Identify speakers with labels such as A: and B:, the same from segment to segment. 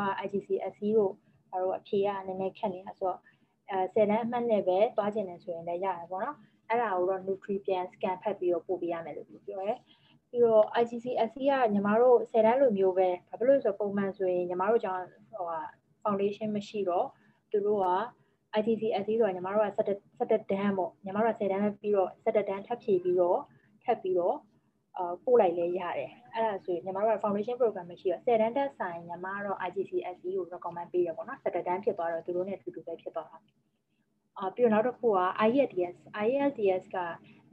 A: က IGCSE တို့ဘာလို့အဖြေကနည်းနည်းခက်နေတာဆိုတော့အဲ10တန်းအမှတ်နဲ့ပဲသွားကျင်တယ်ဆိုရင်လည်းရတယ်ပေါ့နော်အဲ့ဒါကိုတော့ Nutriplan scan ဖတ်ပြီးတော့ပို့ပေးရမယ်လို့ပြောရဲပြီးတော့ IGCSE ကညီမတို့10တန်းလိုမျိုးပဲဘာဖြစ်လို့ဆိုပုံမှန်ဆိုရင်ညီမတို့ကြောင့်ဟိုဟာ foundation မရှိတော့သူတို့က ITCSE ဆိုတော့ညီမတို့က17 17တန်းပေါ့ညီမတို့က10တန်းပြီးတော့17တန်းထပ်ဖြည့်ပြီးတော့ထပ်ပြီးတော့အာပို့လိုက်လဲရတယ် အဲ့ဒါဆိုရင်ညီမတို့က foundation program မရှိတော့10တန်းတက်ဆိုင်ညီမတို့ IGCSE ကို recommend ပေးရပေါ့နော်17တန်းဖြစ်သွားတော့သူတို့နဲ့အတူတူပဲဖြစ်သွားတာအာပြီးတော့နောက်တစ်ခုက IELTS IELTS က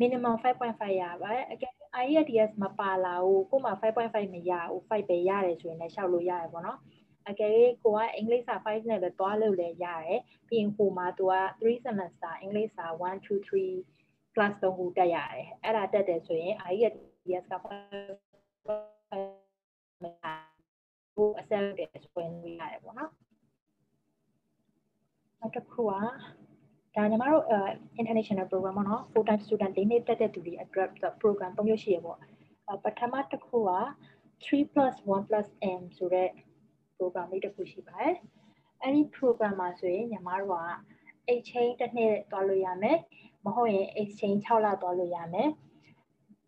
A: minimum 5.5ရပါတယ်အကယ် IELTS မပါလာဘူးကို့မှာ5.5မရဘူး5ပဲရတယ်ဆိုရင်လည်းရှောက်လို့ရတယ်ပေါ့နော်အကယ်၍ကိုကအင်္ဂလိပ်စာ5နဲ့ပဲသွားလို့လည်းရတယ်ပြီးရင်ကိုမှာသူက3 semester အင်္ဂလိပ်စာ1 2 3 class 3ခုတက်ရတယ်အဲ့ဒါတက်တယ်ဆိုရင် IELTS က ဟိုအဆက်တယ်ဆိုရင်ရတယ်ပေါ့နော်နောက်တစ်ခုကဒါညီမတို့ international program ပေါ့နော် full time student လေးနှစ်တက်တဲ့သူတွေအတွက် program ၃မျိုးရှိရပေါ့ပထမတစ်ခုက3 1 m ဆိုတဲ့ program လေးတစ်ခုရှိပါတယ်အဲ့ဒီ program မှာဆိုရင်ညီမတို့က exchange တစ်နှစ်သွားလို့ရမယ်မဟုတ်ရင် exchange 6လသွားလို့ရမယ်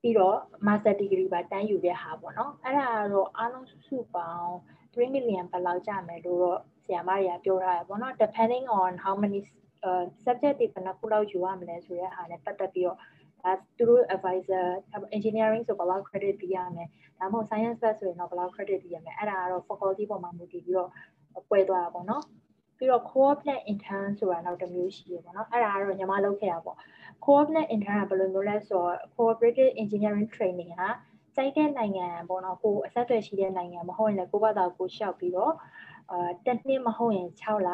A: ပြီးတော့ master degree ပါတန်းယူတဲ့ဟာပေါ့နော်အဲ့ဒါကတော့အားလုံးစုစုပေါင်း3 million ဘယ်လောက်ကျမယ်လို့တော့ဆရာမတွေကပြောထားရပေါ့နော် depending on how many uh, subject တွေဘယ်နှခုလောက်ယူရမလဲဆိုတဲ့ဟာနဲ့ပတ်သက်ပြီးတော့ဒါသူတို့ advisor engineering ဆိုဘယ်လောက် credit ပေးရမယ်ဒါမှမဟုတ် science base ဆိုရင်တော့ဘယ်လောက် credit ပေးရမယ်အဲ့ဒါကတော့ faculty ပေါ်မှာမူတည်ပြီးတော့ပွဲသွားတာပေါ့နော် ပြီးတော့ coordinate intern ဆိုတာနောက်တစ်မျိုးရှိရပေါ့နော်အဲ့ဒါကတော့ညီမလုပ်ခဲ့တာပေါ့ coordinate intern ကဘယ်လိုမျိုးလဲဆိုတော့ cooperative engineering training ဟာစိုက်တဲ့နိုင်ငံပေါ့နော်ကိုအဆက်အသွယ်ရှိတဲ့နိုင်ငံမဟုတ်ရင်လည်းကိုယ့်ဘာသာကိုရှောက်ပြီးတော့အာတစ်နှစ်မဟုတ်ရင်6လ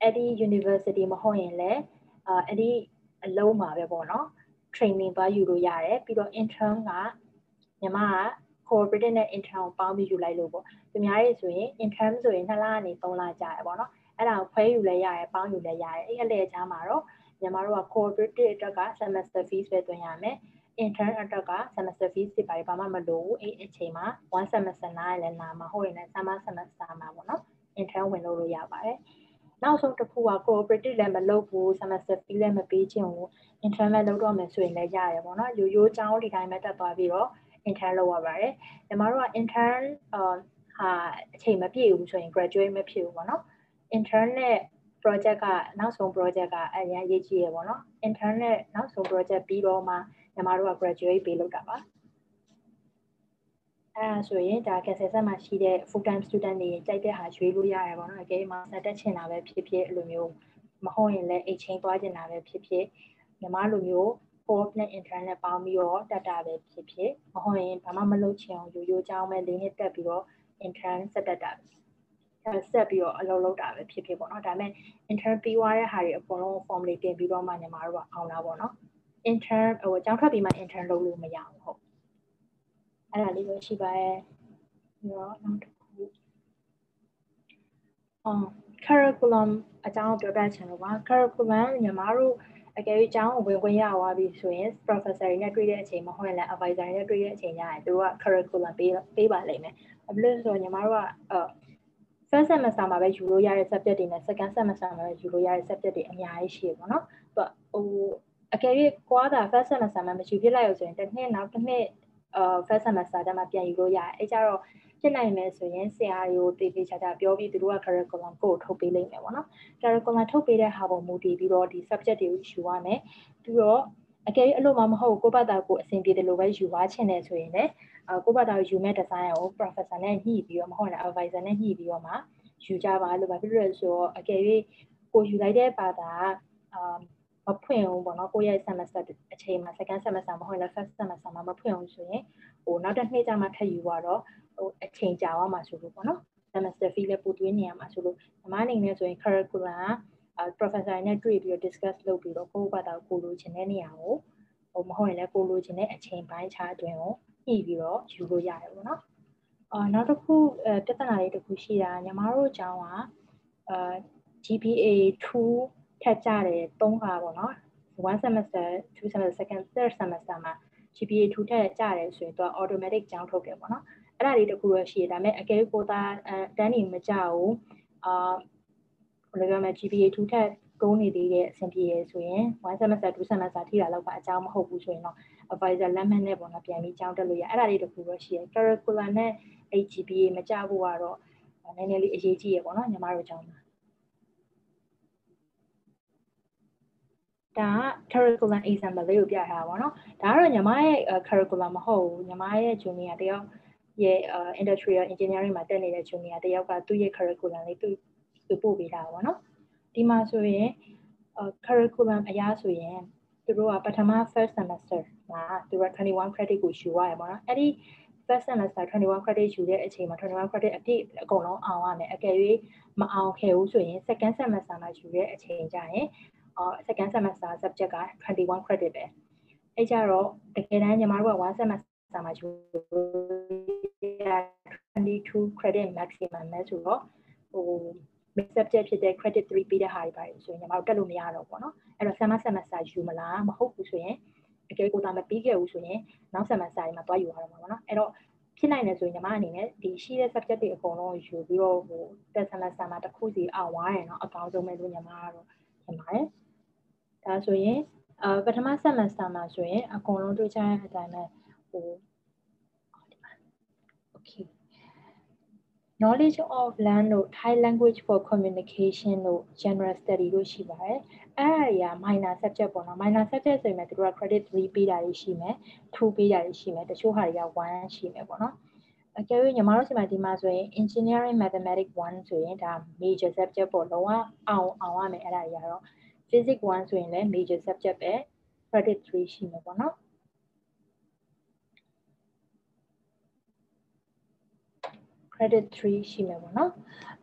A: အဲ့ဒီ university မဟုတ်ရင်လည်းအာအဲ့ဒီအလုံးမှာပဲပေါ့နော် training သွားယူလို့ရတယ်ပြီးတော့ intern ကညီမက cooperative နဲ့ intern ကိုပေါင်းပြီးယူလိုက်လို့ပေါ့သူများတွေဆိုရင် intern ဆိုရင်2လကနေ3လကြာရပေါ့နော်အဲ့ဒါကိုခွဲယူလဲရတယ်ပေါင်းယူလဲရတယ်အဲ့အလေချားမှာတော့ညီမတို့က cooperative အတွက်က semester fees ပဲသွင်းရမယ် intern အတွက်က semester fees တွေပါဘာမှမလိုဘူးအဲ့အချိန်မှာ1 semester နားလည်းနားမှာဟုတ်ရင်လည်း summer semester မှာပေါ့နော် intern ဝင်လို့လို့ရပါတယ်နောက်ဆုံးတစ်ခုက cooperative လည်းမလုပ်ဘူး semester fee လည်းမပေးချင်ဘူး intern လည်းလုပ်တော့မယ်ဆိုရင်လည်းရတယ်ပေါ့နော်ရိုးရိုးကျောင်းဒီတိုင်းပဲတက်သွားပြီးတော့ intern လုပ်ရပါတယ်။ညီမတို့က intern ဟာအချိန်မပြည့်ဘူးဆိုရင် graduate မဖြစ်ဘူးပေါ့နော်။ intern နဲ့ project ကနောက်ဆုံး project ကအရင်ရေးကြည့်ရပေါ့နော်။ intern နဲ့နောက်ဆုံး project ပြီးတော့မှညီမတို့က graduate ပေးလုပ်တာပါ။အဲဆိုရင်ဒါ cancel ဆက်မှာရှိတဲ့ full time student တွေကြိုက်တဲ့ဟာရွေးလို့ရတယ်ပေါ့နော်အကယ်၍မှာစတက်ချင်တာပဲဖြစ်ဖြစ်အဲ့လိုမျိုးမဟုတ်ရင်လည်း exchange သွားချင်တာပဲဖြစ်ဖြစ်ညီမလိုမျိုး course နဲ့ intern နဲ့ပေါင်းပြီးတော့တက်တာပဲဖြစ်ဖြစ်မဟုတ်ရင်ဘာမှမလုပ်ချင်အောင်ရိုးရိုးကြောင်းပဲလေးနှစ်တက်ပြီးတော့ intern ဆက်တက်တာအဲဆက်ပြီးတော့အလုပ်လုပ်တာပဲဖြစ်ဖြစ်ပေါ့နော်ဒါပေမဲ့ intern ပြီးသွားတဲ့ဟာတွေအကုန်လုံး form လေးတင်ပြီးတော့မှညီမတို့ကအောင်လာပေါ့နော် intern ဟိုအကြောင်းထွက်ပြီးမှ intern လုပ်လို့မရဘူးဟုတ်အဲ့ဒါလေးပဲရှိပါရဲ့ပြီးတော့နောက်တစ်ခုအော် curriculum အကြောင်းပြောပြချင်လို့ပါ curriculum ညီမတို့ အကယ်၍ကျောင်းကိုဝင်ခွင့်ရသွားပြီဆိုရင် professor တွေနဲ့တွေ့တဲ့အချိန်မဟုတ်ရင်လည်း advisor တွေနဲ့တွေ့တဲ့အချိန်ကျရင်သူတို့က curriculum ပေးပေးပါလိမ့်မယ်။ဘာဖြစ်လို့လဲဆိုတော့ညီမတို့က first semester မှာပဲယူလို့ရတဲ့ subject တွေနဲ့ second semester မှာပဲယူလို့ရတဲ့ subject တွေအများကြီးရှိရပေါ့နော်။သူကဟိုအကယ်၍ကွာတာ first semester မှာမယူပြလိုက်ရဆိုရင်တစ်နှစ်နောက်တစ်နှစ်အာ first semester တမှာပြန်ယူလို့ရတယ်။အဲကြတော့ ဖြစ်နိုင်မယ်ဆိုရင်ဆရာတွေကိုတည်တည်ချာချာပြောပြီးသူတို့က curriculum ကိုထုတ်ပေးလိမ့်မယ်ပေါ့နော် curriculum ထုတ်ပေးတဲ့ဟာပေါ်မူတည်ပြီးတော့ဒီ subject တွေကိုယူရမယ်ပြီးတော့အကယ်၍အလို့မှမဟုတ်ကိုယ့်ဘာသာကိုအဆင်ပြေတယ်လို့ပဲယူသွားချင်တယ်ဆိုရင်လည်းအကိုယ့်ဘာသာကိုယူမဲ့ design ကို professor နဲ့ညှိပြီးတော့မဟုတ်ရင် advisor နဲ့ညှိပြီးတော့မှယူကြပါလို့ပါဖြစ်လို့ဆိုတော့အကယ်၍ကိုယူလိုက်တဲ့ဘာသာအာ မဖွင့်ဘူးပေါ့နော်ကိုယ့်ရဲ့ semester အချိန်မှာ second semester မဟုတ်ရင် first semester မှာမဖွင့်ဘူးဆိုရင်ဟိုနောက်တစ်နှစ်ကျမှထပ်ယူရတော့ဟိုအချိန်ကြာသွားမှာဆိုလို့ပေါ့နော် semester fee လည်းပို့သွင်းနေရမှာဆိုလို့ညီမအနေနဲ့ဆိုရင် curriculum က professor နဲ့တွေ့ပြီးတော့ discuss လုပ်ပြီးတော့ကိုယ့်ဘာသာကိုလိုချင်တဲ့နေရာကိုဟိုမဟုတ်ရင်လည်းကိုလိုချင်တဲ့အချိန်ပိုင်းခြားအတွင်းကိုညှိပြီးတော့ယူလို့ရတယ်ပေါ့နော်အာနောက်တစ်ခုအဲပြဿနာလေးတစ်ခုရှိတာညီမတို့အကြောင်းကအာ GPA 2 ထက်ကြတယ်3ခါပေါ့နော်1 semester 2 semester second third semester မှာ GPA 2ထက်ကြတယ်ဆိုရင်သူက automatic ကျောင်းထုတ်တယ်ပေါ့နော်အဲ့ဒါလေးတခုတော့ရှိရဒါပေမဲ့အကယ်ကိုသားအတန်းနေမကြဘူးအာဘယ်လိုပြောမလဲ GPA 2ထက်ကုန်းနေသေးတဲ့အဆင်ပြေရဆိုရင်1 semester 2 semester ထိတာလောက်ပါအကြောင်းမဟုတ်ဘူးဆိုရင်တော့ advisor လက်မှတ်နဲ့ပေါ့နော်ပြန်ပြီးကြောင်းတက်လို့ရအဲ့ဒါလေးတခုတော့ရှိရ curriculum နဲ့ HGPA မကြဘူးကတော့နည်းနည်းလေးအရေးကြီးရပေါ့နော်ညီမတို့ကြောင်းမှာ ဒါက curriculum example လေးကိုပြထားတာပေါ့နော်ဒါကတော့ညီမရဲ့ curriculum မဟုတ်ဘူးညီမရဲ့ junior တယောက်ရဲ့ industrial engineering မှာတက်နေတဲ့ junior တယောက်ကသူ့ရဲ့ curriculum လေးသူသူပို့ပေးတာပေါ့နော်ဒီမှာဆိုရင် curriculum အရာဆိုရင်သူတို့ကပထမ first semester မှာသူက21 credit ကိုယူရတယ်ပေါ့နော်အဲ့ဒီ first semester 21 credit ယူတဲ့အချိန်မှာ21 credit အပြည့်အကုန်လုံးအောင်ရမယ်အကယ်၍မအောင်ခဲ့ဘူးဆိုရင် second semester မှာယူတဲ့အချိန်ကျရင်အော် second semester subject က21 credit ပဲအဲ့ကြတော့တကယ်တမ်းညီမတို့က1 semester မှာယူ22 credit maximum ပဲဆိုတော့ဟို main subject ဖြစ်တဲ့ credit 3ပြီးတဲ့ဟာတွေပါတယ်ဆိုရင်ညီမတို့တက်လို့မရတော့ဘူးเนาะအဲ့တော့ summer semester ယူမလားမဟုတ်ဘူးဆိုရင်အကယ်ကိုသာမပြီးခဲ့ဘူးဆိုရင်နောက် semester တွေမှာတွားယူရတော့မှာပေါ့နော်အဲ့တော့ဖြစ်နိုင်တယ်ဆိုရင်ညီမအနေနဲ့ဒီရှိတဲ့ subject တွေအကုန်လုံးယူပြီးတော့ဟိုတက် semester မှာတစ်ခုစီအောင်သွားရင်တော့အကောင်းဆုံးပဲလို့ညီမကတော့ထင်ပါတယ် ဒါဆိုရင်အပထမ semester မှာဆိုရင်အကုန်လုံးတွေ့ချတဲ့အတိုင်းပဲဟို okay knowledge of land တို့ Thai language for communication တို့ general study တို့ရှိပါတယ်အဲ့ဒါတွေက minor subject ပေါ့နော် minor subject ဆိုရင်တို့က credit 3ပေးတာတွေရှိမယ်2ပေးတာတွေရှိမယ်တချို့ဟာတွေက1ရှိမယ်ပေါ့နော်အကယ်၍ညီမတို့ဆီမှာဒီမှာဆိုရင် engineering mathematics 1ဆိုရင်ဒါ major subject ပေါ့လုံးဝအောင်အောင်ရမယ်အဲ့ဒါတွေကတော့ physics 1ဆိုရင်လည်း major subject ပဲ credit 3ရှိမယ်ပေါ့နော် credit 3ရှိမယ်ပေါ့နော်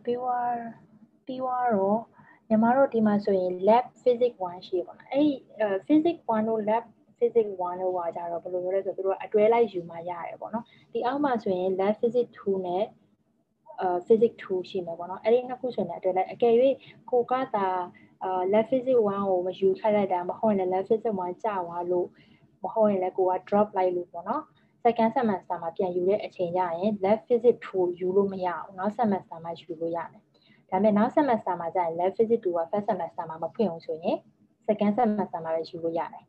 A: ပြီးတော့ပြီးတော့ညီမတို့ဒီမှာဆိုရင် lab physics 1ရှိရပါတော့အဲ့ဒီ physics 1တို့ lab physics 1တို့ကကြတော့ဘယ်လိုပြောလဲဆိုတော့သူတို့အတွဲလိုက်ယူမှရတယ်ပေါ့နော်ဒီအောက်မှာဆိုရင် lab physics 2နဲ့အဲ physics 2ရှိမယ်ပေါ့နော်အဲ့ဒီနှစ်ခုဆိုရင်အတွဲလိုက်အကယ်၍ကိုကသာ အာ lab physics 1ကိုမယူခိုက်လိုက်တာမဟုတ်ရင်လည်း lab physics 1ကြာသွားလို့မဟုတ်ရင်လည်းကိုက drop လိုက်လို့ပေါ့နော် second semester မှာပြန်ယူတဲ့အချိန်ရရင် lab physics 2ယူလို့မရအောင်နောက် semester မှာယူလို့ရတယ်ဒါပေမဲ့နောက် semester မှာကျရင် lab physics 2က first semester မှာမဖွင့်အောင်ဆိုရင် second semester မှာပဲယူလို့ရတယ်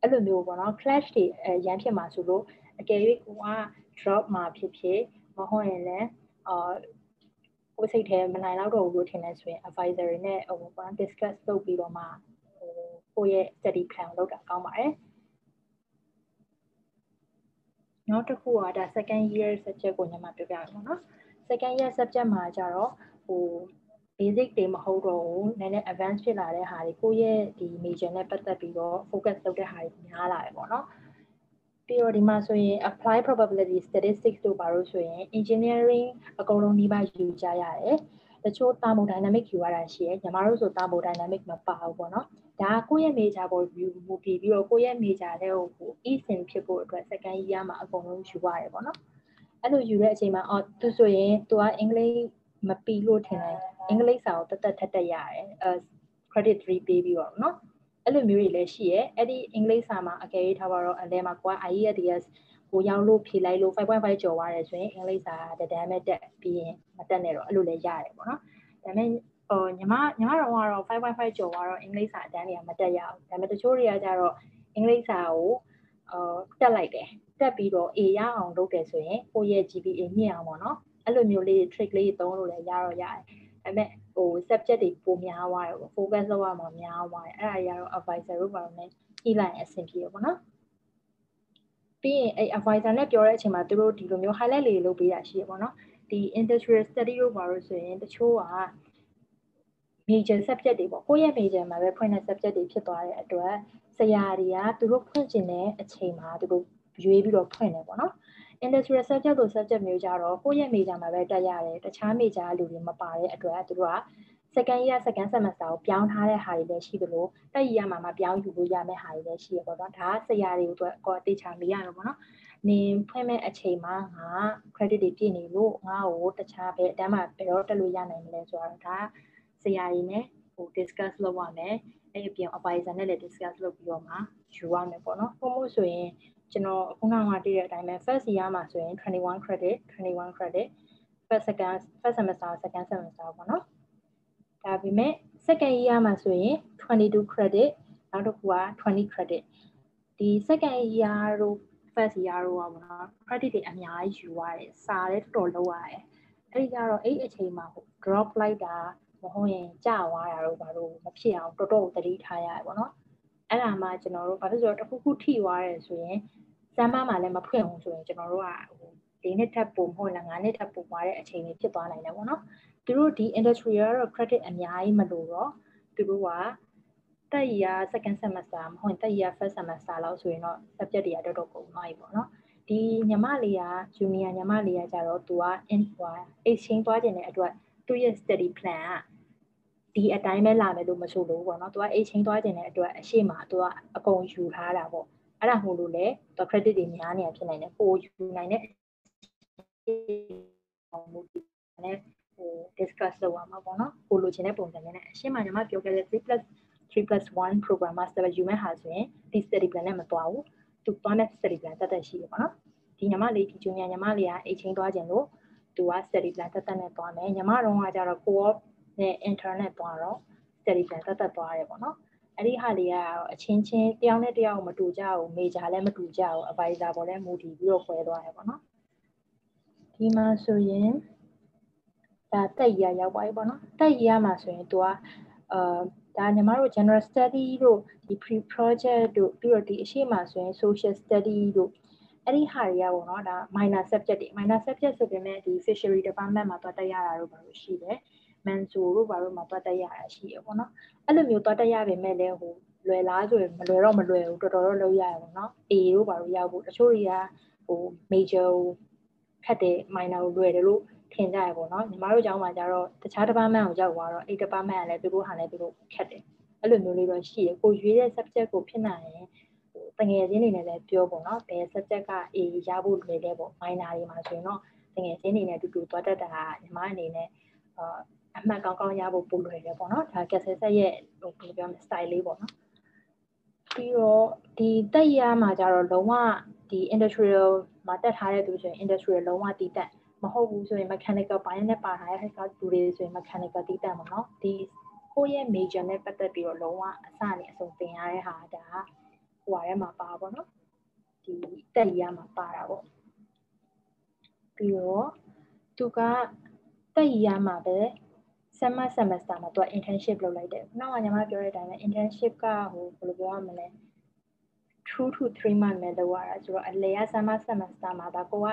A: အဲ့လိုမျိုးပေါ့နော် clash တွေရမ်းဖြစ်မှာဆိုလို့အကယ်၍ကိုက drop မှာဖြစ်ဖြစ်မဟုတ်ရင်လည်းအာ ကိုစိတ်ထဲမနိုင်တော့တော့ဘူးလို့ထင်နေဆိုရင် advisor တွေနဲ့ဟိုပေါ့ discuss လုပ်ပြီးတော့မှဟိုကိုယ့်ရဲ့ study plan လုပ်တာကောင်းပါတယ်နောက်တစ်ခုကဒါ second year subject ကိုညီမပြောပြရမှာနော် second year subject မှာကျတော့ဟို basic တွေမဟုတ်တော့ဘူးနည်းနည်း advanced ဖြစ်လာတဲ့ဟာတွေကိုယ့်ရဲ့ဒီ major နဲ့ပတ်သက်ပြီးတော့ focus လုပ်တဲ့ဟာတွေများလာတယ်ပေါ့နော် ပြီးတော့ဒီမှာဆိုရင် apply probability statistics တို့ပါလို့ဆိုရင် engineering အကုန်လုံးနှိပါယူကြရတယ်တချို့ thermodynamic ယူရတာရှိရယ်ညီမတို့ဆို thermodynamic မပါဘူးပေါ့နော်ဒါကိုယ့်ရဲ့ major ကို view မူတည်ပြီးတော့ကိုယ့်ရဲ့ major တွေကိုကို e-sin ဖြစ်ဖို့အတွက် second year မှာအကုန်လုံးယူရတယ်ပေါ့နော်အဲ့လိုယူတဲ့အချိန်မှာအော်သူဆိုရင် तू ကအင်္ဂလိပ်မပီလို့ထင်တယ်အင်္ဂလိပ်စာကိုတသက်ထက်တက်ရတယ်အဲ credit 3ပေးပြီးတော့နော် အဲ့လိုမျိုးတွေလည်းရှိရဲအဲ့ဒီအင်္ဂလိပ်စာမှာအကယ်၍ထားပါတော့အလဲမှာကိုက IELTS ကိုရောက်လို့ဖြေလိုက်လို့5.5ကျော်သွားတယ်ဆိုရင်အင်္ဂလိပ်စာတဒန်းမဲ့တက်ပြီးရင်မတက်နဲ့တော့အဲ့လိုလည်းရတယ်ပေါ့နော်ဒါပေမဲ့ဟိုညီမညီမတော်ကတော့5.5ကျော်သွားတော့အင်္ဂလိပ်စာအတန်းတွေကမတက်ရဘူးဒါပေမဲ့တချို့တွေကကြတော့အင်္ဂလိပ်စာကိုအာတက်လိုက်တယ်တက်ပြီးတော့ A ရအောင်လုပ်တယ်ဆိုရင်ကိုယ့်ရဲ့ GPA မြင့်အောင်ပေါ့နော်အဲ့လိုမျိုးလေး trick လေးသုံးလို့လည်းရတော့ရတယ်ဒါပေမဲ့ ဟို subject တွေပိုများသွားတယ်ပေါ့ focus လုပ်ရမှာများသွားတယ်အဲ့ဒါကြီးကတော့ advisor တို့ဘာလို့လဲကြည့်လိုက်ရင်အဆင်ပြေပေါ့နော်ပြီးရင်အဲ့ advisor နဲ့ပြောတဲ့အချိန်မှာသူတို့ဒီလိုမျိုး highlight လေးလုပ်ပေးတာရှိရပေါ့နော်ဒီ industrial study တို့ဘာလို့ဆိုရင်တချို့က major subject တွေပေါ့ကိုယ့်ရဲ့ major မှာပဲဖွင့်တဲ့ subject တွေဖြစ်သွားတဲ့အတွက်ဆရာတွေကသူတို့ဖွင့်ကျင်တဲ့အချိန်မှာသူတို့ရွေးပြီးတော့ဖွင့်တယ်ပေါ့နော် industrial subject ကို subject မျိုးကြတော့ကိုယ့်ရဲ့ major မှာပဲတက်ရတယ်တခြား major လူတွေမပါတဲ့အတွက်သူတို့က second year second semester ကိုပြောင်းထားတဲ့ဟာတွေလည်းရှိသလိုတက် year မှာမှပြောင်းယူလို့ရမယ့်ဟာတွေလည်းရှိရပေါ့နော်ဒါကဆရာတွေကိုတော့အတေချာမေးရမှာပေါ့နော်နင်ဖွင့်မဲ့အချိန်မှာငါ credit တွေပြည့်နေလို့ငါ့ကိုတခြားပဲအတန်းမှာဘယ်တော့တက်လို့ရနိုင်မလဲဆိုတော့ဒါဆရာကြီးနဲ့ဟို discuss လုပ်ရမယ်အဲ့အပြင် advisor နဲ့လည်း discuss လုပ်ပြီးတော့မှယူရမယ်ပေါ့နော်ပုံမို့ဆိုရင် ကျွန်တော်အခုနောက်မှတည်တဲ့အတိုင်းပဲ first year မှာဆိုရင်21 credit 21 credit first second first semester second semester ပေါ့နော်ဒါပေမဲ့ second year မှာဆိုရင်22 credit နောက်တစ်ခုက20 credit ဒီ second year တို့ first year တို့ကပေါ့နော် credit တွေအများကြီးယူရတယ်စာလည်းတော်တော်လောက်ရတယ်အဲ့ဒီကြတော့အဲ့အချိန်မှာဟို drop လိုက်တာမဟုတ်ရင်ကြာသွားတာတို့ဘာလို့မဖြစ်အောင်တော်တော်သတိထားရတယ်ပေါ့နော် အဲ့ဒါမှကျွန်တော်တို့ဘာလို့ဆိုတော့တစ်ခုခုထိသွားတယ်ဆိုရင်စမ်းမမှာလည်းမဖွင့်အောင်ဆိုရင်ကျွန်တော်တို့ကဟို၄နှစ်ထပ်ပုံမဟုတ်လား၅နှစ်ထပ်ပုံသွားတဲ့အချိန်လေးဖြစ်သွားနိုင်တယ်ပေါ့နော်သူတို့ဒီ industry ကတော့ credit အများကြီးမလို့တော့သူတို့ကတက်ရ second semester မဟုတ်တက်ရ first semester လောက်ဆိုရင်တော့ subject တွေကတော်တော်ကုန်သွားပြီပေါ့နော်ဒီညီမလေးက junior ညီမလေးကကြတော့သူက in ဟို exchange သွားခြင်းတဲ့အတွက်သူရဲ့ study plan က ဒီအတိုင်းပဲလာမယ်လို့မဆိုလို့ပေါ့နော်သူက exchange သွားခြင်းတဲ့အတွက်အရှိမသူကအကုန်ယူထားတာပေါ့အဲ့ဒါမို့လို့လေသူ credit တွေများနေဖြစ်နိုင်တယ်ပိုယူနိုင်တဲ့မှုနဲ့ဟို discuss လုပ်ရမှာပေါ့နော်ကိုလိုချင်တဲ့ပုံစံနဲ့အရှင်းမှညီမပြောခဲ့တဲ့ 3 3+1 program master ယူမဲ့ဟာဆိုရင်ဒီ study plan နဲ့မသွားဘူးသူသွားတဲ့ study plan တက်တက်ရှိရပေါ့နော်ဒီညီမလေးဒီ junior ညီမလေးက A ချင်းသွားခြင်းလို့သူက study plan တက်တက်နဲ့သွားမယ်ညီမတို့ကကြတော့ co-op နဲ့ internet သွားတော့ study plan တက်တက်သွားရဲပေါ့နော်အဲ့ဒီဟာလေးကတော့အချင်းချင်းတယောက်နဲ့တယောက်မတူကြဘူး major လည်းမတူကြဘူး advisor ပေါ်လည်းမူတည်ပြီးတော့ခွဲသွားရဲပေါ့နော်ဒီမှာဆိုရင်ဒါတက်ရရောက်ပါပြီပေါ့နော်တက်ရမှာဆိုရင်သူကအာဒါညီမတို့ general study တို့ဒီ pre project တို့ပြီးတော့ဒီအရှိမဆိုရင် social study တို့အဲ့ဒီဟာတွေကပေါ့နော်ဒါ minor subject တွေ minor subject ဆိုပေမဲ့ဒီ fishery department မှာသွားတက်ရတာတို့ဘာလို့ရှိတယ် မန်ဆိုတို့ဘာလို့မှသွားတက်ရတာရှိရပေါ့နော်အဲ့လိုမျိုးသွားတက်ရပေမဲ့လည်းဟိုလွယ်လားဆိုရင်မလွယ်တော့မလွယ်ဘူးတော်တော်တော့လုပ်ရရပေါ့နော် A တို့ဘာလို့ရောက်ဖို့တချို့တွေကဟို major ခက်တယ် minor ကိုလွယ်တယ်လို့ထင်ကြရပေါ့နော်ညီမတို့ကျောင်းမှာကျတော့တခြား department ကိုရောက်သွားတော့အဲ့ department ကလည်းသူတို့ဟာလည်းသူတို့ခက်တယ်အဲ့လိုမျိုးလေးတော့ရှိရကိုရွေးတဲ့ subject ကိုဖြစ်နိုင်ရင်ဟိုတငယ်ချင်းတွေနဲ့လည်းပြောပေါ့နော်ဘယ် subject က A ရဖို့လွယ်လဲပေါ့ minor တွေမှာဆိုရင်တော့တငယ်ချင်းတွေနဲ့တူတူသွားတတ်တာညီမအနေနဲ့အာ အမှန်ကောင်းကောင်းရဖို့ပို့လွယ်တယ်ပေါ့နော်ဒါကက်ဆယ်ဆက်ရဲ့ဟိုဘယ်လိုပြောမလဲ style လေးပေါ့နော်ပြီးတော့ဒီတက်ရမှာကြတော့လုံးဝဒီ industrial မှာတက်ထားတဲ့သူဆိုရင် industrial လုံးဝတည်တက်မဟုတ်ဘူးဆိုရင် mechanical ဘိုင်းနဲ့ပါထားတဲ့ hacker သူတွေဆိုရင် mechanical တည်တက်မှာနော်ဒီကိုယ့်ရဲ့ major နဲ့ပတ်သက်ပြီးတော့လုံးဝအစနဲ့အဆုံးသင်ရတဲ့ဟာဒါဟိုအရဲမှာပါပေါ့နော်ဒီတက်ရမှာပါတာပေါ့ပြီးတော့သူကတက်ရမှာပဲ summer semester မှာသူက internship လုပ်လိုက်တယ်။နောက်ကညီမပြောတဲ့အတိုင်းပဲ internship ကဟိုဘယ်လိုပြောရမလဲ2 to 3 month ပဲလုပ်ရတာဆိုတော့အလဲက summer semester မှာဒါကိုက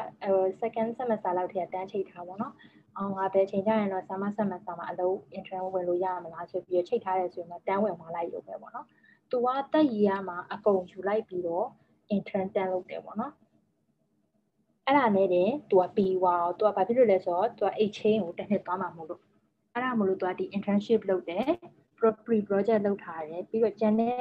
A: second semester လောက်ထိတန်းချိတ်ထားပါတော့။အောင်ငါပဲချိန်ကြရင်တော့ summer semester မှာအလုပ် intern ဝင်လို့ရမလားဆိုပြီးချိတ်ထားတယ်ဆိုရင်တော့တန်းဝင်သွားလိုက်ရုံပဲပေါ့နော်။သူကတက်ရီရမှာအကုန်ယူလိုက်ပြီးတော့ intern တန်းလုပ်တယ်ပေါ့နော်။အဲ့ဒါနဲ့တင်သူကပြီးသွားတော့သူကဘာဖြစ်လို့လဲဆိုတော့သူက H chain ကိုတစ်နှစ်သွားမှာမဟုတ်လို့ အဲ့ဒါမလို့သူကဒီ internship လုပ်တယ် pre project လုပ်ထားတယ်ပြီးတော့ကျန်တဲ့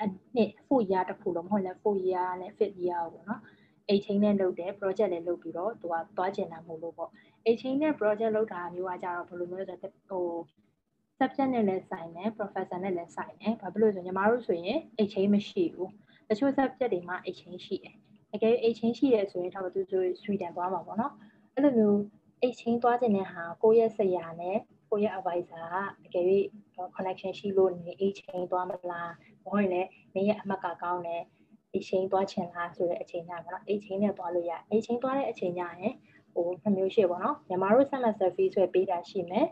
A: အနှစ်4 year တစ်ခုလုံးမဟုတ်လဲ4 year နဲ့5 year ပေါ့နော်အိတ်ချင်းနဲ့လုပ်တယ် project လည်းလုပ်ပြီးတော့သူကသွားကျင်တာမဟုတ်လို့ပေါ့အိတ်ချင်းနဲ့ project လုပ်တာမျိုးကကြတော့ဘယ်လိုမျိုးလဲဆိုတော့ဟို subject နဲ့လည်းဆိုင်တယ် professor နဲ့လည်းဆိုင်တယ်ဘာဖြစ်လို့ဆိုညီမတို့ဆိုရင်အိတ်ချင်းမရှိဘူးတချို့ subject တွေမှာအိတ်ချင်းရှိတယ်အကယ်အိတ်ချင်းရှိတယ်ဆိုရင်တော့သူဆို Sweden သွားမှာပေါ့နော်အဲ့လိုမျိုးအိတ်ချင်းသွားကျင်တဲ့ဟာကိုယ့်ရဲ့ဆရာနဲ့ ကိုယ့်ရဲ့ advisor ကအကယ်၍ connection ရှိလို့နေအချိန်သွားမလားမဟုတ်ရင်လည်းမင်းရဲ့အမှတ်ကကောင်းတယ်အချိန်သွားချင်လားဆိုတဲ့အချိန်ညမှာနော်အချိန်နဲ့သွားလို့ရအချိန်သွားတဲ့အချိန်ညရင်ဟိုနှမျိုးရှိပေါ့နော်မြန်မာတို့ semester fees ဆွဲပေးတာရှိမယ်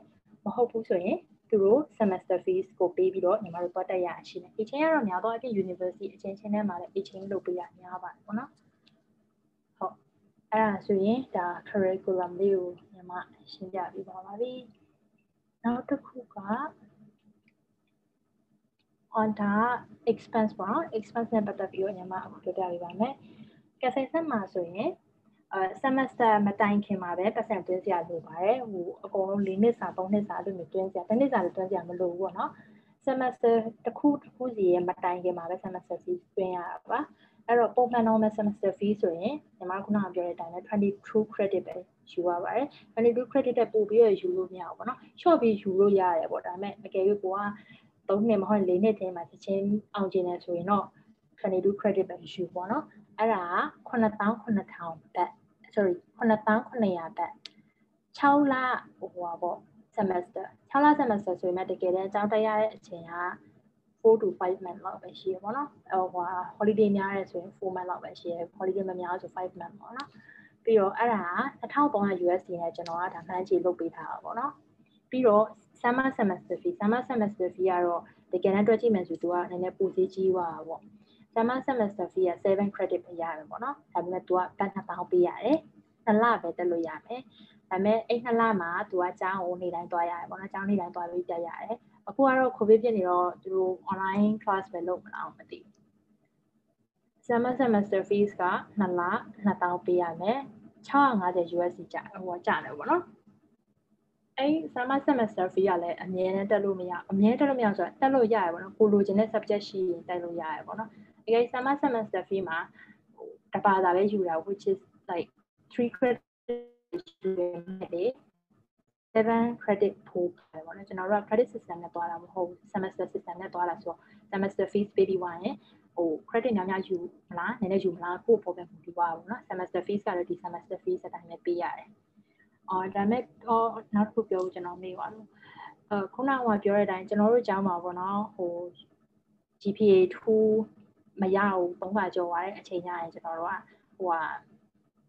A: မဟုတ်ဘူးဆိုရင်သူတို့ semester fees ကိုပေးပြီးတော့ညီမတို့သွားတက်ရရှိတယ်အချိန်ကတော့များတော့အပြင် university အချိန်ချင်းထဲမှာလည်းအချိန်လုပ်ပေးရများပါတယ်ပေါ့နော်ဟုတ်အဲ့ဒါဆိုရင်ဒါ curriculum လေးကိုညီမရှင်းပြပေးပါပါပြီ နောက်တစ်ခုက on ဒါ expense ပေါ့နော် expense နဲ့ပတ်သက်ပြီးတော့ညီမအခုပြောပြပေးပါမယ်။ကက်ဆက်ဆက်မှာဆိုရင်အဲ semester မတိုင်ခင်မှာပဲပတ်စံသွင်းစရာလိုပါတယ်ဟိုအကုန်လုံး၄နှစ်စာ၃နှစ်စာလို့မျိုးသွင်းစရာတစ်နှစ်စာလည်းသွင်းစရာမလိုဘူးပေါ့နော် semester တစ်ခုတစ်ခုစီရဲ့မတိုင်ခင်မှာပဲ semester fees သွင်းရတာပါအဲ့တော့ပုံမှန် normal semester fee ဆိုရင်ညီမခုနကပြောတဲ့အတိုင်းပဲ22 credit ပဲ ယူရပါတယ်22 credit တက်ပို့ပြီးရယူလို့မရဘူးပေါ့နော် short ပြီးယူလို့ရတယ်ပေါ့ဒါပေမဲ့အကယ်၍ကိုက3နှစ်မဟုတ်4နှစ်တည်းမှာချက်ချင်းအောင်ကျင်တယ်ဆိုရင်တော့22 credit ပဲယူပေါ့နော်အဲ့ဒါ9000ဘတ် sorry 9900ဘတ်6လဟိုပါပေါ့ semester 6လ semester ဆိုရင်တကယ်တမ်းအကြောင်းတက်ရတဲ့အချိန်က4 to 5 month လောက်ပဲရှိရပေါ့နော်ဟိုဟာ holiday များရဲဆိုရင်4 month လောက်ပဲရှိရ holiday မများဆို5 month ပေါ့နော် ပြီးတော့အဲ့ဒါ1300 USD နဲ့ကျွန်တော်ကဒါမှန်းချေလုပ်ပေးထားတာပေါ့နော်ပြီးတော့ summer semester fee summer semester fee ကတော့တကယ်တမ်းတွက်ကြည့်မယ်ဆိုသူကနည်းနည်းပိုသေးကြီးသွားတာပေါ့ summer semester fee က7 credit ပဲရတယ်ပေါ့နော်ဒါပေမဲ့သူကပတ်နှစ်ပေါင်းပေးရတယ်နှစ်လပဲတက်လို့ရမယ်ဒါပေမဲ့အဲ့နှစ်လမှာသူကကျောင်းကိုနေတိုင်းသွားရတယ်ပေါ့နော်ကျောင်းနေတိုင်းသွားပြီးတက်ရတယ်အခုကတော့ covid ဖြစ်နေတော့သူတို့ online class ပဲလုပ်မလားမသိဘူး summer semester fees က2လ2000ပေးရမယ်650 USD ကျဟိုကျတယ်ပေါ့နော်အဲ့ summer semester fee ကလည်းအမြဲတမ်းတက်လို့မရအမြဲတက်လို့မရဆိုတော့တက်လို့ရတယ်ပေါ့နော်ကိုလိုချင်တဲ့ subject ရှိရင်တက်လို့ရတယ်ပေါ့နော်အကယ် summer semester fee မှာဟိုတပါးသာပဲယူတာ which is like 3 credit ယူတယ်7 credit ပို့တယ်ပေါ့နော်ကျွန်တော်တို့က credit system နဲ့သွားတာမဟုတ်ဘူး semester system နဲ့သွားတာဆိုတော့ semester fees ပေးပြီးသွားရင် ဟို credit များများယူမလားနည်းနည်းယူမလားကိုယ့်ပေါ်ပဲမူတည်ပါဘူးเนาะ semester fees ကတော့ဒီ semester fees အတိုင်းပဲပေးရတယ်။အော်ဒါမဲ့တော့နောက်တစ်ခုပြောဖို့ကျွန်တော်မေးပါလို့အခုနကပြောတဲ့အတိုင်းကျွန်တော်တို့ကျောင်းမှာပေါ့နော်ဟို GPA 2မရဘူးသုံးခါကျော်သွားတဲ့အချိန်ညရင်ကျွန်တော်တို့ကဟိုဟာ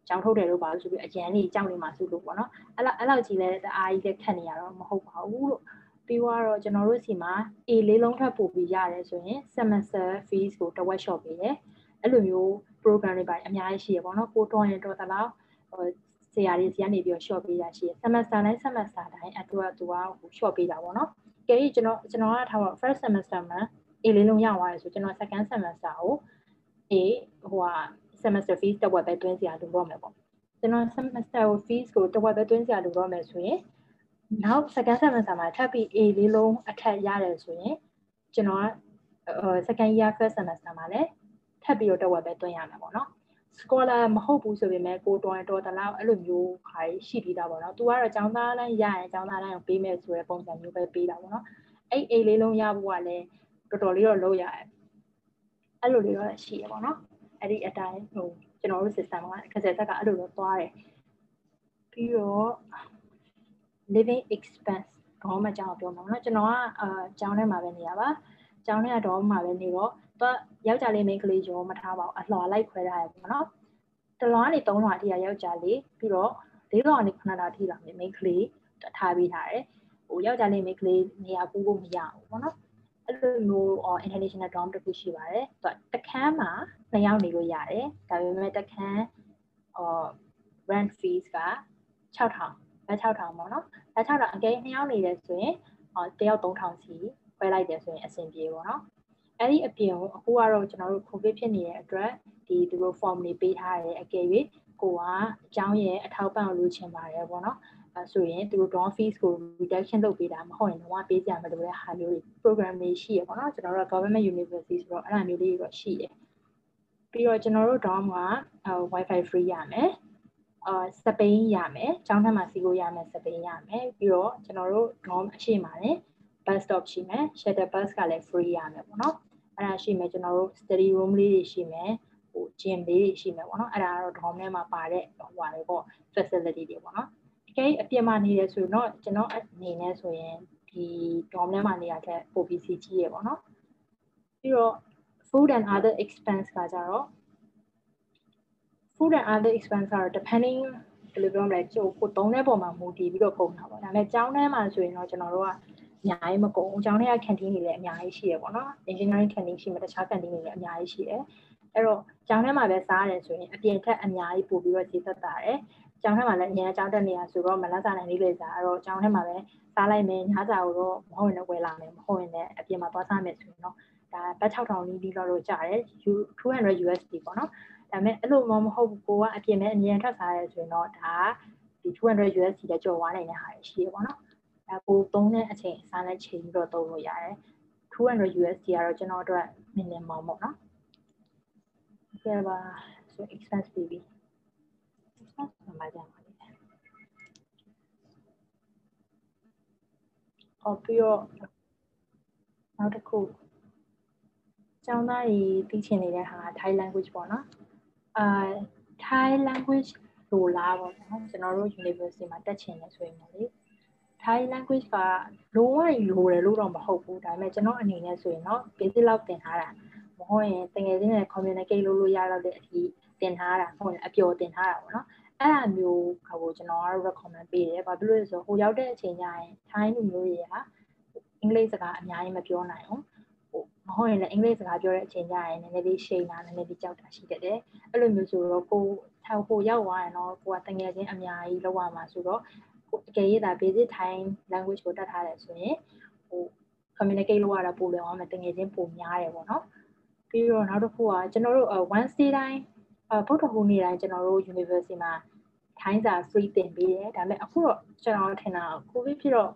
A: ကြောင်ထုတ်တယ်လို့ပါလို့ဆိုပြီးအရန်လေးကြောက်နေမှာစုလို့ပေါ့နော်အဲ့လောက်အဲ့လောက်ကြီးလဲတအားကြီးလက်ခတ်နေရတော့မဟုတ်ပါဘူးလို့ ပြီးတော့ကျွန်တော်တို့စီမှာ A လေးလုံးထပ်ပို့ပြီးရတယ်ဆိုရင် semester fees ကိုတစ်ဝက် short ပေးတယ်အဲ့လိုမျိုး program တွေပါအများကြီးရှိရပေါ့နော်ကိုတော်ရင်တော်တလောက်ဟိုဆရာတွေစီကနေပြီးတော့ short ပေးတာရှိရ semester တိုင်း semester တိုင်းအတွက်သူကဟို short ပေးတာပေါ့နော်ကဲကျွန်တော်ကျွန်တော်ကထားပါ first semester မှာ A လေးလုံးရသွားတယ်ဆိုကျွန်တော် second semester ကို A ဟိုဟာ semester fees တစ်ဝက်ပဲတွင်းစရာလိုတော့မယ်ပေါ့ကျွန်တော် semester fees ကိုတစ်ဝက်ပဲတွင်းစရာလိုတော့မယ်ဆိုရင် နောက် second semester မှာထပ်ပြီး A လေးလုံးအထက်ရတယ်ဆိုရင်ကျွန်တော်က second year first semester မှာလည်းထပ်ပြီးတော့တစ်ဝက်ပဲတွင်းရမှာပေါ့နော် scholar မဟုတ်ဘူးဆိုပေမဲ့ကိုတော်တော်တလောက်အဲ့လိုမျိုးခါရှိပြီးသားပေါ့နော်။ तू ကတော့ចောင်းသားတိုင်းရရင်ចောင်းသားတိုင်းကိုပေးမယ်ဆိုတဲ့ပုံစံမျိုးပဲပေးတာပေါ့နော်။အဲ့အိလေးလုံးရဖို့ကလည်းတော်တော်လေးတော့လုပ်ရတယ်။အဲ့လိုလေးတော့ရှိရပေါ့နော်။အဲ့ဒီအတိုင်းဟိုကျွန်တော်တို့ system ကခက်ဆက်ဆက်ကအဲ့လိုတော့သွားတယ်။ပြီးတော့ living expense တော့မှကြောင်းပြောမှာနော်ကျွန်တော်ကအာကျောင်းထဲမှာပဲနေရပါကျောင်းထဲကတော့မှပဲနေတော့တော့ယောက်ျားလေးမိန်းကလေးရောမထားပါဘူးအလှော်လိုက်ခွဲထားရပေါ့နော်တလွားနေ၃လွားအထိကယောက်ျားလေးပြီးတော့၄လွားနေ9လွားအထိလာမိန်းကလေးထားပေးထားတယ်ဟိုယောက်ျားလေးမိန်းကလေးနေရာကူးဖို့မရဘူးပေါ့နော်အဲ့လိုမျိုး international dorm တစ်ခုရှိပါတယ်သူကတခန်းမှာနှစ်ယောက်နေလို့ရတယ်ဒါပေမဲ့တခန်းအော် rent fees က6000 လက်6000ပေါ့နော်လက်6000အကယ်နှစ်ယောက်နေတယ်ဆိုရင်ဟောတယောက်3000စီခွဲလိုက်တယ်ဆိုရင်အဆင်ပြေပေါ့နော်အဲ့ဒီအပြင်ကိုအခုကတော့ကျွန်တော်တို့ covid ဖြစ်နေတဲ့အတွက်ဒီသူတို့ form တွေပေးထားတယ်အကယ်၍ကိုကအကြောင်းရဲ့အထောက်ပံ့ကိုလိုချင်ပါတယ်ပေါ့နော်အဲဆိုရင်သူတို့ dorm fees ကို reduction လုပ်ပေးတာမဟုတ်ရင်တော့ပေးကြမလို့တဲ့ဟာမျိုးတွေ program တွေရှိရပေါ့နော်ကျွန်တော်တို့ government university ဆိုတော့အဲ့လိုမျိုးလေးတွေတော့ရှိတယ်ပြီးတော့ကျွန်တော်တို့ dorm က wifi free ရမယ် အာစပိန်ရမယ်ကျောင်းထက်မှာစီကိုရမယ်စပိန်ရမယ်ပြီးတော့ကျွန်တော်တို့ dorm အရှိမှာလည်း bus stop ရှိမယ် shuttle bus ကလည်း free ရမယ်ပေါ့နော်အဲ့ဒါရှိမယ်ကျွန်တော်တို့ study room လေးတွေရှိမယ်ဟို gym လေးတွေရှိမယ်ပေါ့နော်အဲ့ဒါကတော့ dorm ထဲမှာပါတဲ့ဟိုဟာတွေပေါ့ facility တွေပေါ့နော်တကယ်အပြင်မှာနေရဆိုတော့ကျွန်တော်အနေနဲ့ဆိုရင်ဒီ dorm ထဲမှာနေရတဲ့ OBC ကြီးရပေါ့နော်ပြီးတော့ food and other expense ကကြတော့ food and other expense ကတော့ depending ဘယ်လိုပြောမလဲကျို့ကိုသုံးတဲ့ပုံမှာမူတည်ပြီးတော့ကုန်တာပေါ့ဒါပေမဲ့ကျောင်းထဲမှာဆိုရင်တော့ကျွန်တော်တို့ကအများကြီးမကုန်ဘူး။ကျောင်းထဲက canteen တွေလည်းအများကြီးရှိရပေါ့နော်။ engineering canteen ရှိမှတခြား canteen တွေလည်းအများကြီးရှိတယ်။အဲ့တော့ကျောင်းထဲမှာပဲစားရတယ်ဆိုရင်အပြင်ထက်အများကြီးပို့ပြီးတော့ဈေးသက်သာတယ်။ကျောင်းထဲမှာလည်းအများကျောင်းတက်နေရဆိုတော့မလတ်စားနိုင်လေးလေစားအဲ့တော့ကျောင်းထဲမှာပဲစားလိုက်မယ်ညစာကိုတော့မဟုတ်ရင်လည်းဝယ်လာမယ်မဟုတ်ရင်လည်းအပြင်မှာသွားစားမယ်ဆိုရင်တော့ဒါဘတ်6000နီးနီးလောက်တော့ကျတယ်200 USD ပေါ့နော်။ ဒါပေမဲ့အဲ့လိုမှမဟုတ်ဘူးကိုကအပြင်မဲ့အမြင်ထွက်စားရဲဆိုရင်တော့ဒါဒီ200 USD တဲ့ကြော်သွားနိုင်တဲ့ဟာရှိရပေါ့နော်။အဲကိုသုံးတဲ့အချိန်အစားနဲ့ချိန်ပြီးတော့သုံးလို့ရတယ်200 USD ကတော့ကျွန်တော်အတွက် minimum ပေါ့နော်ကဲပါဆို expense ပြီးပြီ expense မှာကြမှာလေအော်ပြီးတော့နောက်တစ်ခုကျောင်းသားကြီးသိချင်နေတဲ့ဟာ Thai language ပေါ့နော် အာ Thai language လိုလားပေါ့နော်ကျွန်တော်တို့ university မှာတက်ချင်တယ်ဆိုရင်လေ Thai language ကလိုဝလိုတယ်လို့တော့မဟုတ်ဘူးဒါပေမဲ့ကျွန်တော်အနေနဲ့ဆိုရင်တော့ basic လောက်သင်ထားတာမဟုတ်ရင်တကယ်ချင်းနဲ့ communicate လုပ်လို့ရတော့တဲ့အထိသင်ထားတာဟုတ်ရင်အပျော်သင်ထားတာပေါ့နော်အဲ့ဒါမျိုးကိုကျွန်တော်ကတော့ recommend ပေးတယ်ဘာဖြစ်လို့လဲဆိုတော့ဟိုရောက်တဲ့အချိန်ကျရင် Thai လူမျိုးတွေကအင်္ဂလိပ်စကားအများကြီးမပြောနိုင်ဘူး မဟုတ်ရင်လည်းအင်္ဂလိပ်စကားပြောတဲ့အချိန်ကျရင်နည်းနည်းလေးရှိန်တာနည်းနည်းလေးကြောက်တာရှိတတ်တယ်အဲ့လိုမျိုးဆိုတော့ကိုထောက်ဖို့ရောက်သွားရင်တော့ကိုကတငယ်ချင်းအများကြီးလောက်ရမှာဆိုတော့ကိုအကယ်၍ဒါ basic Thai language ကိုတတ်ထားတယ်ဆိုရင်ဟို communicate လုပ်ရတာပိုလွယ်အောင်မယ်တငယ်ချင်းပိုများတယ်ပေါ့နော်ပြီးတော့နောက်တစ်ခုကကျွန်တော်တို့ one day တိုင်းဗုဒ္ဓဟူးနေ့တိုင်းကျွန်တော်တို့ university မှာထိုင်းစာ free သင်ပေးတယ်ဒါပေမဲ့အခုတော့ကျွန်တော်ထင်တာ covid ဖြစ်တော့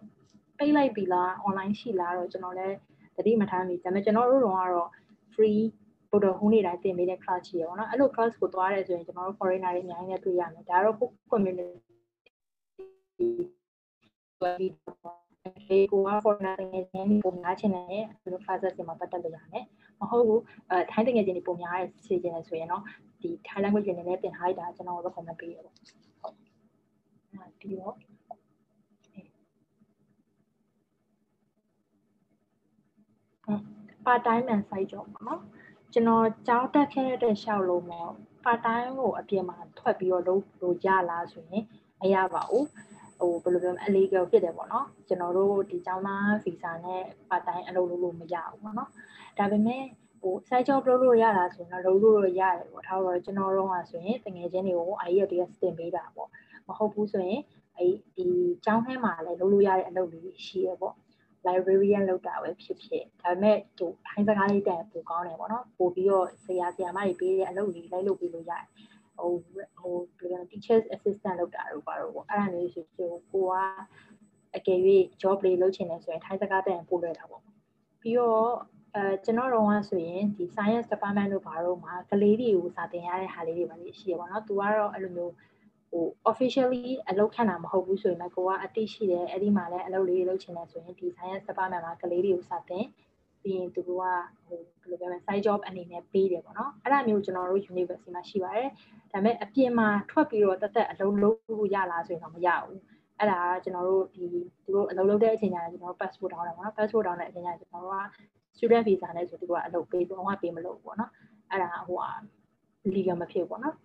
A: ပိတ်လိုက်ပြီလား online ရှိလားတော့ကျွန်တော်လည်း တတိမထားမိဒါပေမဲ့ကျွန်တော်တို့တော့ကတော့ free ဗုဒ္ဓဟူးနေ့တိုင်းသင်ပေးတဲ့ class ရှိရပါတော့အဲ့လို class ကိုသွားရဲဆိုရင်ကျွန်တော်တို့ foreigner တွေအများကြီးနဲ့တွေ့ရမယ်ဒါတော့ကို community ဒီကိုက foreigner တွေနဲ့ပုံများချင်တယ်အဲ့လို classes တွေမှာပတ်သက်လို့ရတယ်မဟုတ်ဘူးအဲထိုင်းတငယ်ချင်းတွေပုံများရဲစီချင်တယ်ဆိုရင်တော့ဒီ Thai language တွေနဲ့သင်ထားရတာကျွန်တော် recommend ပေးရပေါ့ဟုတ်ပြီးတော့ part time and side job ပေါ့နော်ကျွန်တော်ကြောင်းတက်ခဲ့တဲ့ရှောက်လုံးပေါ့ part time ကိုအပြင်မှာထွက်ပြီးတော့လုပ်လို့ရလားဆိုရင်မရပါဘူးဟိုဘယ်လိုပြောမလဲ illegal ဖြစ်တယ်ပေါ့နော်ကျွန်တော်တို့ဒီကျောင်းသား visa နဲ့ part time အလုပ်လုပ်လို့မရဘူးပေါ့နော်ဒါပေမဲ့ဟို side job လုပ်လို့ရတာဆိုရင်တော့လုပ်လို့ရတယ်ပေါ့ထားတော့ကျွန်တော်တို့ကဆိုရင်တငယ်ချင်းတွေကို IELTS တင်ပေးတာပေါ့မဟုတ်ဘူးဆိုရင်အဲ့ဒီကျောင်းထဲမှာလည်းလုပ်လို့ရတဲ့အလုပ်တွေရှိရပေါ့ librarian လောက်တာပဲဖြစ်ဖြစ်ဒါပေမဲ့ဟိုထိုင်းစကားလေးတန်ပိုကောင်းတယ်ပေါ့နော်ပို့ပြီးတော့ဆရာဆရာမတွေပေးတဲ့အလုပ်တွေလိုက်လုပ်ပေးလို့ရတယ်ဟိုဟိုဘယ်လို teachers assistant လောက်တာတော့ပါတော့ပေါ့အဲ့ဒါမျိုးဆိုကိုကအကယ်၍ job လေးလုပ်ချင်တယ်ဆိုရင်ထိုင်းစကားတန်ပို့လွယ်တာပေါ့ပြီးတော့အဲကျွန်တော်တော့ကဆိုရင်ဒီ science department တို့ဘာလို့မှာကလေးတွေကိုစာသင်ရတဲ့ဟာလေးတွေပါလေရှိရပါတော့။ तू ကတော့အဲ့လိုမျိုး ဟို officially အလုပ်ခံတာမဟုတ်ဘူးဆိုရင်လည်းကိုကအသိရှိတယ်အဲ့ဒီမှာလည်းအလုပ်လေးလုပ်ချင်တယ်ဆိုရင်ဒီ science department မှာကလေးတွေကိုစာသင်ပြီးရင်သူကဟိုဘယ်လိုပြောမလဲ side job အနေနဲ့ပေးတယ်ပေါ့နော်အဲ့ဒါမျိုးကျွန်တော်တို့ university မှာရှိပါတယ်ဒါပေမဲ့အပြင်မှာထွက်ပြီးတော့တက်တက်အလုပ်လုပ်လို့ရလားဆိုရင်တော့မရဘူးအဲ့ဒါကကျွန်တော်တို့ဒီသူတို့အလုပ်လုပ်တဲ့အချိန်ကျရင်ကျွန်တော်တို့ passport တောင်းတယ်ပေါ့နော် passport တောင်းတဲ့အချိန်ကျရင်ကျွန်တော်တို့က student visa နဲ့ဆိုသူကအလုပ်ပေးတော့ပေးမလို့ပေါ့နော်အဲ့ဒါဟိုဟာ legal မဖြစ်ဘူးပေါ့နော်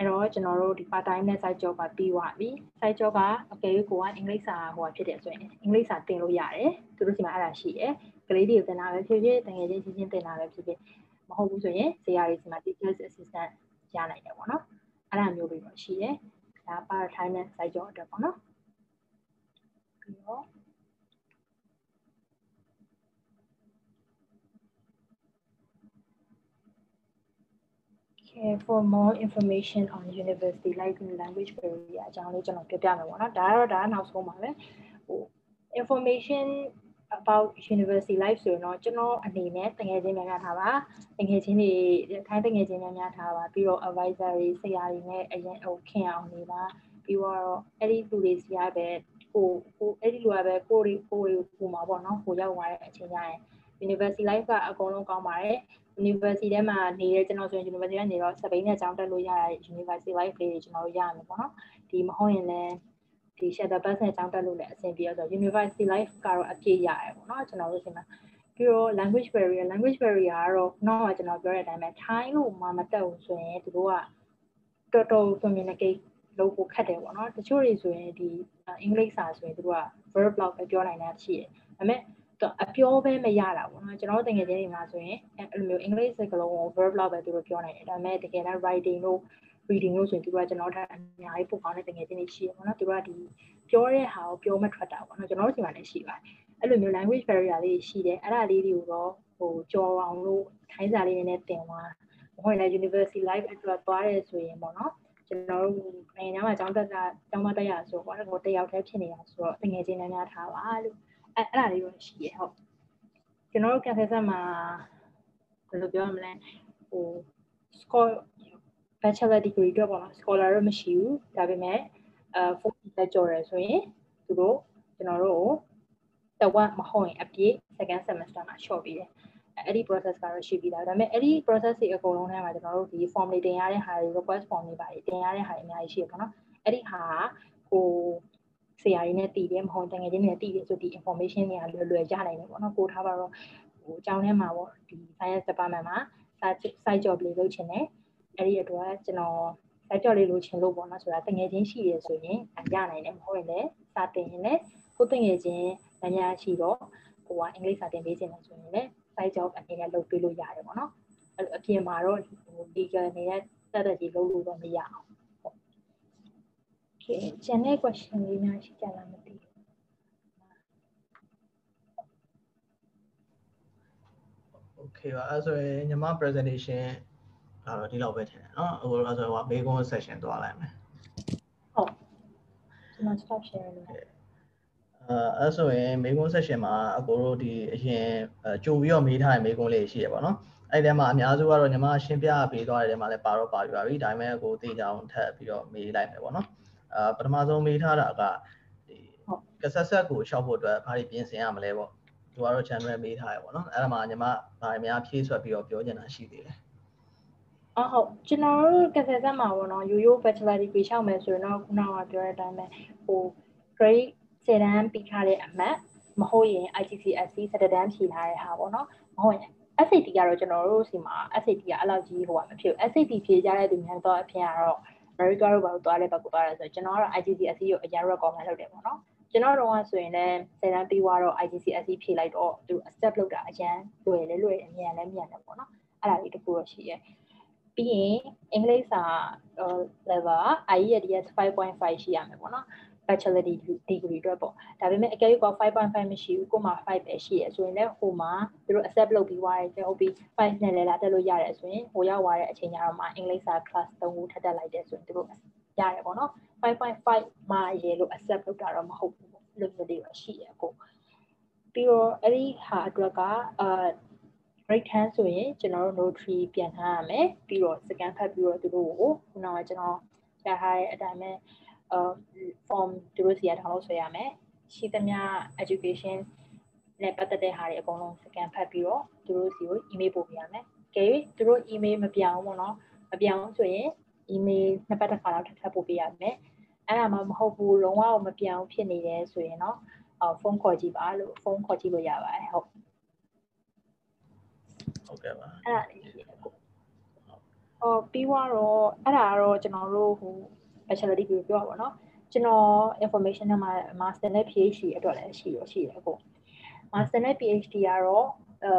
A: အဲ့တော့ကျွန်တော်တို့ဒီ part time နဲ့ side job ကပြီးသွားပြီ side job ကအကယ်၍ကိုကအင်္ဂလိပ်စာဟိုဖြစ်တယ်ဆိုရင်အင်္ဂလိပ်စာသင်လို့ရတယ်သူတို့စီမှာအဲ့ဒါရှိတယ်ကလေးတွေကိုသင်တာပဲဖြစ်ဖြစ်တကယ်ချင်းချင်းချင်းသင်တာပဲဖြစ်ဖြစ်မဟုတ်ဘူးဆိုရင်ဆရာတွေစီမှာ teachers assistant ရနိုင်တယ်ပေါ့နော်အဲ့ဒါမျိုးတွေတော့ရှိတယ်ဒါ part time နဲ့ side job အတွက်ပေါ့နော်ပြီးတော့ Okay, for more information on university life and language barrier အကြောင်းလေးကျွန်တော်ပြောပြမယ်ပေါ့နော်ဒါကတော့ဒါနောက်ဆုံးပါပဲဟို information about university life ဆိုရင်တော့ကျွန်တော်အနေနဲ့တကယ်ချင်းများများထားပါတကယ်ချင်းတွေခိုင်းတကယ်ချင်းများများထားပါပြီးတော့ advisor တွေဆရာတွေနဲ့အရင်ဟိုခင်အောင်နေပါပြီးတော့အဲ့ဒီလူတွေစီရပဲကိုကိုအဲ့ဒီလူကပဲကိုရီကိုရီကိုမှာပေါ့နော်ကိုရောက်သွားတဲ့အချိန်ကျရင် university life ကအကုန်လုံးကောင်းပါတယ် university ထဲမှာနေတဲ့ကျွန်တော်ဆိုရင် university ကနေတော့စပိန်နဲ့အကြောင်းတက်လို့ရတဲ့ university life လေးတွေကျွန်တော်တို့ရမယ်ပေါ့နော်ဒီမဟုတ်ရင်လည်းဒီ shadow bus နဲ့အကြောင်းတက်လို့လည်းအဆင်ပြေတော့ university life ကတော့အပြည့်ရတယ်ပေါ့နော်ကျွန်တော်တို့ဒီမှာပြီးတော့ language barrier language barrier ကတော့နောက်မှကျွန်တော်ပြောတဲ့အတိုင်းပဲ Thai လို့မှမတက်ဘူးဆိုရင်သူတို့ကတော်တော် communicate လုပ်ဖို့ခက်တယ်ပေါ့နော်တချို့တွေဆိုရင်ဒီအင်္ဂလိပ်စာဆိုရင်သူတို့က verb လောက်ပဲပြောနိုင်တာရှိတယ်ဒါပေမဲ့ အပြောပဲမရတာပေါ့နော်ကျွန်တော်တို့တကယ်ချင်းတွေမှာဆိုရင်အဲ့လိုမျိုးအင်္ဂလိပ်စကားလုံးကို verb လောက်ပဲသူတို့ပြောနိုင်တယ်ဒါပေမဲ့တကယ်တမ်း writing တို့ reading တို့ဆိုရင်သူကကျွန်တော်တို့အများကြီးပိုကောင်းတဲ့တကယ်ချင်းတွေရှိရပေါ့နော်သူကဒီပြောတဲ့ဟာကိုပြောမထွက်တာပေါ့နော်ကျွန်တော်တို့ဒီမှာလည်းရှိပါတယ်အဲ့လိုမျိုး language barrier လေးရှိတယ်အဲ့ဒါလေးတွေကိုတော့ဟိုကြော်အောင်လို့ထိုင်းစာလေးနည်းနည်းသင်သွားမဟုတ်ရင်လည်း university life အတွက်သွားရဲဆိုရင်ပေါ့နော်ကျွန်တော်တို့နိုင်ငံမှာကျောင်းတက်ကကျောင်းမတက်ရဆိုတော့ဟိုတယောက်တည်းဖြစ်နေတာဆိုတော့တကယ်ချင်းများများထားပါလို့ အဲ့အဲ့ဒါလေးတော့ရှိရဟုတ်ကျွန်တော်တို့ cafe ဆက်မှာဘယ်လိုပြောရမလဲဟို score bachelor degree တော့ပေါ့နော် scholar တော့မရှိဘူးဒါပေမဲ့အဲ 40 တက်ကျော်ရယ်ဆိုရင်သူတို့ကျွန်တော်တို့ကိုတဝက်မဟုတ်ရင်အပြည့် second semester မှာ short ပြီးတယ်အဲ့ဒီ process ကတော့ရှိပြီးသားဒါပေမဲ့အဲ့ဒီ process တွေအကုန်လုံးထဲမှာကျွန်တော်တို့ဒီ form တွေတင်ရတဲ့ဟာတွေ request form တွေပါတယ်တင်ရတဲ့ဟာတွေအများကြီးရှိတယ်ပေါ့နော်အဲ့ဒီဟာဟို ဆရာကြီးနဲ့တည်တယ်မဟုတ်တကယ်ချင်းနဲ့တည်တယ်ဆိုဒီ information တွေကလွယ်လွယ်ရနိုင်တယ်ပေါ့နော်ကိုထားပါတော့ဟိုအကြောင်းထဲမှာပေါ့ဒီ science department မှာ site job လေးလုပ်ချင်တယ်အဲ့ဒီအတွက်ကျွန်တော် site job လေးလုပ်ချင်လို့ပေါ့နော်ဆိုတာတကယ်ချင်းရှိရဆိုရင်ရနိုင်တယ်မဟုတ်ရင်လည်းစာတင်ရင်လည်းကိုတကယ်ချင်းလမ်းများရှိတော့ဟိုကအင်္ဂလိပ်စာတင်ပေးချင်တယ်ဆိုရင်လည်း site job အနေနဲ့လုပ်ပေးလို့ရတယ်ပေါ့နော်အဲ့အပြင်မှာတော့ဟို legal နေတဲ့တက်တက်ကြီးလုပ်လို့တော့မရအောင် Okay ကျန်တဲ့ question လေးများရှိကြလားမသိဘူး။
B: Okay ပါအဲ့ဆိုရင်ညီမ presentation အဲ့တော့ဒီလောက်ပဲထင်တယ်နော်ဟိုအဲ့ဆိုဟိုမေးခွန်း session သွားလိုက်မယ်။
A: ဟုတ်ကျွန်တော် stop share လုပ်တယ်
B: အဲအဲ့ဆိုရင်မေကွန်း session မှာအကိုတို့ဒီအရင်ကြိုပြီးတော့မေးထားတဲ့မေကွန်းလေးရှိရပါတော့။အဲ့ဒီထဲမှာအများစုကတော့ညီမရှင်းပြပေးသွားတဲ့နေရာမှာလည်းပါတော့ပါပြပါပြီ။ဒါပေမဲ့အကိုသိကြအောင်ထပ်ပြီးတော့မေးလိုက်မယ်ပေါ့နော်။ အာပထမဆုံးမေးထားတာကဒီကဆက်ဆက်ကိုရှောက်ဖို့အတွက်ဘာတွေပြင်ဆင်ရမလဲပေါ့သူကတော့ channel မေးထားရပေါ့နော်အဲ့ဒါမှာညီမဘာတွေများဖြည့်ဆွက်ပြီးတော့ပြောချင်တာရှိသေးတယ်
A: အော်ဟုတ်ကျွန်တော်တို့ကစားဆက်မှာပေါ့နော်ရိုးရိုး bachelor degree ရှောက်မယ်ဆိုရင်တော့ခုနကပြောတဲ့အတိုင်းပဲဟို grade 10တန်းပြီးထားတဲ့အမှတ်မဟုတ်ရင် IGCSE 17တန်းဖြေထားတဲ့ဟာပေါ့နော်မဟုတ်ရင် SAT ကတော့ကျွန်တော်တို့စီမှာ SAT ကအဲ့လောက်ကြီးဟိုကမဖြစ်ဘူး SAT ဖြေကြတဲ့သူများတော့အဖြစ်ကတော့ America တို့ဘာလို့သွားလဲဘက်ကိုသွားတယ်ဆိုတော့ကျွန်တော်ကတော့ IGCSE ကိုအရင် recommend လုပ်တယ်ပေါ့နော်ကျွန်တော်တို့ကဆိုရင်လည်းဆယ်တန်းပြီးတော့ IGCSE ဖြေလိုက်တော့သူ accept လုပ်တာအရင်လွယ်လေလွယ်အမြန်လည်းမြန်တယ်ပေါ့နော်အဲ့ဒါလေးတခုတော့ရှိရဲ့ပြီးရင်အင်္ဂလိပ်စာ level IELTS 5.5ရှိရမယ်ပေါ့နော် bachelor degree အတွက်ပေါ့ဒါပေမဲ့အကယ်၍က5.5မရှိဘူးကိုမှ5ပဲရှိရဆိုရင်လည်းဟိုမှာသူတို့ accept လုပ်ပြီးွားတယ်ဟုတ်ပြီး5နဲ့လည်းလာတက်လို့ရတယ်ဆိုရင်ဟိုရောက်သွားတဲ့အချိန်ကျတော့မှအင်္ဂလိပ်စာ class 3ခုထပ်တက်လိုက်တယ်ဆိုရင်သူတို့ရတယ်ပေါ့နော်5.5မှာရေလို့ accept လုပ်တာတော့မဟုတ်ဘူးပေါ့လို့မျိုးလေးတော့ရှိရကိုပြီးတော့အဲ့ဒီဟာအတွက်ကအာ right hand ဆိုရင်ကျွန်တော်တို့ notary ပြန်ထားရမယ်ပြီးတော့ scan ဖတ်ပြီးတော့သူတို့ကိုခုနကကျွန်တော်ကြားထားတဲ့အတိုင်းပဲအာ form သူတို့စီက download ဆွဲရမယ်ရှိသမျှ education နဲ့ပတ်သက်တဲ့ဟာတွေအကုန်လုံး scan ဖတ်ပြီးတော့သူတို့စီကို email ပို့ပေးရမယ်။ကြည့်သူတို့ email မပြောင်းဘူးเนาะမပြောင်းဆိုရင် email နှစ်ပတ်တစ်ခါလောက်ထပ်ထပ်ပို့ပေးရမယ်။အဲ့ဒါမှမဟုတ်ဘူးလုံးဝမပြောင်းဖြစ်နေတယ်ဆိုရင်เนาะအော်ဖုန်းခေါ်ကြည့်ပါလို့ဖုန်းခေါ်ကြည့်လို့ရပါတယ်ဟုတ်
B: ဟုတ်ကဲ့ပါ
A: အဲ့ဒါလေးရှိတယ်ကိုဟောပြီးတော့အဲ့ဒါကတော့ကျွန်တော်တို့ဟို bachelor degree ပြောတာပေါ့နော်ကျွန်တော် information နဲ့မှာ master နဲ့ PhD အတွက်လည်းရှိရောရှိတယ်ကို master နဲ့ PhD ကတော့အဲ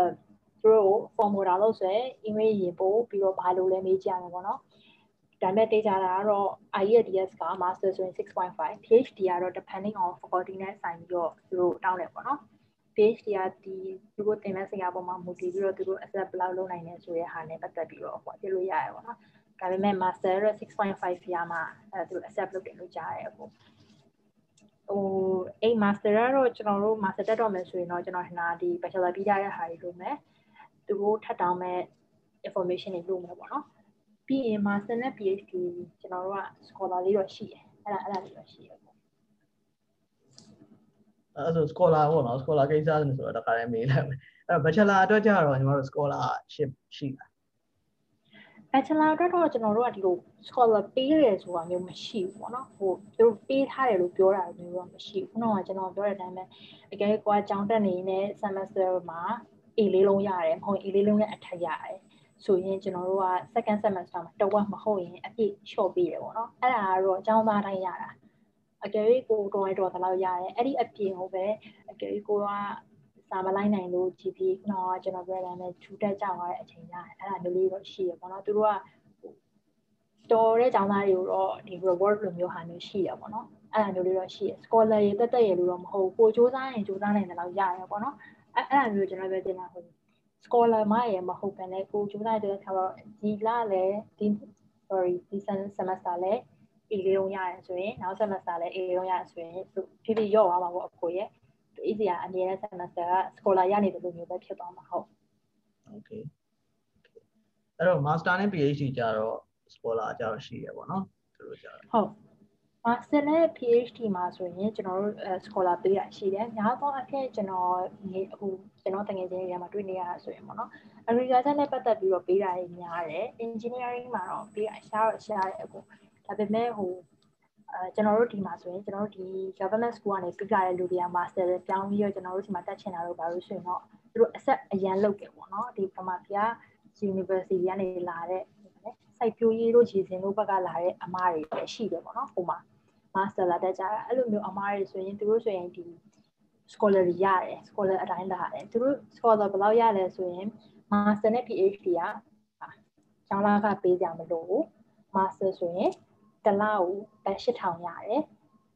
A: သူတို့ formula လို့ဆိုရင် email ရေးပို့ပြီးတော့ဘာလို့လဲမေးကြရမှာပေါ့နော်ဒါပေမဲ့တေးကြတာကတော့ IELTS က master ဆိုရင်6.5 PhD ကတော့ depending on faculty နဲ့ဆိုင်ပြီးတော့သူတို့တောင်းတယ်ပေါ့နော် PhD ကဒီသူတို့သင်မဲ့စရာပေါ်မှာမူတည်ပြီးတော့သူတို့ accept ဘယ်လောက်လုပ်နိုင်လဲဆိုတဲ့ဟာနဲ့ပတ်သက်ပြီးတော့ဟောပြလို့ရရပေါ့နော် ဒါပေမဲ့ master ရဲ့6.5ရမှာအဲသူ accept လုပ်တယ်လို့ကြားရတယ်အခုဟိုအဲ့ master ကတော့ကျွန်တော်တို့ master တက်တော့မယ်ဆိုရင်တော့ကျွန်တော်ဟနာဒီ bachelor ပြီးကြတဲ့ဟာတွေလုပ်မယ်သူတို့ထပ်တောင်းမဲ့ information တွေလုပ်မယ်ပေါ့နော်ပြီးရင် master နဲ့ PhD ကျွန်တော်တို့က scholar လေးတော့ရှိတယ်အဲ့ဒါအဲ့ဒါလေးတော့ရှိတယ်ပေါ့
B: အဲ့ဆို scholar ပေါ့နော် scholar ကိစ္စဆိုတော့တခါတည်းမေးလိုက်မယ်အဲ့တော့ bachelor အတွက်ကျတော့ညီမတို့ scholarship ရှိတာ
A: bachelor အတွက်တော့ကျွန်တော်တို့ကဒီလို scholar ပေးရတယ်ဆိုတာမျိုးမရှိဘူးပေါ့နော်ဟိုသူတို့ပေးထားတယ်လို့ပြောတာမျိုးတော့မရှိဘူးခုနကကျွန်တော်ပြောတဲ့အတိုင်းပဲအကယ်ကွာကြောင်းတက်နေတဲ့ semester မှာ A လေးလုံးရတယ်မဟုတ် A လေးလုံးနဲ့အထက်ရတယ်ဆိုရင်ကျွန်တော်တို့က second semester မှာတဝက်မဟုတ်ရင်အပြည့် short ပေးတယ်ပေါ့နော်အဲ့ဒါကတော့အကြောင်းသားတိုင်းရတာအကယ်၍ကိုတော်ရတော်တလောက်ရတယ်အဲ့ဒီအပြင်ကိုပဲအကယ်၍ကိုက စာမလိုက်နိုင်လို့ GPA ခုနကကျွန်တော်ပြောတယ်နဲ့ထူတက်ကြသွားတဲ့အချိန်ရတယ်အဲ့ဒါမျိုးလေးတော့ရှိရပေါ့နော်သူတို့ကတော်တဲ့ကျောင်းသားတွေကိုတော့ဒီ reward လိုမျိုးဟာမျိုးရှိရပေါ့နော်အဲ့ဒါမျိုးလေးတော့ရှိရ scholar ရေတက်တက်ရေလို့တော့မဟုတ်ကိုစူးစမ်းရင်စူးစမ်းနိုင်တယ်လို့ရတယ်ပေါ့နော်အဲ့အဲ့ဒါမျိုးကျွန်တော်ပြောတင်တာဟုတ် scholar မရေမဟုတ်ဘဲနဲ့ကိုစူးစမ်းတဲ့ခါတော့ဒီလလည်းဒီ sorry ဒီ semester လည်း A လေးလုံးရတယ်ဆိုရင်နောက် semester လည်း A လေးလုံးရတယ်ဆိုရင်ဖြည်းဖြည်းရော့သွားမှာပေါ့အကိုရဲ့ easy အမြဲတမ်း semester က scholar ရနေတယ်လို့မျိုးပဲဖြစ်သွားမှာဟုတ်
B: okay အဲ့တော့ master နဲ့ PhD ကြတော့ scholar ကြတော့ရှိရပေါ့နော်သူတို့ကြတော့
A: ဟုတ် master နဲ့ PhD မှာဆိုရင်ကျွန်တော်တို့ scholar ပေးတာရှိတယ်။များသောအားဖြင့်ကျွန်တော်အခုကျွန်တော်တငယ်ချင်းတွေမှာတွေ့နေရတာဆိုရင်ပေါ့နော်။ agriculture နဲ့ပတ်သက်ပြီးတော့ပေးတာတွေများတယ်။ engineering မှာတော့ပေးတာရှားတော့ရှားတယ်အခု။ဒါပေမဲ့ဟို အဲကျွန်တော်တို့ဒီမှာဆိုရင်ကျွန်တော်တို့ဒီ government school ကနေပြီးလာတဲ့လူတွေက master တွေပြောင်းပြီးတော့ကျွန်တော်တို့ဒီမှာတက်ချင်တာတို့ဘာလို့ဆိုရင်တော့သူတို့ accept အရန်လုပ်တယ်ပေါ့နော်။ဒီပမာပြ university ကနေလာတဲ့စိုက်ပျိုးရေးတို့ရည်စင်တို့ဘက်ကလာတဲ့အမားတွေလည်းရှိတယ်ပေါ့နော်။ဟိုမှာ master လာတက်ကြတာအဲ့လိုမျိုးအမားတွေဆိုရင်သူတို့ဆိုရင်ဒီ scholar ရတယ် scholar အတိုင်းလာတယ်သူတို့ scholar ဘယ်လောက်ရလဲဆိုရင် master နဲ့ PhD ကကျောင်းလာကပေးကြမလို့ master ဆိုရင် တလောက်ပဲ8000ရတယ်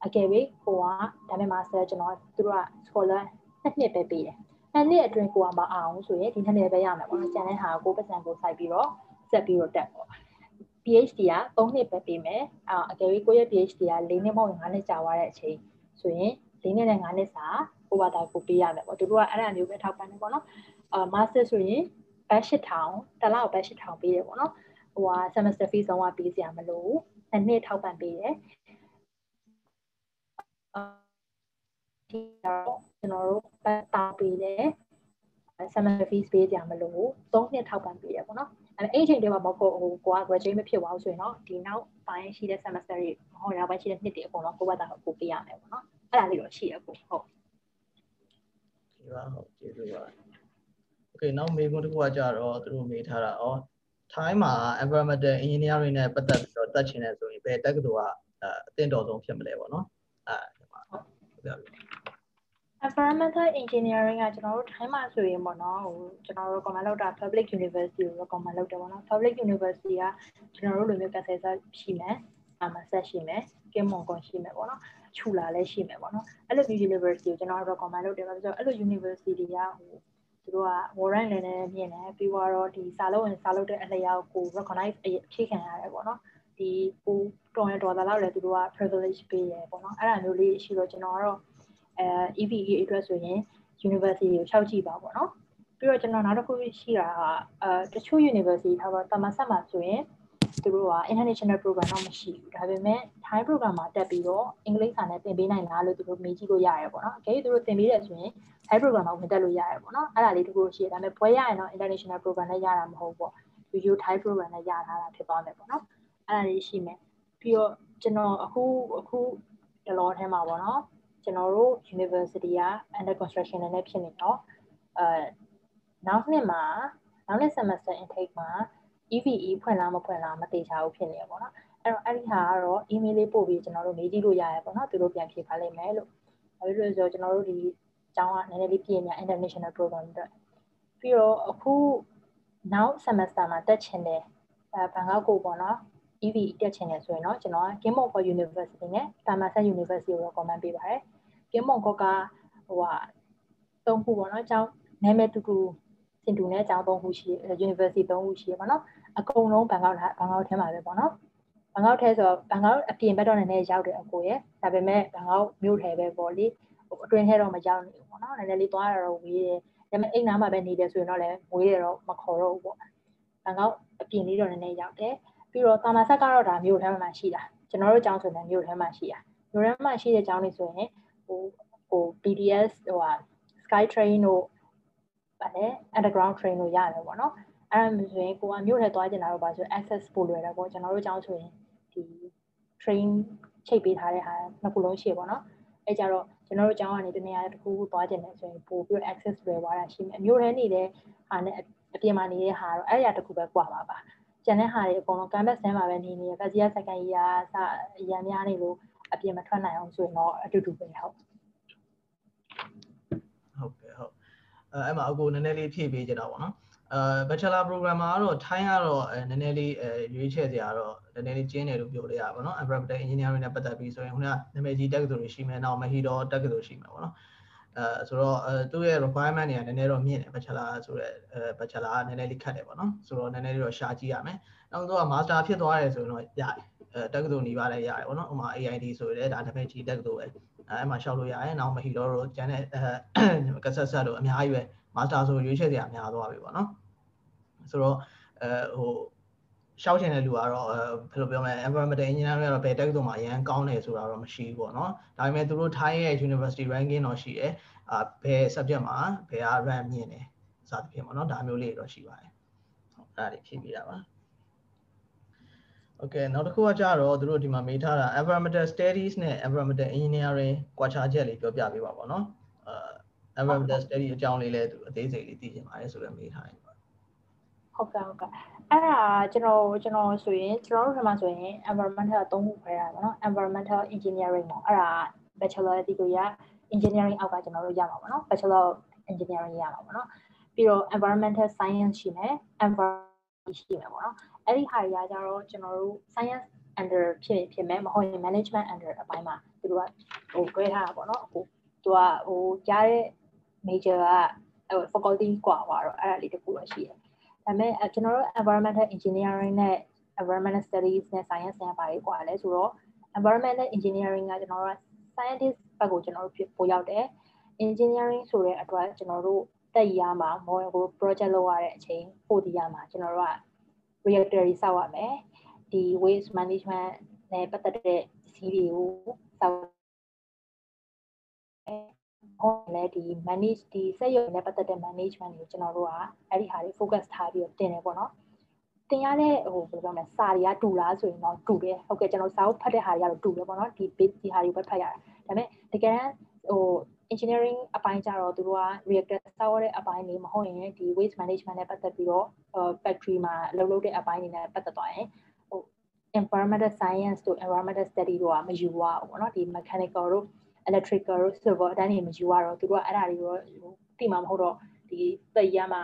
A: အကယ်၍ကိုကဒါပေမဲ့ master ကျွန်တော်သူတို့က scholar နှစ်နှစ်ပဲပေးတယ်နှစ်နှစ်အတွင်းကိုကမအောင်ဆိုရင်ဒီနှစ်နှစ်ပဲရမယ်ပေါ့နော်ကျန်တဲ့ဟာကိုပတ်စံကိုစိုက်ပြီးတော့ဆက်ပြီးတော့တက်ပေါ့ PhD က3နှစ်ပဲပေးမယ်အာအကယ်၍ကိုယ့်ရဲ့ PhD က4နှစ်မဟုတ်5နှစ်ကြာသွားတဲ့အချိန်ဆိုရင်4နှစ်နဲ့5နှစ်စာကိုဘာသာကိုပေးရမယ်ပေါ့သူတို့ကအဲ့ဒါမျိုးပဲထောက်ပံ့တယ်ပေါ့နော်အာ master ဆိုရင်ဘတ်8000တစ်လောက်ဘတ်8000ပေးတယ်ပေါ့နော်ဟိုဟာ semester fees ဆုံးကပေးစရာမလိုဘူး နှစ်နှစ်ထောက်ပံ့ပေးတယ်ဒီတော့ကျွန်တော်တို့ပတ်တာပေးတယ် semester fees ပေးကြမလို့၃နှစ်ထောက်ပံ့ပေးရပေါ့နော်အဲ့အဲ့အချိန်တည်းမှာမဟုတ်ဟိုကိုက graduate မဖြစ်သွားဘူးဆိုရင်တော့ဒီနောက်ပိုင်းရှိတဲ့ semester တွေဟောနောက်ပိုင်းရှိတဲ့နှစ်တွေအကုန်လုံးကိုယ့်ဘာသာကိုပေးရမယ်ပေါ့နော်အဲ့ဒါလေးတော့ရှိရကိုဟုတ်
B: ဒီပါဟုတ်ကျေးဇူးပါ Okay နောက်မေးခွန်းတစ်ခုကကြတော့သူတို့မေးထားတာဩ ထိုင်းမှာ environmental engineering နဲ့ပတ်သက်ပြီးတော့တက်ချင်တယ်ဆိုရင်ဘယ်တက္ကသိုလ်ကအအသင့်တော်ဆုံးဖြစ်မလဲပေါ့နော်အဲဒီမှာဟုတ်ပြပါ
A: environmental engineering ကကျွန်တော်တို့ထိုင်းမှာဆိုရင်ပေါ့နော်ဟိုကျွန်တော်တို့ recommend လုပ်တာ public university ကို recommend လုပ်တယ်ပေါ့နော် public university ကကျွန်တော်တို့လိုမျိုး cancer ရှိမယ်အမဆက်ရှိမယ်ကင်းမွန်ကွန်ရှိမယ်ပေါ့နော်ခြူလာလည်းရှိမယ်ပေါ့နော်အဲ့လိုမျိုး university ကိုကျွန်တော် recommend လုပ်တယ်ပါဆိုတော့အဲ့လို university တွေကဟို သူတို့က warrant လည်းလည်းမြင်တယ်ပြီးတော့ဒီစာလုံးဝင်စာလုပ်တဲ့အလျောက်ကို recognize အဖြည့်ခံရတယ်ပေါ့နော်ဒီကိုတော်ရတော်သားလောက်လည်းသူတို့က privilege ပေးတယ်ပေါ့နော်အဲ့ဒါမျိုးလေးရှိတော့ကျွန်တော်ကတော့အဲ EVE အတွက်ဆိုရင် university ကိုရှောက်ကြည့်ပါပေါ့နော်ပြီးတော့ကျွန်တော်နောက်တစ်ခုရှိတာကအဲတချို့ university ထားပါတမဆက်မှာဆိုရင် သူတို့က international program တော့မရှိဘူးဒါပေမဲ့ Thai program မှာတက်ပြီးတော့အင်္ဂလိပ်စာနဲ့သင်ပေးနိုင်လားလို့သူတို့မေးကြည့်လို့ရတယ်ပေါ့နော်အကယ်၍သူတို့သင်ပေးတယ်ဆိုရင် Thai program မှာဝင်တက်လို့ရတယ်ပေါ့နော်အဲ့ဒါလေးတခုရှိတယ်ဒါပေမဲ့ပွဲရရင်တော့ international program နဲ့ရတာမဟုတ်ပေါ့ video Thai program နဲ့ရထားတာဖြစ်သွားမယ်ပေါ့နော်အဲ့ဒါလေးရှိမယ်ပြီးတော့ကျွန်တော်အခုအခုတလောထဲမှာပေါ့နော်ကျွန်တော်တို့ university က under construction နဲ့ဖြစ်နေတော့အဲနောက်နှစ်မှာနောက်နှစ် semester intake မှာ EVE ဖွင့်လားမဖွင့်လားမသိချာဘူးဖြစ်နေရပေါ့နော်အဲ့တော့အဲ့ဒီဟာကတော့ email လေးပို့ပြီးကျွန်တော်တို့မေးကြည့်လို့ရတယ်ပေါ့နော်သူတို့ပြန်ဖြေပါလိမ့်မယ်လို့ဘာဖြစ်လို့လဲဆိုတော့ကျွန်တော်တို့ဒီအကြောင်းကနည်းနည်းလေးပြင်ညာ international program အတွက်ပြီးတော့အခုနောက် semester မှာတက်ချင်တယ်အဲဘန်ကောက်ကိုပေါ့နော် EV တက်ချင်တယ်ဆိုရင်တော့ကျွန်တော်က Game of University နဲ့ Thammasat University ကို recommend ပေးပါတယ်။ Game of ကဟိုဟာသုံးခုပေါ့နော်အကြောင်းနာမည်တူတူ စင်တူနဲ့အကြောင်းသုံးခုရှိ University သုံးခုရှိရပါတော့။အကုန်လုံးဘန်ကောက်ဘန်ကောက်ထဲမှာပဲပေါ့နော်။ဘန်ကောက်ထဲဆိုတော့ဘန်ကောက်အပြင်ဘက်တော့နည်းနည်းရောက်တယ်အကိုရဲ့။ဒါပေမဲ့ဘန်ကောက်မြို့ထဲပဲပေါ့လေ။ဟိုအတွင်းထဲတော့မရောက်နိုင်ဘူးပေါ့နော်။နည်းနည်းလေးသွားရတော့ဝေးတယ်။ဒါပေမဲ့အိမ်နားမှာပဲနေတယ်ဆိုရင်တော့လည်းဝေးတယ်တော့မခေါ်တော့ဘူးပေါ့။ဘန်ကောက်အပြင်လေးတော့နည်းနည်းရောက်တယ်။ပြီးတော့တာမာဆက်ကတော့ဒါမြို့ထဲမှာရှိတာကျွန်တော်တို့ကျောင်းဆိုရင်မြို့ထဲမှာရှိတာမြို့ထဲမှာရှိတဲ့ကျောင်းတွေဆိုရင်ဟိုဟို BDS ဟိုဟာ Sky Train တို့ ဗာလဲ Underground Train တို့ရတယ်ပေါ့နော်အဲ့ဒါမျိုးဆိုရင်ကိုကမြို့ထဲသွားကျင်တာတော့ပါဆို access ပို့လွယ်တယ်ပေါ့ကျွန်တော်တို့ကျောင်းဆိုရင်ဒီ train ချိတ်ပေးထားတဲ့ဟာနှစ်ခုလုံးရှိရပေါ့နော်အဲ့ကြတော့ကျွန်တော်တို့ကျောင်းကနေတနေရာတစ်ခုခုသွားကျင်တယ်ဆိုရင်ပို့ပြီး access လွယ်သွားတာရှိမယ်မြို့ထဲနေတဲ့ဟာနဲ့အပြင်မှာနေတဲ့ဟာတော့အဲ့ရတစ်ခုပဲကွာပါပါကျန်တဲ့ဟာတွေအကုန်လုံး canvas ထဲမှာပဲနေနေရ first year second year စရံများနေလို့အပြင်မထွက်နိုင်အောင်ဆိုရင်တော့အတူတူပဲဟုတ်
B: ဟုတ်ကဲ့ဟုတ် အဲအဲ့မှာအကိုနည်းနည်းလေးဖြည့်ပေးကြတာပေါ့နော်အဲ bachelor program မှာတော့ထိုင်းကတော့အဲနည်းနည်းလေးအဲရွေးချယ်စရာတော့နည်းနည်းလေးကျင်းတယ်လို့ပြောလို့ရပါဘောနော် environmental engineering နဲ့ပတ်သက်ပြီးဆိုရင်ခုနကနာမည်ကြီးတက္ကသိုလ်တွေရှိမယ်နောက် Mahidol တက္ကသိုလ်ရှိမယ်ပေါ့နော်အဲဆိုတော့အဲသူ့ရဲ့ requirement တွေကနည်းနည်းတော့မြင့်တယ် bachelor ဆိုတော့အဲ bachelor ကနည်းနည်းလေးခက်တယ်ပေါ့နော်ဆိုတော့နည်းနည်းလေးတော့ရှာကြည့်ရမယ်နောက်တော့ master ဖြစ်သွားတယ်ဆိုရင်တော့ရတယ်အဲ တက္ကသိုလ်နေပါလဲရတယ်ပေါ့နော်ဥပမာ AIT ဆိုရဲဒါနာမည်ကြီးတက္ကသိုလ်ပဲအဲအဲ့မှာရှောက်လို့ရတယ်နောက် Mahidol တို့ကျန်တဲ့အဲကဆက်ဆက်တို့အများကြီးပဲ master ဆိုရွေးချယ်စရာများသွားပြီပေါ့နော်ဆိုတော့အဲဟိုရှောက်ချင်တဲ့လူကတော့ဘယ်လိုပြောမလဲ environmental engineering ကတော့ဘယ်တက်တော့မှအရန်ကောင်းတယ်ဆိုတာတော့မရှိဘူးပေါ့နော်ဒါပေမဲ့သူတို့ Thai ရဲ့ university ranking တော့ရှိတယ်အာဘယ် subject မှာဘယ်က rank မြင့်တယ်စသဖြင့်ပေါ့နော်ဒါမျိုးလေးတော့ရှိပါတယ်ဟုတ်အဲ့ဒါတွေဖြည့်ပြတာပါ ဟုတ်ကဲ့နောက်တစ်ခုကကြတော့တို့ဒီမှာမေးထားတာ environmental studies နဲ့ environmental engineering ကွာခြားချက်လေးပြောပြပေးပါပေါ့နော်အဲ environmental study အကြောင်းလေးလည်းသူအသေးစိတ်လေးသိချင်ပါတယ်ဆိုတော့မေးထားတယ်
A: ဟုတ်ကဲ့ဟုတ်ကဲ့အဲ့ဒါကျွန်တော်ကျွန်တော်ဆိုရင်ကျွန်တော်တို့ထမဆိုရင် environmental အသုံးခုခွဲတာပေါ့နော် environmental engineering ပေါ့အဲ့ဒါ bachelor degree က engineering အောက်ကကျွန်တော်တို့ရမှာပေါ့နော် bachelor of engineering ရမှာပေါ့နော်ပြီးတော့ environmental science ရှိမယ် environment ရှိမယ်ပေါ့နော် အဲ့ဒီဟာတွေကကြတော့ကျွန်တော်တို့ science under ဖြစ်ဖြစ်မယ်မဟုတ်ရင် management under အပိုင်းမှာသူတို့ကဟို grade ထားတာပေါ့နော်ဟိုသူကဟိုကြားတဲ့ major ကဟို faculty กว่าပါတော့အဲ့ဒါလေးတခုတော့ရှိတယ်ဒါပေမဲ့ကျွန်တော်တို့ environmental engineering နဲ့ environmental studies နဲ့ science နဲ့ပါရေးกว่าလဲဆိုတော့ environmental engineering ကကျွန်တော်တို့ scientist ဘက်ကိုကျွန်တော်တို့ပို့ရောက်တယ် engineering ဆိုတဲ့အတွက်ကျွန်တော်တို့တက်ရမှာ more ကို project လုပ်ရတဲ့အချိန်ပို့တည်ရမှာကျွန်တော်တို့က reactor တွေစောက်ရမယ်ဒီ waste management နဲ့ပတ်သက်တဲ့စီးတွေကိုစောက်ဟောလည်းဒီ manage ဒီစက်ရုံနဲ့ပတ်သက်တဲ့ management ကိုကျွန်တော်တို့ကအဲ့ဒီဟာတွေ focus ထားပြီးတော့တင်တယ်ပေါ့နော်တင်ရတဲ့ဟိုဘယ်လိုပြောမလဲစာတွေကတူလားဆိုရင်တော့တူတယ်ဟုတ်ကဲ့ကျွန်တော်စာအုပ်ဖတ်တဲ့ဟာတွေကတော့တူတယ်ပေါ့နော်ဒီ base ဒီဟာတွေပဲဖတ်ရတာဒါပေမဲ့တကယ်တမ်းဟို engineering အပိုင်းကြတော့သူတို့က reactor စောက်ရတဲ့အပိုင်းတွေမဟုတ်ရင်ဒီ waste management နဲ့ပတ်သက်ပြီးတော့ factory မှာအလုပ်လုပ်တဲ့အပိုင်းတွေနဲ့ပတ်သက်သွားရင်ဟို environmental science တို့ environmental study တို့ကမယူရဘူးပေါ့နော်ဒီ mechanical တို့ electrical တို့ civil အတိုင်းတွေမယူရတော့သူတို့ကအဲ့ဒါတွေတော့တိမှာမဟုတ်တော့ဒီသိရမှာ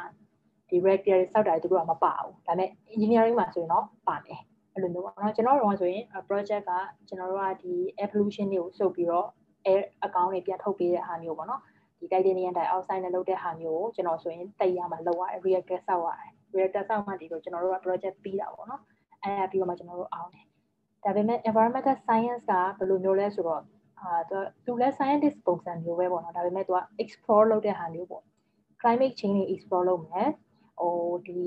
A: ဒီ reactor တွေစောက်တာတွေသူတို့ကမပါဘူးဒါပေမဲ့ engineering မှာဆိုရင်တော့ပါမယ်အဲ့လိုမျိုးပေါ့နော်ကျွန်တော်တို့ကဆိုရင် project ကကျွန်တော်တို့ကဒီ air pollution တွေကိုစုပ်ပြီးတော့ air အကောင့်တွေပြန်ထုတ်ပေးတဲ့ဟာမျိုးပေါ့နော်ဒီ titanium dioxide နဲ့လုပ်တဲ့ဟာမျိုးကိုကျွန်တော်ဆိုရင်တိတ်ရမှာလုပ်ရတယ် reactor ဆောက်ရတယ် reactor ဆောက်မှဒီလိုကျွန်တော်တို့က project ပြီးတာပေါ့နော်အဲ့ဒါပြီးတော့မှကျွန်တော်တို့အောင်တယ်ဒါပေမဲ့ environmental science ကဘယ်လိုမျိုးလဲဆိုတော့အာသူလည်း scientist ပုံစံမျိုးပဲပေါ့နော်ဒါပေမဲ့သူက explore လုပ်တဲ့ဟာမျိုးပေါ့ climate change တွေ explore လုပ်မယ်ဟိုဒီ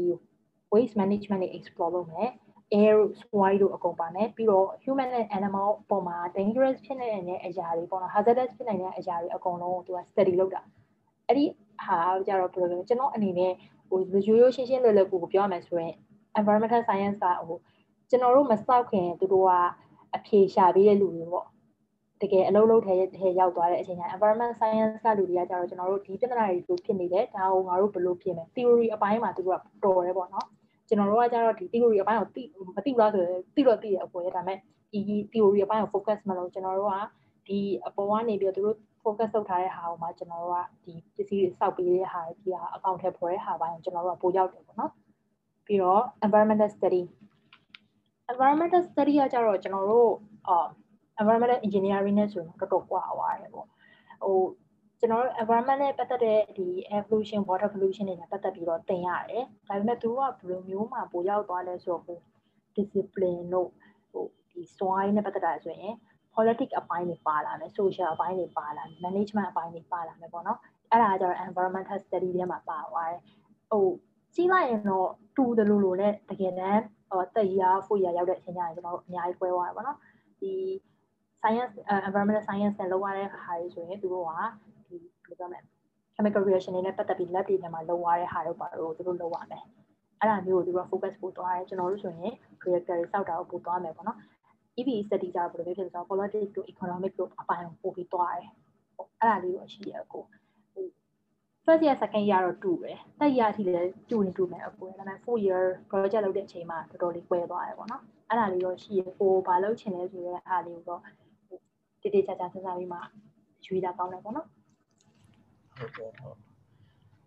A: waste management တွေ explore လုပ်မယ် air soil တို့အကုန်ပါမယ်ပြီးတော့ human and animal ပေါ်မှာ dangerous ဖြစ်နေတဲ့အရာတွေပေါ့နော် hazardous ဖြစ်နေတဲ့အရာတွေအကုန်လုံးကိုသူက study လုပ်တာအဲ့ဒီဟာကြတော့ဘယ်လိုလဲကျွန်တော်အနေနဲ့ဟိုရိုးရိုးရှင်းရှင်းလွယ်လွယ်ကူကူပြောရမယ်ဆိုရင် environmental science ကဟိုကျွန်တော်တို့မစောက်ခင်သူတို့ကအဖြေရှာပေးတဲ့လူတွေပေါ့တကယ်အလုပ်လုပ်ထဲထဲရောက်သွားတဲ့အချိန်ကျ environment science ကလူတွေကကြတော့ကျွန်တော်တို့ဒီပြဿနာတွေကိုဖြစ်နေတယ်ဒါကိုငါတို့ဘယ်လိုဖြစ်မလဲ theory အပိုင်းမှာသူတို့ကတော်တယ်ပေါ့နော် ကျွန်တော်တို့ကကြတော့ဒီ theory အပိုင်းကိုသိမသိဘူးလားဆိုတော့သိတော့သိရအပေါ်ရဒါပေမဲ့ဒီ theory အပိုင်းကို focus မလုပ်ကျွန်တော်တို့ကဒီအပေါ်ကနေပြီးတော့သူတို့ focus လုပ်ထားတဲ့ဟာကိုမှကျွန်တော်တို့ကဒီပစ္စည်းတွေစောက်ပေးတဲ့ဟာဒီဟာအကောင့်ထဲပေါ်တဲ့ဟာပိုင်းကိုကျွန်တော်တို့ကပို့ရောက်တယ်ပေါ့နော်ပြီးတော့ environmental study environmental study ကကြတော့ကျွန်တော်တို့အာ environmental engineering နဲ့ဆိုရင်တော်တော်ကွာသွားတယ်ပေါ့ဟို ကျွန်တော်တို့ environment နဲ့ပတ်သက်တဲ့ဒီ air pollution water pollution တွေနဲ့ပတ်သက်ပြီးတော့သင်ရတယ်ဒါပေမဲ့သူတို့ကဘယ်လိုမျိုးမှပိုရောက်သွားလဲဆိုတော့ discipline တို့ဟိုဒီ soil နဲ့ပတ်သက်တာဆိုရင် politics အပိုင်းတွေပါလာမယ် social အပိုင်းတွေပါလာမယ် management အပိုင်းတွေပါလာမယ်ပေါ့နော်အဲ့ဒါကျတော့ environmental study ထဲမှာပါသွားတယ်ဟိုကြီးလိုက်ရင်တော့တူတယ်လို့လို့နဲ့တကယ်တမ်းဟိုတက်ရဖို့ရရောက်တဲ့အချိန်ကျရင်ကျွန်တော်တို့အများကြီးပွဲသွားတယ်ပေါ့နော်ဒီ science uh, environmental science နဲ့လုပ်ရတဲ့ဟာတွေဆိုရင်သူတို့ကဒီ ဘယ်လိုပြောမလဲ chemical reaction တွေနဲ့ပတ်သက်ပြီး lab တွေထဲမှာလုပ်ရတဲ့ဟာတွေပါတော့သူတို့လုပ်ရမယ်အဲ့ဒါမျိုးကိုသူတို့ focus ပို့သွားတယ်ကျွန်တော်တို့ဆိုရင် reactor တွေစောက်တာကိုပို့သွားမယ်ပေါ့နော် EV study ကြတော့ဘယ်လိုဖြစ်လဲဆိုတော့ politics တို့ economic တို့အပိုင်းကိုပို့ပြီးသွားတယ်အဲ့ဒါလေးကိုရှိရကို first year second year တော့တူတယ်တက်ရအထိလည်းတူနေတူမယ်အကိုဒါပေမဲ့ four year project လုပ်တဲ့အချိန်မှာတော်တော်လေးကွဲသွားတယ်ပေါ့နော်အဲ့ဒါလေးတော့ရှိရကိုဘာလုပ်ချင်လဲဆိုတဲ့အားလေးကိုတော့တိတိကျကျစဉ်းစားပြီးမှရွေးတာကောင်းတယ်ပေါ့နော်
B: ဟုတ်ကဲ့ဟုတ်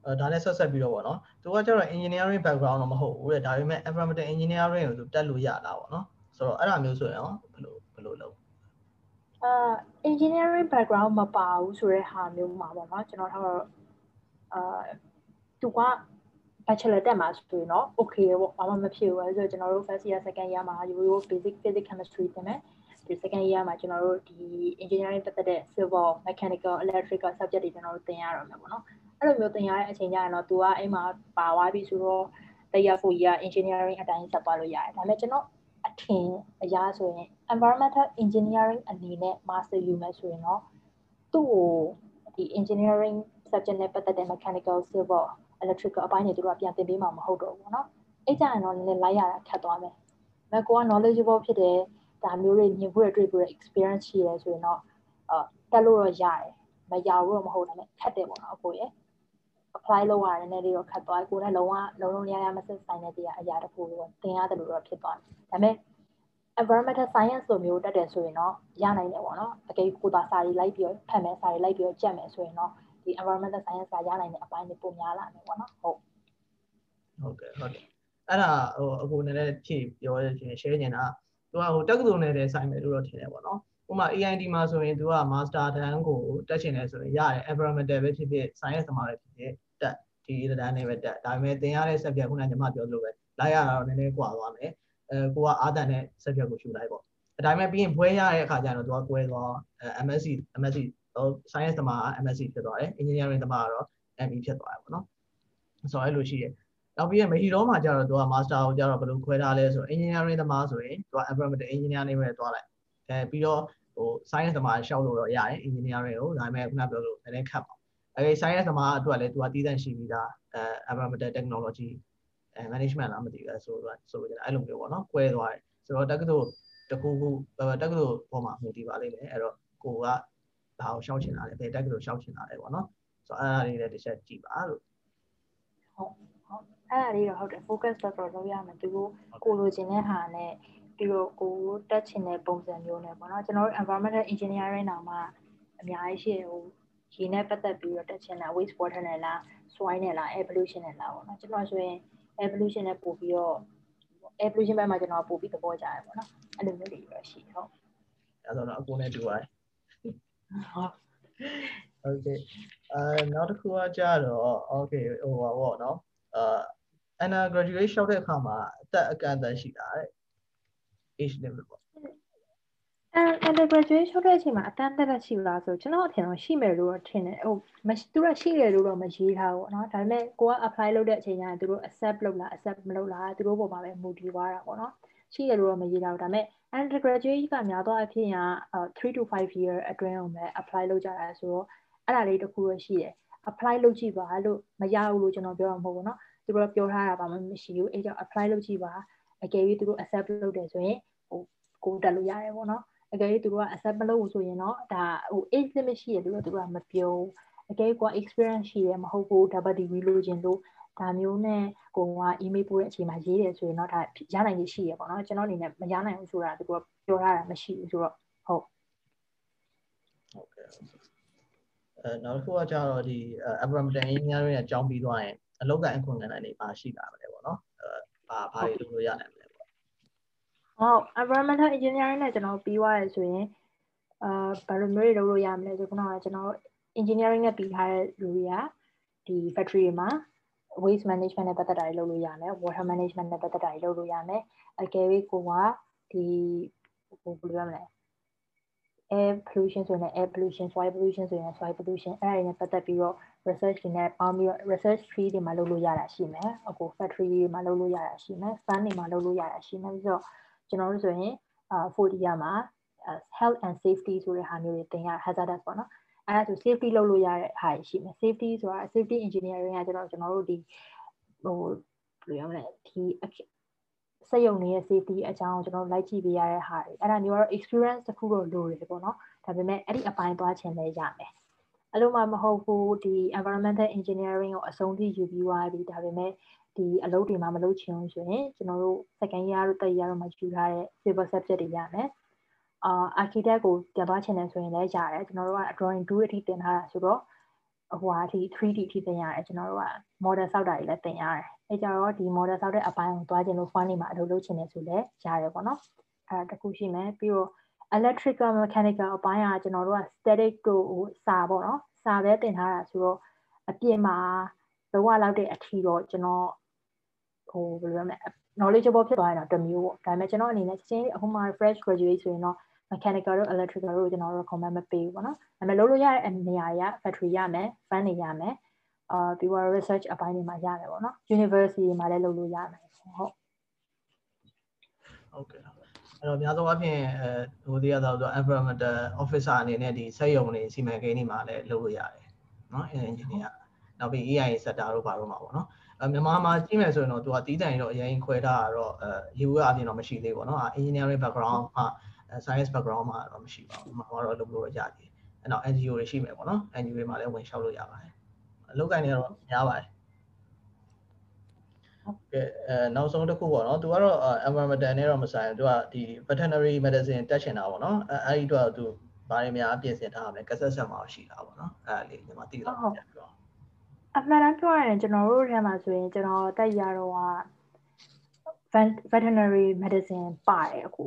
B: အဲဒါနဲ့ဆက်ဆက်ပြီးတော့ပေါ့နော်သူကကျတော့ engineering background တော့မဟုတ်ဘူးတဲ့ဒါပေမဲ့ environmental engineering ကိုသူတက်လို့ရတာပေါ့နော်ဆိုတော့အဲ့ဒါမျိုးဆိုရင်ရောဘယ်လိုဘယ်လိုလုပ်
A: အာ engineering background မပါဘူးဆိုတဲ့ဟာမျိုးမှာပေါ့နော်ကျွန်တော်တော့အာသူက bachelor တက်မှာဆိုရင်တော့ okay ပေါ့ဘာမှမဖြစ်ဘူးဆိုတော့ကျွန်တော်တို့ first year second year မှာရိုးရိုး basic physics chemistry သင်မယ် ဒီ second year မှာကျွန်တော်တို့ဒီ engineering ပတ်သက်တဲ့ civil mechanical electrical subject တွေကျွန်တော်တို့သင်ရတော့မယ်ပေါ့နော်အဲ့လိုမျိုးသင်ရတဲ့အချိန်ကျရင်တော့ तू ကအိမ်မှာပါသွားပြီဆိုတော့ တရား4 year engineering အတိုင်းဆက်သွားလို့ရတယ်ဒါပေမဲ့ကျွန်တော်အထင်အရာဆိုရင် environmental engineering အနေနဲ့ master ယူမယ်ဆိုရင်တော့သူ့ကိုဒီ engineering subject နဲ့ပတ်သက်တဲ့ mechanical civil electrical အပိုင်းတွေသူတို့ကပြန်သင်ပေးမှာမဟုတ်တော့ဘူးเนาะအဲ့ကြရင်တော့နည်းနည်းလိုက်ရတာခက်သွားမယ်။ဒါကိုက knowledgeable ဖြစ်တဲ့ ဒါမျိုးတွေမြင်ဖို့ရတွေ့ဖို့ experience ရှိရဲဆိုရင်တော့အာတက်လို့တော့ရတယ်။မရဘူးတော့မဟုတ်ဘူးခက်တယ်ပေါ့နော်အကိုရဲ့ apply လုပ်ရတယ်နည်းနည်းလေးတော့ခက်သွားကိုယ်နဲ့လုံးဝလုံးလုံးရရမဆက်ဆိုင်တဲ့တရားအရာတစ်ခုလို့သင်ရတယ်လို့တော့ဖြစ်သွားတယ်။ဒါပေမဲ့ environmental science လိုမျိုးတက်တယ်ဆိုရင်တော့ရနိုင်တယ်ပေါ့နော်။အကိကိုသာစာရီလိုက်ပြီးဖတ်မယ်စာရီလိုက်ပြီးကြက်မယ်ဆိုရင်တော့ဒီ environmental science ကရနိုင်တဲ့အပိုင်းတွေပုံများလာမယ်ပေါ့နော်။ဟုတ်
B: ဟုတ်ကဲ့ဟုတ်ကဲ့အဲ့ဒါဟိုအခုနည်းနည်းဖြည့်ပြောရချင်း share နေတာ သူကဟိုတက္ကသိုလ်နဲ့တည်းဆိုင်မယ်လို့တော့ထင်တယ်ပေါ့နော်ဥပမာ AID မှာဆိုရင်သူက master တန်းကိုတက်ချင်တယ်ဆိုရင်ရတယ် environmental ပဲဖြစ်ဖြစ် science သမားပဲဖြစ်ဖြစ်တက်ဒီတန်းနဲ့ပဲတက်ဒါပေမဲ့သင်ရတဲ့ subject ခုနကညီမပြောသလိုပဲလိုက်ရတာတော့နည်းနည်းကွာသွားမယ်အဲကိုကအာတန်တဲ့ subject ကိုရှုလိုက်ပေါ့အတိုင်းမဲ့ပြီးရင်ဘွဲရတဲ့အခါကျတော့သူကကွဲသွား MSc MSc ဟို science သမားက MSc ဖြစ်သွားတယ် engineering သမားကတော့ ME ဖြစ်သွားတယ်ပေါ့နော်ဆိုတော့အဲ့လိုရှိတယ် နောက်ပြီးရမေဟီရောမှာကျတော့သူက master ကိုကျတော့ဘယ်လိုခွဲထားလဲဆိုတော့ engineering သမားဆိုရင်သူက environmental engineer နေပဲသွားလိုက်အဲပြီးတော့ဟို science သမားရှောက်လို့တော့ရတယ် engineering ကိုဒါပေမဲ့ခုနပြောလို့နည်းနည်းခက်ပါအဲဒီ science သမားအတွက်လည်းသူကတည်တံ့ရှိပြီးသားအဲ environmental technology အဲ management လားမသိဘူးဆိုတော့ဆိုလို့အဲ့လိုမျိုးပေါ့နော်꿰သွားတယ်ဆိုတော့တက္ကသိုလ်တခုခုတက္ကသိုလ်ပေါ်မှာမူတည်ပါလိမ့်မယ်အဲ့တော့ကိုကဘာကိုရှောက်ချင်တာလဲဘယ်တက္ကသိုလ်ရှောက်ချင်တာလဲပေါ့နော်ဆိုတော့အဲ့ဒါလေးလည်းတစ်ချက်ကြည့်ပါလို့
A: အဲ့ဒါလေးတော့ဟုတ်တယ် focus တော့တော့လုပ်ရမယ်သူကိုကိုလိုချင်တဲ့ဟာနဲ့ပြီးတော့ကိုတက်ချင်တဲ့ပုံစံမျိုးနဲ့ပေါ့နော်ကျွန်တော်တို့ environmental engineering တောင်မှအများကြီးရှိတယ်ဟိုရေနဲ့ပတ်သက်ပြီးတော့တက်ချင်တာ waste water နဲ့လား soil နဲ့လား air pollution နဲ့လားပေါ့နော်ကျွန်တော်ဆိုရင် air pollution နဲ့ပို့ပြီးတော့ air pollution ဘက်မှာကျွန်တော်ပို့ပြီးသဘောကျတယ်ပေါ့နော်အဲ့လိုမျိုးတွေတော့ရှိဟုတ်
B: ဒါဆိုတော့အကုန်နဲ့တူပါတယ်ဟုတ် okay အဲနောက်တစ်ခုကကြတော့ okay ဟိုပါပေါ့နော်အာ ana graduate ရှောက်တဲ့အခါမှာအသက်အကန့်အသတ်ရှိတာတဲ့ age limit ပေါ့
A: အဲ undergraduate ရှောက်တဲ့အချိန်မှာအတန်းတက်တက်ရှိလားဆိုကျွန်တော်အထင်တော့ရှိမယ်လို့ထင်တယ်ဟိုသူကရှိတယ်လို့တော့မရေးထားဘူးเนาะဒါပေမဲ့ကိုက apply လုပ်တဲ့အချိန်ကျရင်သူတို့ accept လုပ်လား accept မလုပ်လားသူတို့ပေါ်မှာပဲမူတည်သွားတာပေါ့နော်ရှိတယ်လို့တော့မရေးထားဘူးဒါပေမဲ့ undergraduate ကများသောအားဖြင့်က3 to 5 year အတွင်းအောင်ပဲ apply လုပ်ကြတာဆိုတော့အဲ့ဒါလေးတခုတော့ရှိတယ် apply လုပ်ကြည့်ပါလို့မရဘူးလို့ကျွန်တော်ပြောတာမဟုတ်ဘူးเนาะ သူတို့ပြောထားတာပါမှမရှိဘူးအဲကြောင့် apply လုပ်ကြည့်ပါအကယ်၍သူတို့ accept လုပ်တယ်ဆိုရင်ဟိုကိုတက်လို့ရတယ်ပေါ့နော်အကယ်၍သူတို့က accept မလုပ်ဘူးဆိုရင်တော့ဒါဟို age limit ရှိတယ်လို့သူတို့ကမပြောအကယ်၍ကို experience ရှိတယ်မဟုတ်ဘူး double degree လို့ခြင်းလို့ဒါမျိုးနဲ့ကိုက email ပို့တဲ့အချိန်မှာရေးတယ်ဆိုရင်တော့ဒါရနိုင်ရရှိရပေါ့နော်ကျွန်တော်အနေနဲ့မရနိုင်ဘူးဆိုတာသူကပြောထားတာမရှိဘူးဆိုတော့ဟုတ်
B: ဟုတ်ကဲ့အဲနောက်တစ်ခုကကြတော့ဒီ environmental engineering ရဲ့အကြောင်းပြီးသွားရင် အလောကအခွင့်အလမ်းတွေပါရှိတာမလဲပေါ့နော်အဲဘာဘာတွေလုပ်လို့ရနိုင်မလဲပေါ့
A: ဟုတ် environmental engineering နဲ့ကျွန်တော်ပြီးသွားရဆိုရင်အာဘာလို့မျိုးတွေလုပ်လို့ရမလဲဆိုခုနကကျွန်တော် engineering နဲ့ပြီးထားတဲ့လူတွေကဒီ factory တွေမှာ waste management နဲ့ပတ်သက်တာတွေလုပ်လို့ရမယ် water management နဲ့ပတ်သက်တာတွေလုပ်လို့ရမယ်အကယ်၍ကိုကဒီဟိုဘယ်လိုရမလဲ air pollution ဆိုရင် air pollution soil pollution ဆိုရင် soil pollution အဲ့ဒါတွေနဲ့ပတ်သက်ပြီးတော့ research တွေနဲ့ပေါင်းပြီးတော့ research tree တွေမှာလုပ်လို့ရတာရှိမယ်အခု factory တွေမှာလုပ်လို့ရတာရှိမယ် fund တွေမှာလုပ်လို့ရတာရှိမယ်ပြီးတော့ကျွန်တော်တို့ဆိုရင်အာ fourth year မှာ health and safety ဆိုတဲ့ဟာမျိုးတွေသင်ရ hazardous ပေါ့နော်အဲ့ဒါဆို safety လုပ်လို့ရတဲ့ဟာရှိမယ် safety ဆိုတာ safety engineering ကကျွန်တော်ကျွန်တော်တို့ဒီဟိုဘယ်လိုရမလဲဒီစက်ရုံတွေရဲ့ safety အကြောင်းကျွန်တော်လိုက်ကြည့်ပေးရတဲ့ဟာတွေအဲ့ဒါမျိုးကတော့ experience တစ်ခုတော့လိုတယ်ပေါ့နော်ဒါပေမဲ့အဲ့ဒီအပိုင်းသွားချင်လည်းရမယ် အဲ့လိုမှမဟုတ်ဘူးဒီ environmental engineering ကိုအဆုံးထိယူပြီးသွားပြီဒါပေမဲ့ဒီအလုပ်တွေမှာမလုပ်ချင်ဘူးဆိုရင်ကျွန်တော်တို့ second year တို့ third year တို့မှာယူထားတဲ့ civil subject တွေရမယ်အာ architect ကိုပြန်သွားချင်တယ်ဆိုရင်လည်းရတယ်ကျွန်တော်တို့က drawing 2အထိသင်ထားတာဆိုတော့ဟိုဟာအထိ 3D အထိသင်ရတယ်ကျွန်တော်တို့က model ဆောက်တာတွေလည်းသင်ရတယ်အဲကြတော့ဒီ model ဆောက်တဲ့အပိုင်းကိုသွားခြင်းလို့ fund နေမှာအလုပ်လုပ်ချင်တယ်ဆိုလည်းရတယ်ပေါ့နော်အဲတခုရှိမယ်ပြီးတော့ electrical mechanical အပိုင်းကကျွန်တော်တို့က static တို့ဟိုစာပေါ့နော်စာပဲသင်ထားတာဆိုတော့အပြည့်မှာလောကလောက်တဲ့အထီတော့ကျွန်တော်ဟိုဘယ်လိုလဲ knowledgeable ဖြစ်သွားရင်တော့တမျိုးပေါ့ဒါပေမဲ့ကျွန်တော်အနေနဲ့ချင်းအခုမှ fresh graduate ဆိုရင်တော့ mechanical တို့ electrical တို့ကျွန်တော်တို့ comment မပေးဘူးပေါ့နော်ဒါပေမဲ့လုပ်လို့ရတဲ့နေရာတွေက factory ရမယ် fan တွေရမယ်အာပြီးတော့ research အပိုင်းတွေမှာရတယ်ပေါ့နော် university တွေမှာလည်းလုပ်လို့ရမယ်ဟုတ်
B: ဟုတ်ကဲ့ အဲ့တော့များသောအားဖြင့်အဲဟိုဒီကတော့ environmental officer အနေနဲ့ဒီစက်ရုံတွေစီမံကိန်းတွေမှာလည်းလုပ်လို့ရတယ်เนาะ engineer နောက်ပြီး AI sector တို့ဘာလို့မှာပေါ့နော်အဲမြန်မာမှာကြည့်မယ်ဆိုရင်တော့သူကတီးတန်ရောအရင်ခွဲထားတာတော့အဲရေဘူးအပြင်တော့မရှိသေးဘူးပေါ့နော် engineering background မှာ science background မှာတော့မရှိပါဘူး။မှာတော့လုပ်လို့ရကြတယ်။အဲ့တော့ NGO တွေရှိမယ်ပေါ့နော်။ NGO တွေမှာလည်းဝင်လျှောက်လို့ရပါတယ်။အလုပ်ကိုင်းတွေကတော့များပါတယ်။ ဟုတ်ကဲ့အဲနောက်ဆုံးတစ်ခုပေါ့နော်သူကတော့ environmental နဲ့တော့မဆိုင်ဘူးသူကဒီ veterinary medicine တက်ချင်တာပေါ့နော်အဲအဲ့ဒီတော့သူဘာတွေများပြင်ဆင်ထားရမလဲကဆက်ဆက်မှာရှိတာပေါ့နော်အဲ့လေးညီမသိလားဟုတ်
A: အမှန်တမ်းပြောရရင်ကျွန်တော်တို့ထဲမှာဆိုရင်ကျွန်တော်တက်ရတော့က veterinary medicine ပါတယ်အခု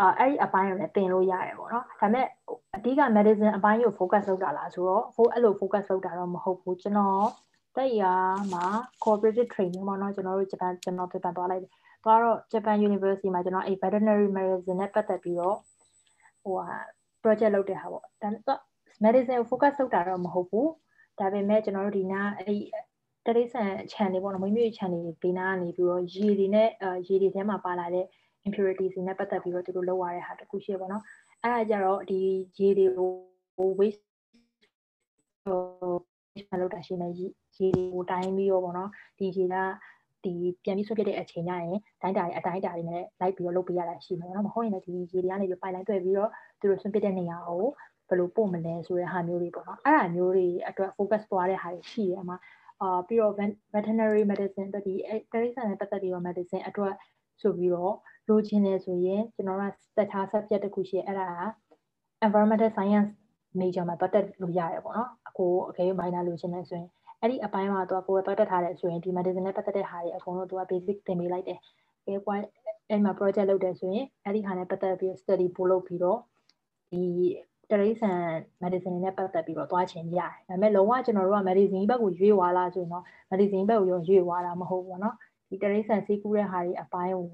A: အာအဲ့ဒီအပိုင်းကိုလည်းသင်လို့ရတယ်ပေါ့နော်ဒါပေမဲ့အဓိက medicine အပိုင်းကို focus လုပ်တာလားဆိုတော့ for အဲ့လို focus လုပ်တာတော့မဟုတ်ဘူးကျွန်တော် တက်ရမှာ cooperative training ပေါ့နော်ကျွန်တော်တို့ဂျပန်ကျွန်တော်ဂျပန်သွားလိုက်တယ်သွားတော့ Japan University မှာကျွန်တော်အဲ့ veterinary medicine နဲ့ပတ်သက်ပြီးတော့ဟိုဟာ project လုပ်တဲ့ဟာပေါ့ဒါတော့ medicine ကို focus လုပ်တာတော့မဟုတ်ဘူးဒါပေမဲ့ကျွန်တော်တို့ဒီနာအဲ့တရိษံခြံတွေပေါ့နော်မွေးမြူခြံတွေဘေးနားကနေပြီးတော့ရေတွေနဲ့ရေတွေထဲမှာပါလာတဲ့ impurities တွေနဲ့ပတ်သက်ပြီးတော့သူတို့လုပ်ရတဲ့ဟာတခုရှိရပါတော့အဲ့ဒါကြတော့ဒီရေတွေကို waste ဟိုလောက်တာရှိနေ ရေတွေကိုတိုင်းပြီးတော့ပေါ့နော်ဒီရေကဒီပြန်ပြီးဆွပြတဲ့အချိန်ညရင်တိုင်းတာတွေအတိုင်းတာတွေနဲ့လိုက်ပြီးတော့လုပ်ပေးရတာရှိမယ်နော်မဟုတ်ရင်လည်းဒီရေတွေကနေပြီးပိုင်လိုင်းတွေ့ပြီးတော့သူတို့ဆွပြတဲ့နေရာကိုဘယ်လိုပို့မလဲဆိုတဲ့ဟာမျိုးတွေပေါ့နော်အဲ့ဒါမျိုးတွေအတွက် focus သွားတဲ့ဟာတွေရှိတယ်အမှအာပြီးတော့ veterinary medicine တတိတရိษံနဲ့ပတ်သက်ပြီးတော့ medicine အတွက်ဆိုပြီးတော့လိုချင်တယ်ဆိုရင်ကျွန်တော်ကတခြား subject တစ်ခုရှိအဲ့ဒါက environmental science major မှာပတ်သက်လို့ရတယ်ပေါ့နော်အခုအကယ်၍ minor လိုချင်တယ်ဆိုရင် အဲ့ဒီအပိုင်းမှာတော့ကိုယ်ပတ်သက်ထားတယ်ဆိုရင်ဒီ medicine နဲ့ပတ်သက်တဲ့ဟာတွေအကုန်လုံးသူက basic သင်ပေးလိုက်တယ်အဲကွာအဲ့မှာ project လုပ်တယ်ဆိုရင်အဲ့ဒီဟာနဲ့ပတ်သက်ပြီး study ပို့လုပ်ပြီးတော့ဒီတရိษံ medicine နဲ့ပတ်သက်ပြီးတော့သွားချင်ရတယ်ဒါပေမဲ့လုံးဝကျွန်တော်တို့က medicine ဘက်ကိုရွေ့သွားလားဆိုရင်တော့ medicine ဘက်ကိုရောရွေ့သွားတာမဟုတ်ဘူးเนาะဒီတရိษံစေးကူးတဲ့ဟာတွေအပိုင်းကို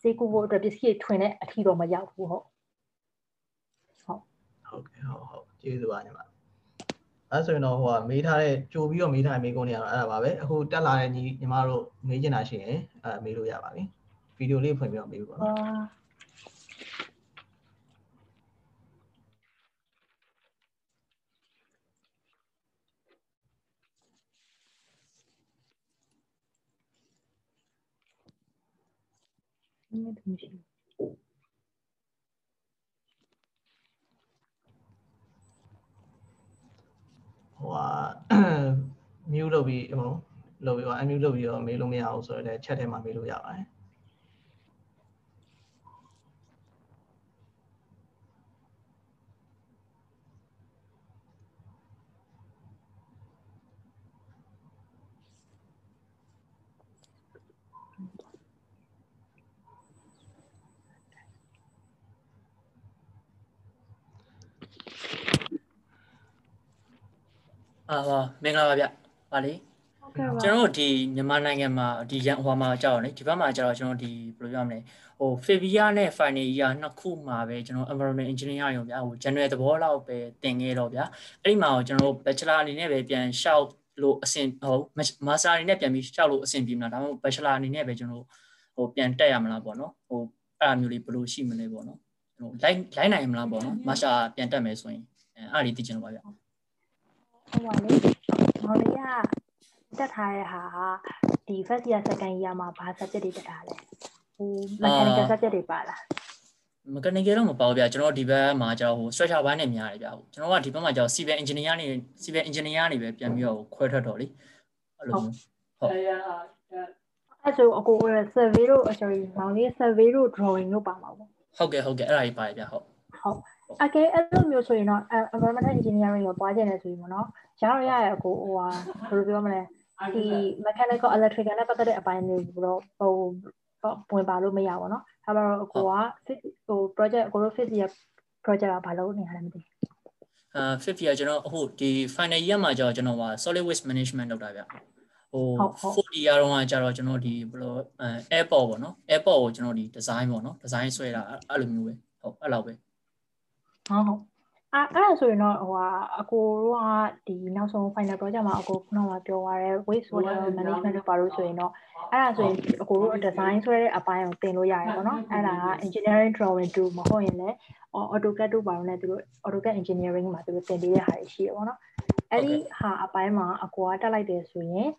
A: ဈေးကူဖို့အတွက်ပစ္စည်းတွေထွင်တဲ့အထီတော့မရောက်ဘူးဟုတ်
B: ဟုတ်ဟုတ်ကဲ့ဟုတ်ဟုတ်ကျေးဇူးပါညီမ အဲဆိုရင်တော့ဟိုကမေးထားတဲ့ကြိုပြီးတော့မေးထားတဲ့မေးခွန်းတွေကတော့အဲ့ဒါပါပဲအခုတက်လာတဲ့ညီညီမတို့မေးချင်တာရှိရင်အဲမေးလို့ရပါပြီဗီဒီယိုလေးဖွင့်ပြီးတော့မေးဖို့ပါနော်应该 ဟိုဟာ mute လုပ်ပြီးဟိုလုပ်ပြီးတော့ unmute လုပ်ပြီးတော့မေးလို့မရအောင်ဆိုတော့ chat ထဲမှာမေးလို့ရပါတယ်
C: အာဟောမင်္ဂလာပါဗျ။ပါလေ။ကျွန်တော်တို့ဒီမြန်မာနိုင်ငံမှာဒီရန်ဟိုမှာကြောက်လေဒီဘက်မှာကြောက်ကျွန်တော်ဒီဘယ်လိုပြောမလဲဟို Febia နဲ့ Final Year နှစ်ခုမှာပဲကျွန်တော် Environment Engineer ရုံဗျာဟို General သဘောလောက်ပဲသင်ခဲ့တော့ဗျာအဲ့ဒီမှာကျွန်တော် Bachelor အနေနဲ့ပဲပြန်ရှောက်လို့အဆင်ဟို Master အနေနဲ့ပြန်ပြီးရှောက်လို့အဆင်ပြေမလားဒါမှမဟုတ် Bachelor အနေနဲ့ပဲကျွန်တော်ဟိုပြန်တက်ရမလားပေါ့နော်ဟိုအဲ့အမျိုးလေးဘယ်လိုရှိမလဲပေါ့နော်ဟို line line နိုင်မလားပေါ့နော် Master ပြန်တက်မယ်ဆိုရင်အဲ့အလေးသိချင်တော့ပါဗျာ
A: ဟိုပါလေမော်လေးကတက်ထားတဲ့ဟာဟာဒီ first year second year မှာဘာ subject တွေတက်ထားလဲဟို mechanical subject တွေပါလား
C: mechanical တော့မပေါ့ဗျာကျွန်တော်ဒီဘက်မှာကျတော့ဟို structure ဘိုင်းနဲ့များတယ်ဗျာဟိုကျွန်တော်ကဒီဘက်မှာကျတော့ civil engineer နေ civil engineer နေပဲပြန်ပြီးတော့ခွဲထွက်တော့လေအဲ့လိုမျိုးဟုတ်
A: အဲ့ဆိုအကို survey တို့ sorry မောင်လေး survey တို့ drawing တို့ပါမှာပေါ့
C: ဟုတ်ကဲ့ဟုတ်ကဲ့အဲ့ဒါကြီးပါတယ်ဗျာဟုတ်
A: ဟုတ် အကဲအဲ့လိုမျိုးဆိုရင်တော့ environmental engineering ကိုသွားကျင်နေဆိုရင်ပေါ့နော်ရတော့ရရကိုဟိုဟာဘယ်လိုပြောမလဲဒီ mechanical electrical နဲ့ပတ်သက်တဲ့အပိုင်းတွေတော့ဟိုဝင်ပါလို့မရပါဘူးเนาะဒါမှတော့အကိုကဟို project အကိုတို့ fifth year project ကဘာလုပ်နေရလဲမသိ
C: အာ fifth year ကျွန်တော်အခုဒီ final year မှာကျတော့ကျွန်တော်က solid waste management လုပ်တာဗျဟို fourth year တော့ကကျတော့ကျွန်တော်ဒီဘယ်လို airport ပေါ့နော် airport ကိုကျွန်တော်ဒီ design ပေါ့နော် design ဆွဲတာအဲ့လိုမျိုးပဲဟုတ်အဲ့လောက်ပဲ
A: ဟုတ်ဟုတ်အဲ့အဲ့ဒါဆိုရင်တော့ဟိုဟာအကိုတို့ကဒီနောက်ဆုံး final project မှာအကိုခုနကပြောသွားတဲ့ waste water management လို့ပါလို့ဆိုရင်တော့အဲ့ဒါဆိုရင်အကိုတို့ design ဆွဲတဲ့အပိုင်းကိုသင်လို့ရတယ်ပေါ့နော်အဲ့ဒါက engineering drawing 2မဟုတ်ရင်လည်း AutoCAD တို့ပါလို့လည်းသူတို့ AutoCAD engineering မှာသူတို့သင်ပေးတဲ့ဟာတွေရှိရပေါ့နော်အဲ့ဒီဟာအပိုင်းမှာအကိုကတက်လိုက်တယ်ဆိုရင်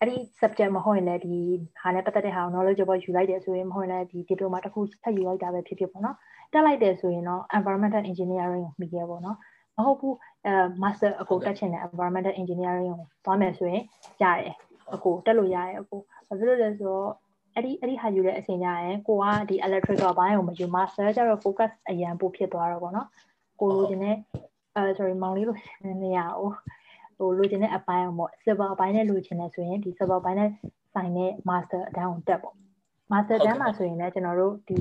A: အဲ့ဒီ subject မဟုတ်ရင်လည်းဒီဟာနဲ့ပတ်သက်တဲ့ဟာကို knowledge ပေါ်ယူလိုက်တယ်ဆိုရင်မဟုတ်ရင်လည်းဒီ diploma တစ်ခုဆက်ယူလိုက်တာပဲဖြစ်ဖြစ်ပေါ့နော်တက်လိုက်တယ်ဆိုရင်တော့ environmental engineering မိခဲ့ပေါ့နော်မဟုတ်ဘူးအဲ master အကိုတက်ချင်တဲ့ environmental engineering ကိုသွားမယ်ဆိုရင်ရတယ်အကိုတက်လို့ရတယ်အကိုဘာဖြစ်လို့လဲဆိုတော့အဲ့ဒီအဲ့ဒီဟာယူတဲ့အချိန်ကျရင်ကိုကဒီ electrical ဘိုင်းကိုမယူ master ကျတော့ focus အရန်ပိုဖြစ်သွားတော့ပေါ့နော်ကိုလိုချင်တဲ့အဲ sorry မောင်လေးလိုချင်တဲ့နေရာကို ဟိုလိုချင်တဲ့အပိုင်းပေါ့ silver အပိုင်းနဲ့လိုချင်တယ်ဆိုရင်ဒီ silver အပိုင်းနဲ့ဆိုင်တဲ့ master အတန်းကိုတက်ပေါ့ master တန်းမှာဆိုရင်လည်းကျွန်တော်တို့ဒီ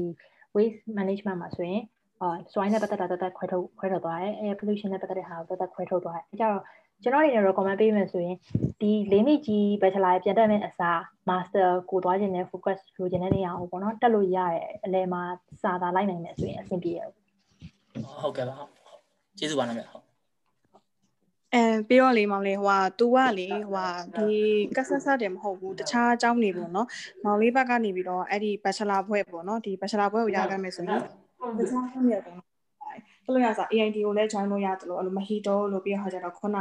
A: waste management မှာဆိုရင်အာ soil နဲ့ပတ်သက်တာတက်တက်ခွဲထုတ်ခွဲထုတ်သွားတယ် air pollution နဲ့ပတ်သက်တဲ့ဟာကိုတက်တက်ခွဲထုတ်သွားတယ်အဲကြတော့ကျွန်တော်အနေနဲ့ recommend ပေးမယ်ဆိုရင်ဒီလေးနှစ်ကြီး bachelor ပြန်တက်မယ့်အစား master ကိုသွားခြင်းနဲ့ focus လိုချင်တဲ့နေရာကိုပေါ့နော်တက်လို့ရတယ်အလဲမှာစာသာလိုက်နိုင်မယ်ဆိုရင်အဆင်ပြေရ
C: ဟုတ်ကဲ့ပါဟုတ်ကျေးဇူးပါနော်ဗျဟုတ်
D: အဲပြီးတော့လေမောင်လေးဟိုဟာ तू ကလေဟိုဟာဒီကဆဆတယ်မဟုတ်ဘူးတခြားအကြောင်းနေပေါ့နော်မောင်လေးဘက်ကနေပြီးတော့အဲ့ဒီ bachelor ဘွဲ့ပေါ့နော်ဒီ bachelor ဘွဲ့ကိုရခဲ့မယ်ဆိုရင်တခြားအမြတ်ပေါ့ဘလို့ရစား AID ကိုလည်း join လို့ရတယ်လို့အဲ့လိုမဟီတိုလို့ပြီးတော့ကျတော့ခုန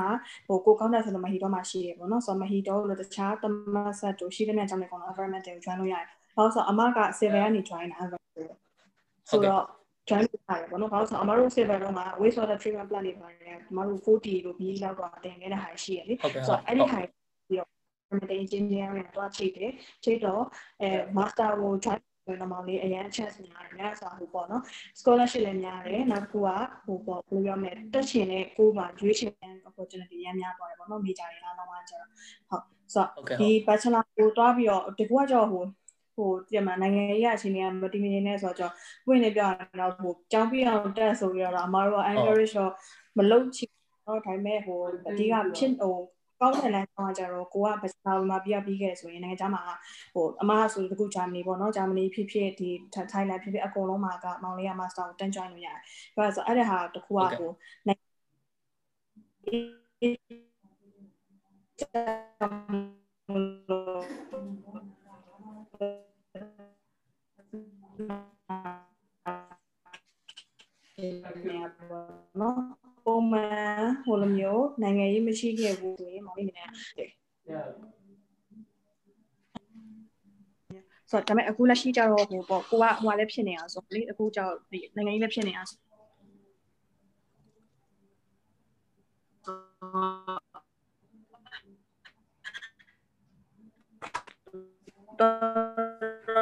D: ဟိုကိုကောင်းတဲ့ဆိုတော့မဟီတိုမှာရှိတယ်ပေါ့နော်ဆိုတော့မဟီတိုလို့တခြားတမဆက်တို့ရှိတဲ့နေရာကြောင့်လည်းကောင်းတော့ environment ကို join လို့ရတယ်ဘာလို့ဆိုတော့အမက server ကနေ join တာ environment ဆိုတော့ join လုပ်ရတယ်ပေါ့နော်။ဘာလို့ဆိုတော့အမတို့ server တော့မှာ waste water treatment plant တွေပါတယ်။အမတို့40လို့ BE လောက်တော့တင်ခဲ့တဲ့ဟာရှိရလေ။ဆိုတော့အဲ့ဒီဟာပြီးတော့ environmental engineering တော့ချိန်တယ်။ချိန်တော့အဲ master ကို join ဝင်တော့လေးအရန် chance များတယ်များဆိုဟိုပေါ့နော် scholarship လည်းများတယ်နောက်တစ်ခုကဟိုပေါ့ဘယ်လိုပြောမလဲတက်ချင်တဲ့ကိုယ်မှာရွေးချယ် opportunity ရမ်းများသွားတယ်ပေါ့နော် major တွေအားလုံးကကျတော့ဟုတ်ဆိုတော့ဒီ bachelor ကိုတွားပြီးတော့ဒီကွာကြောဟို ဟိုဒီမှာနိုင်ငံရေးအချင်းတွေကမတည်မငြိမ်နေဆိုတော့ပွင့်နေပြတော့ဟိုကြောင်းပြအောင်တက်ဆိုပြီးတော့အမားတို့က encourage တော့မလုပ်ချင်တော့ဒါပေမဲ့ဟိုအဓိကဖြစ်ဟိုကောင်းတဲ့လမ်းကြောင်းကကြတော့ကိုကဘစာဝင်မှာပြပြီးခဲ့ဆိုရင်နိုင်ငံခြားမှာဟိုအမဆိုတခုဂျာမနီပေါ့နော်ဂျာမနီဖြစ်ဖြစ်ဒီထိုင်းလန်ဖြစ်ဖြစ်အကုန်လုံးမှာကမောင်လေးကမာစတာကိုတန်း join လို့ရတယ်။ဒါဆိုအဲ့ဒါဟာတခုကဟိုနော် ပုံမှန်ဟိုလိုမျိုးနိုင်ငံရေးမရှိခဲ့ဘူးဆိုရင်မောင်လေးနေတယ်ဆိုတော့ဒါပေမဲ့အခုလက်ရှိကျတော့ဟိုပေါ့ကိုကဟိုလည်းဖြစ်နေအောင်ဆိုလေအခုကျတော့ဒီနိုင်ငံရေးလည်းဖြစ်နေအောင်တက်ချင်နော်မတက်ချင်ဘူးဆိုတာ က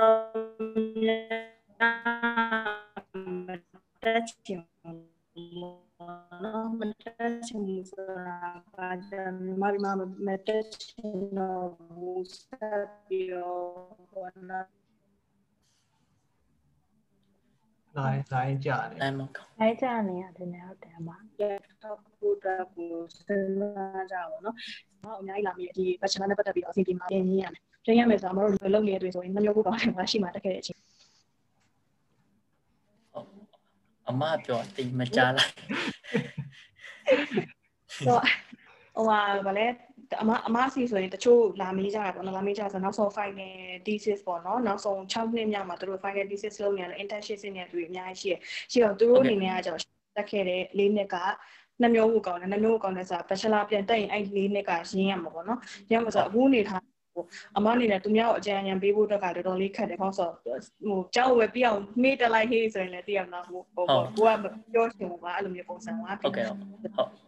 D: မြန်မာပြည်မှာမတက်ချင်တော့ဘူးဆက်ပြီးတော့
B: ဟိုနာ လိုင်းလိုင်းကြတယ်လိုင်းမ
A: ကောင်းလိုင်းကြနေရတယ်နေဟုတ်တယ်မှာ
D: laptop ကိုတက်ကိုစဉ်းစားကြပါတော့။ဟောအများကြီးလာပြီဒီ bachelor နဲ့ပတ်သက်ပြီးတော့အစီအစဉ်မှာပြင်ရင်းရမယ်။ပြင်ရမယ်ဆိုတော့မတို့လုပ်နေတဲ့တွေ့ဆိုရင်နှမျိုးကိုကောင်းတယ်မှာရှိမှတက်ခဲ့တဲ့အချိန်
C: အမပြောတိတ်မကြားလိုက်
D: ဆိုဟိုဟာဗာလဲ အမအမစီဆိုရင်တချို့လာမေးကြတာပေါ့နော်လာမေးကြဆိုနောက်ဆုံး final thesis ပေါ့နော်နောက်ဆုံး6နှစ်မြောက်မှာသူတို့ final thesis လုပ်နေတယ် internship နေတယ်သူတွေအများကြီးရှိရရှိတော့သူတို့အနေနဲ့ကကြောတက်ခဲ့တဲ့၄နှစ်ကနှမျိုးကိုကောင်းတယ်နှမျိုးကိုကောင်းတယ်ဆိုတာ bachelor ပြန်တက်ရင်အဲ့၄နှစ်ကရင်းရမှာပေါ့နော်ရင်းမှာဆိုအခုနေထားဟိုအမအနေနဲ့သူများကိုအကြံဉာဏ်ပေးဖို့အတွက်ကတော်တော်လေးခက်တယ်ပေါ့ဆိုတော့ဟိုကြောက်ဝယ်ပြအောင်မေးတလိုက်ဟေးဆိုရင်လည်းသိရမှာဟိုဟိုကိုကပြောချင်ဘူးပါအဲ့လိုမျိုးပုံစံက
C: ဟုတ်ကဲ့ဟုတ်
D: ဟို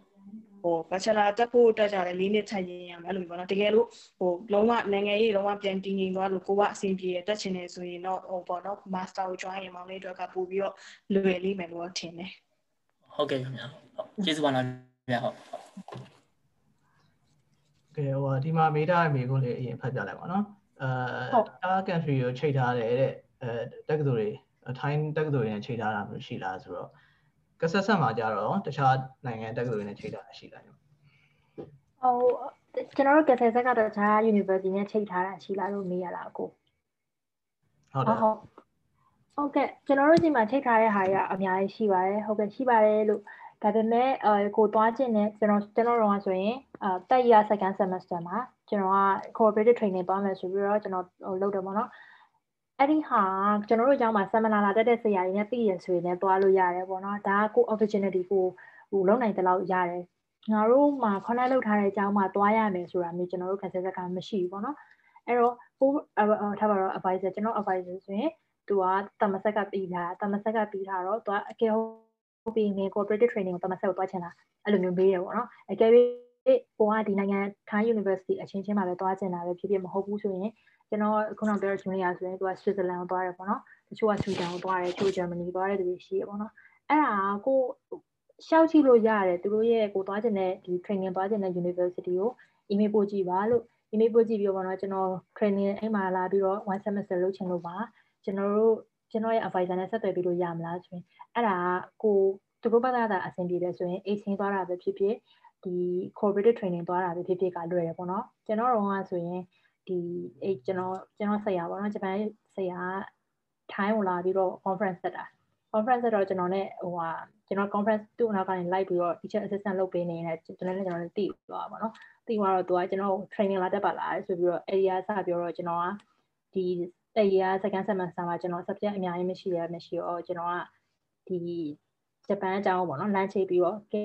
D: bachelor တက်ဖို့တက်ကြတယ်လေးနှစ်ထပ်ရင်းရမယ်အဲ့လိုမျိုးပေါ့နော်တကယ်လို့ဟိုလုံးဝနိုင်ငံရေးလုံးဝပြန်တည်ငြိမ်သွားလို့ကိုကအဆင်ပြေတက်ချင်နေဆိုရင်တော့ဟိုပေါ့နော် master ကို join ရင်မောင်လေးအတွက်ကပို့ပြီးတော့လွယ်လေးမယ်လို့ထင်တယ်
C: ဟုတ်ကဲ့ခင်ဗျာဟုတ်ကျေးဇူးပါလားခင်ဗျာဟုတ်
B: ကဲဟိုဒီမှာမေးထားတဲ့မေးခွန်းလေးအရင်ဖတ်ပြလိုက်ပါနော်အဲတား country ကိုချိန်ထားတယ်တဲ့အဲတက္ကသိုလ်တွေထိုင်းတက္ကသိုလ်တွေနဲ့ချိန်ထားတာမျိုးရှိလားဆိုတော့ ကဆက်ဆက်မှာကြတော့တခြားနိုင်ငံတက္ကသိုလ်တွေနဲ့ချိန်ထားတာရှိလားဟုတ်
A: ကျွန်တော်တို့ကဆက်ဆက်ကတော့တခြား university နဲ့ချိန်ထားတာရှိလားလို့မေးရလားကို
B: ဟုတ်တယ်ဟုတ်
A: ဟုတ်ကဲ့ကျွန်တော်တို့ဒီမှာချိန်ထားတဲ့ဟာတွေကအများကြီးရှိပါတယ်ဟုတ်ကဲ့ရှိပါတယ်လို့ဒါပေမဲ့အဲကိုသွားခြင်းနဲ့ကျွန်တော်ကျွန်တော်တော့ဆိုရင်အာတက်ရ second semester မှာကျွန်တော်က cooperative training သွားမယ်ဆိုပြီးတော့ကျွန်တော်ဟိုလုပ်တယ်ပေါ့နော် အဲ့ဒီဟာကျွန်တော်တို့ကျောင်းမှာ seminar လာတက်တဲ့ဆရာကြီးနဲ့သိရဆိုရင်လည်းသွားလို့ရတယ်ပေါ့နော်ဒါကကို opportunity ကိုဟိုလုံးနိုင်တဲ့လောက်ရတယ်ငါတို့မှာ connect လုပ်ထားတဲ့အကြောင်းမှာသွားရမယ်ဆိုတာမျိုးကျွန်တော်တို့ consider ကမရှိဘူးပေါ့နော်အဲ့တော့ကိုထားပါတော့ advisor ကျွန်တော် advisor ဆိုရင်သူကတမဆက်ကပြီးတာတမဆက်ကပြီးတာတော့သူကအကယ်ဟုတ်ပြီးနေ cooperative training ကိုတမဆက်ကိုတွားချင်တာအဲ့လိုမျိုးမေးတယ်ပေါ့နော်အကယ်၍ ကိုကဒီနိုင်ငံထိုင်း University အချင်းချင်းမှာပဲတွားချင်တာပဲဖြစ်ဖြစ်မဟုတ်ဘူးဆိုရင်ကျွန်တော်ခုနပြော junior ဆိုရင်သူက Switzerland ကိုတွားတယ်ပေါ့နော်တချို့က Sweden ကိုတွားတယ်တချို့ Germany ကိုတွားတဲ့သူတွေရှိတယ်ပေါ့နော်အဲ့ဒါကိုရှောက်ကြည့်လို့ရတယ်သူတို့ရဲ့ကိုတွားချင်တဲ့ဒီ training တွားချင်တဲ့ university ကို email ပို့ကြည့်ပါလို့ email ပို့ကြည့်ပြီးတော့ပေါ့နော်ကျွန်တော် training အိမ်မှာလာပြီးတော့ one semester လုပ်ချင်လို့ပါကျွန်တော်တို့ကျွန်တော်ရဲ့ advisor နဲ့ဆက်သွယ်ပြီးလို့ရမလားဆိုရင်အဲ့ဒါကိုသူတို့ဘက်ကသာအဆင်ပြေတယ်ဆိုရင်အိတ်ချင်းသွားတာပဲဖြစ်ဖြစ် ဒီ cooperative training သွားတာပဲဖြစ်ဖြစ်ကလွယ်တယ်ပေါ့နော်ကျွန်တော်တို့ကဆိုရင်ဒီအဲကျွန်တော်ကျွန်တော်ဆရာပေါ့နော်ဂျပန်ဆရာထိုင်းကိုလာပြီးတော့ conference တက်တာ conference တက်တော့ကျွန်တော် ਨੇ ဟိုဟာကျွန်တော် conference သူ့နောက်ကနေလိုက်ပြီးတော့ teacher assistant လုပ်ပေးနေတယ်ကျွန်တော်လည်းကျွန်တော်လည်းတည်သွားပါတော့တည်သွားတော့သူကကျွန်တော် training လာတက်ပါလားဆိုပြီးတော့ area စပြောတော့ကျွန်တော်ကဒီတဲ့ရ second semester မှာကျွန်တော် subject အများကြီးမရှိရမရှိတော့ကျွန်တော်ကဒီဂျပန်အကြောင်းပေါ့နော်လမ်းချိတ်ပြီးတော့ကဲ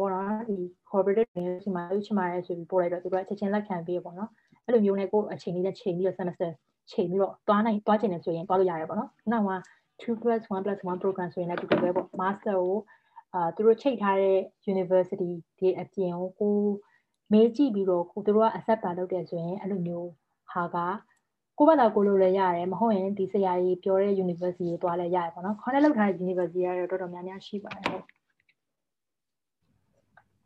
A: ဘောနော်ဒီ corporate တွေဒီမှာလုပ်ချင်ပါတယ်ဆိုပြီးပို့လိုက်တော့သူကချက်ချင်းလက်ခံပြီးပေါ့နော်အဲ့လိုမျိုးနဲ့ကိုယ်အချိန်လေးနဲ့ချိန်ပြီးတော့ semester ချိန်ပြီးတော့သွားနိုင်သွားချင်တယ်ဆိုရင်သွားလို့ရတယ်ပေါ့နော်ခုနက2 plus 1 plus 1 program ဆိုရင်လည်းဒီလိုပဲပေါ့ master ကိုအာသူတို့ချိန်ထားတဲ့ university ဒီအပြင်ကိုကိုမေးကြည့်ပြီးတော့ကိုသူတို့က accept တာလုပ်တယ်ဆိုရင်အဲ့လိုမျိုးဟာကကိုယ့်ဘာသာကိုလိုလည်းရတယ်မဟုတ်ရင်ဒီဆရာကြီးပြောတဲ့ university ကိုသွားလည်းရတယ်ပေါ့နော်ခေါင်းနဲ့လောက်ထားတဲ့ university ကတော့တော်တော်များများရှိပါတယ်